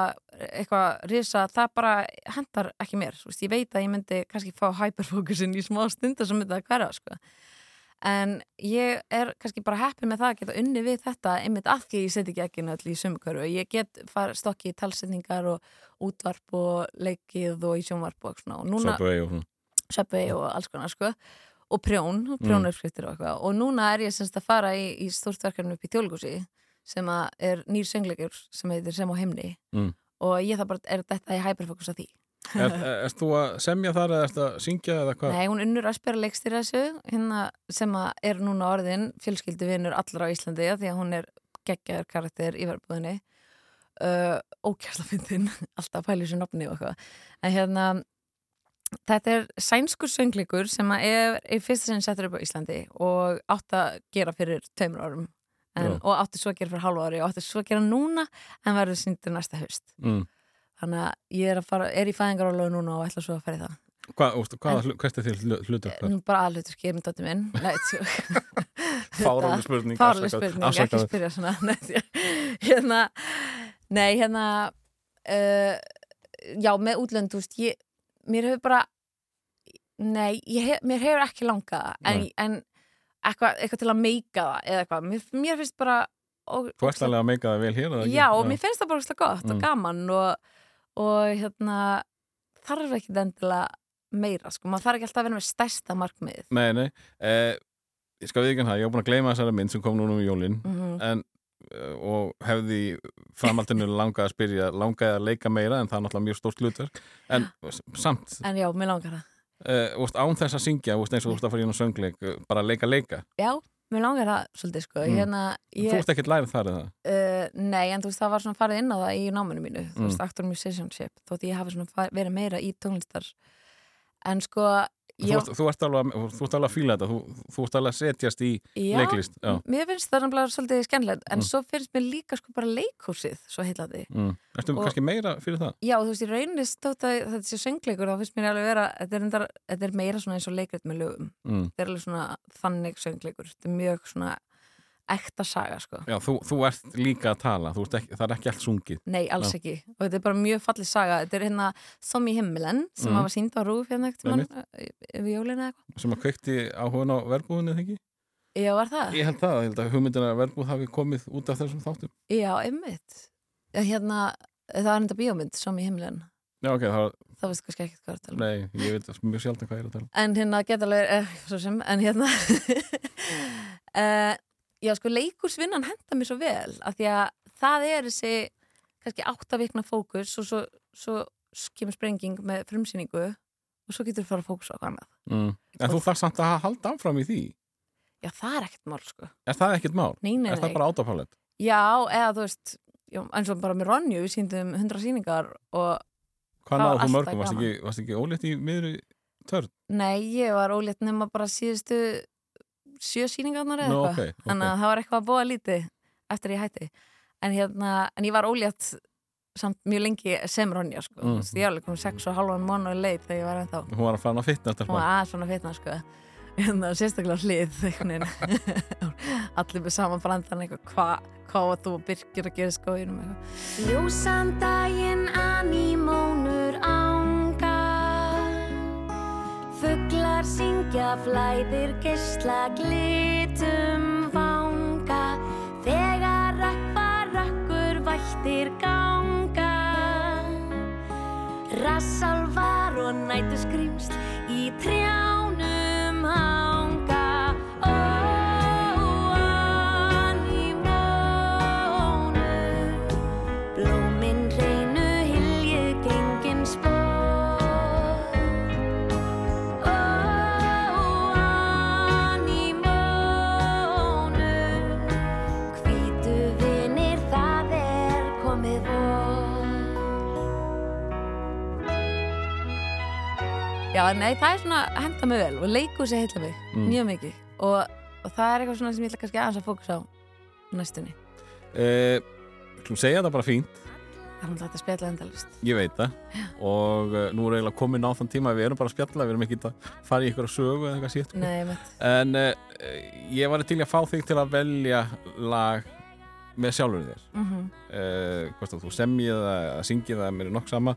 eitthvað risa, það bara hendar ekki mér, þú veist, ég veit að ég myndi kannski fá hyperfókusin í smá stundar sem myndi að hverja, sko en ég er kannski bara heppin með það að geta unni við þetta einmitt af því að ég seti ekki ekki öll í sömukörfu ég get far, stokki í talsetningar og útvarp og leikið og í sjónvarp og svona. Og núna Subway og og alls konar sko. Og prjón, prjónuppskriftir og eitthvað. Og núna er ég semst að fara í, í stórtverkarinn upp í Tjólgúsi sem að er nýr söngleikur sem heitir Sem á heimni Mm. og ég það bara er þetta í hyperfókus að því Er, er, þú að semja þar eða erst að syngja eða hvað? Nei, hún unnur að spera leikstir þessu hérna, sem er núna orðin fjölskyldu vinnur allra á Íslandi því að hún er geggjaður karakter í verðbúðinni uh, ókjærsla fyndin alltaf pæli sér nafni og eitthvað en hérna þetta er sænskur söngleikur sem er í fyrsta sinni settur upp á Íslandi og átt að gera fyrir tveimur árum en, Já. og átti svo að gera fyrir hálfu ári og átti svo að gera núna en verður síndur næsta haust Mm. Þannig að ég er, að fara, er í fæðingarálega núna og ætla svo að fara í það. Hvað, úst, hvað, er til hlutur? Nú bara aðlutur skeirum dóttir minn. Nei, tjú Fáránleg spurning, afsakað- spurning, ekki spyrja svona hérna Nei, hérna uh, Já, með útlönd, þú veist ég, Mér hefur bara Nei, ég hef, mér hefur ekki langað en, en eitthvað, eitthvað til að meika það eða eitthvað, mér, mér finnst bara og, Þú alveg að meika það vel hér? Já, og mér finnst það bara ógeðslega gott Mm. og gaman og, og hérna þarf ekki endilega meira, sko, maður þarf ekki alltaf að vera með stærsta markmið Nei, nei, eh, ég skal við ekki það, ég var búin að gleyma þessari mynd sem kom núna um jólin. Mm en, eh, og hefði framhaldinu langað að spyrja, langaði að leika meira en það er náttúrulega mjög stórt hlutverk. En samt, En já, uh, án þess að syngja eins og þú ert að fara í einu söngleik bara leika leika, Já, mér langar það svolítið, sko Mm. hérna, þú ég, ert ekkert lærið þar eða uh, Nei, en þú veist, það var svona farið inn á það í náminu mínu, þú Mm. veist, actor musicianship þótt ég hafi svona fa- verið meira í tónlistar en sko þú, ert, þú, ert alveg, að- að fíla þetta þú, þú ert alveg að setjast í já, leiklist já. mér finnst það nefnilega svolítið skemmtilegt en Mm. svo finnst mér líka sko bara leikhúsið svo heillandi Mm. Ertu Og- kannski meira fyrir það? Já, þú veist, ég reynist þótt að þetta sé söngleikur þá finnst mér alveg vera, þetta er, endar, þetta er meira svona eins og leikrit með lögum Mm. þetta er alveg svona þannig söngleikur þetta er mjög svona ekta saga sko Já, þú, þú ert líka að tala ekki, það er ekki allt sungið Nei, alls Já. ekki og þetta er bara mjög fallið saga þetta er hérna Som í himmelen sem Mm. var sínd á rúf hérna ekkert mann Einmitt. yfir jólina eitthvað sem að kveikti áhugun á verbúðinu, eða ekki? Já, var það? Ég held það, ég held að hugmyndina verbúð hafi komið út af þessum þáttum Já, einmitt Hérna, það er enda bíómynd Som í himmelen Já, ok, það var, þá veistu kannski ekki hvað er að tala um nei, ég veit mjög sjaldan hvað ég er að tala um. En hérna geta alveg, eh, svo sem, en hérna uh, Já, sko, leikursvinnan henda mér svo vel af því að það er þessi kannski áttavikna fókus og svo, svo kemur sprenging með frumsýningu og svo getur þú fara að fókusa á annað mm. En þú þarf samt að halda áfram í því Já, það er ekkert mál, sko Er það ekkert mál? Nei, nei, Er það nei. bara autopilot? Já, eða þú veist, já, eins og bara með Ronju við síndum hundra sýningar og Hvað náðu þú mörgum? Varst ekki, varst ekki ólétt í miðri törn? nei, ég var ólétt nema bara síðustu sjö sýningarnar eða Nú, eitthvað ok, ok. þannig að það var eitthvað að búa lítið eftir ég hætti en, hérna, en ég var ólétt samt mjög lengi sem Ronja sko. Mm. ég var alveg og halvan mánu leið þegar ég var ennþá Hún var að fara að fitna hún var aðeins svona fitna sko. var sérstaklega hlið allir með saman brandan eitthvað hvað hva þú og Birkir að gera skóinum eitthvað Ljósan Fuglar syngja flæðir geisla glitum vanga. Þegar rakva rakkur vættir ganga. Rassálvar og nætu skrýmsl í trjánum hanga komið vor Já, nei, það er svona að henda mig vel og leikhúsi heitla mig Mm. mjög mikið og, og það er eitthvað svona sem ég ætla kannski aðeins að fókusa á næstunni. Eh, Þú segja þetta bara fínt Það er náttúrulega að spjalla endalist. Ég veit það og uh, nú er eiginlega komin á þann tíma að við erum bara að spjalla, við erum ekki að fara í ykkur sögu eða eitthvað mitt. En uh, ég var til að fá þig til að velja lag með sjálfur þér Mm -hmm, uh, Hvort að þú semjið það eða syngið það mér er nokk sama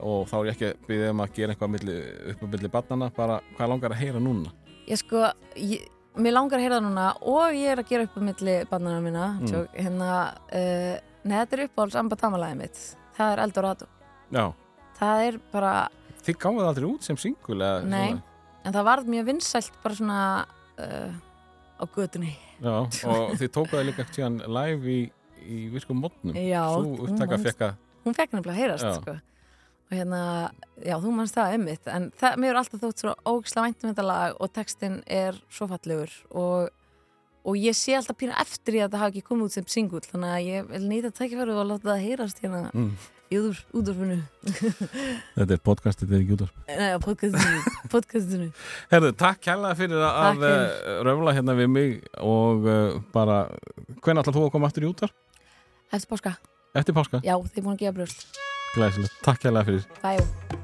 og þá er ég ekki að byggja um að gera eitthvað milli, upp á milli barnana bara hvað langar að heyra núna Ég sko, ég, mér langar að heyra núna og ég er að gera upp á milli barnana mína. Mm. Mm. Hérna, uh, nei, þetta er uppáhalds ambatamalagið mitt. Það er Eldorado. Já, Það er bara, þið gáðu það aldrei út sem singul Nei. svona? en það varð mjög vinsælt bara svona uh, á götunni. Já, og þið það líka síðan live í, í virkum mótnum þú upptaka manst. fekk að hún fekk nefnilega að heyrast sko. og hérna, já þú mannst það einmitt, en það, mér er alltaf þótt svo ógislega væntum þetta lag og textin er svo fallegur og, og ég sé alltaf pínu eftir í að það hafi ekki komið út sem singull þannig að ég vil nýta tækifæru og láta það heyrast hérna mm. Í útdorfinu Þetta er podcastið, þetta er ekki út af Nei, podcastinu, podcastinu. Herðu, takk kærlega fyrir að, uh, röfla hérna við mig og uh, bara, hvernig ætlar þú að koma aftur í útar? Eftir páska, Eftir páska? já þið er búin að gefa brjóst. Glæsilegt, takk kærlega fyrir. Bæjó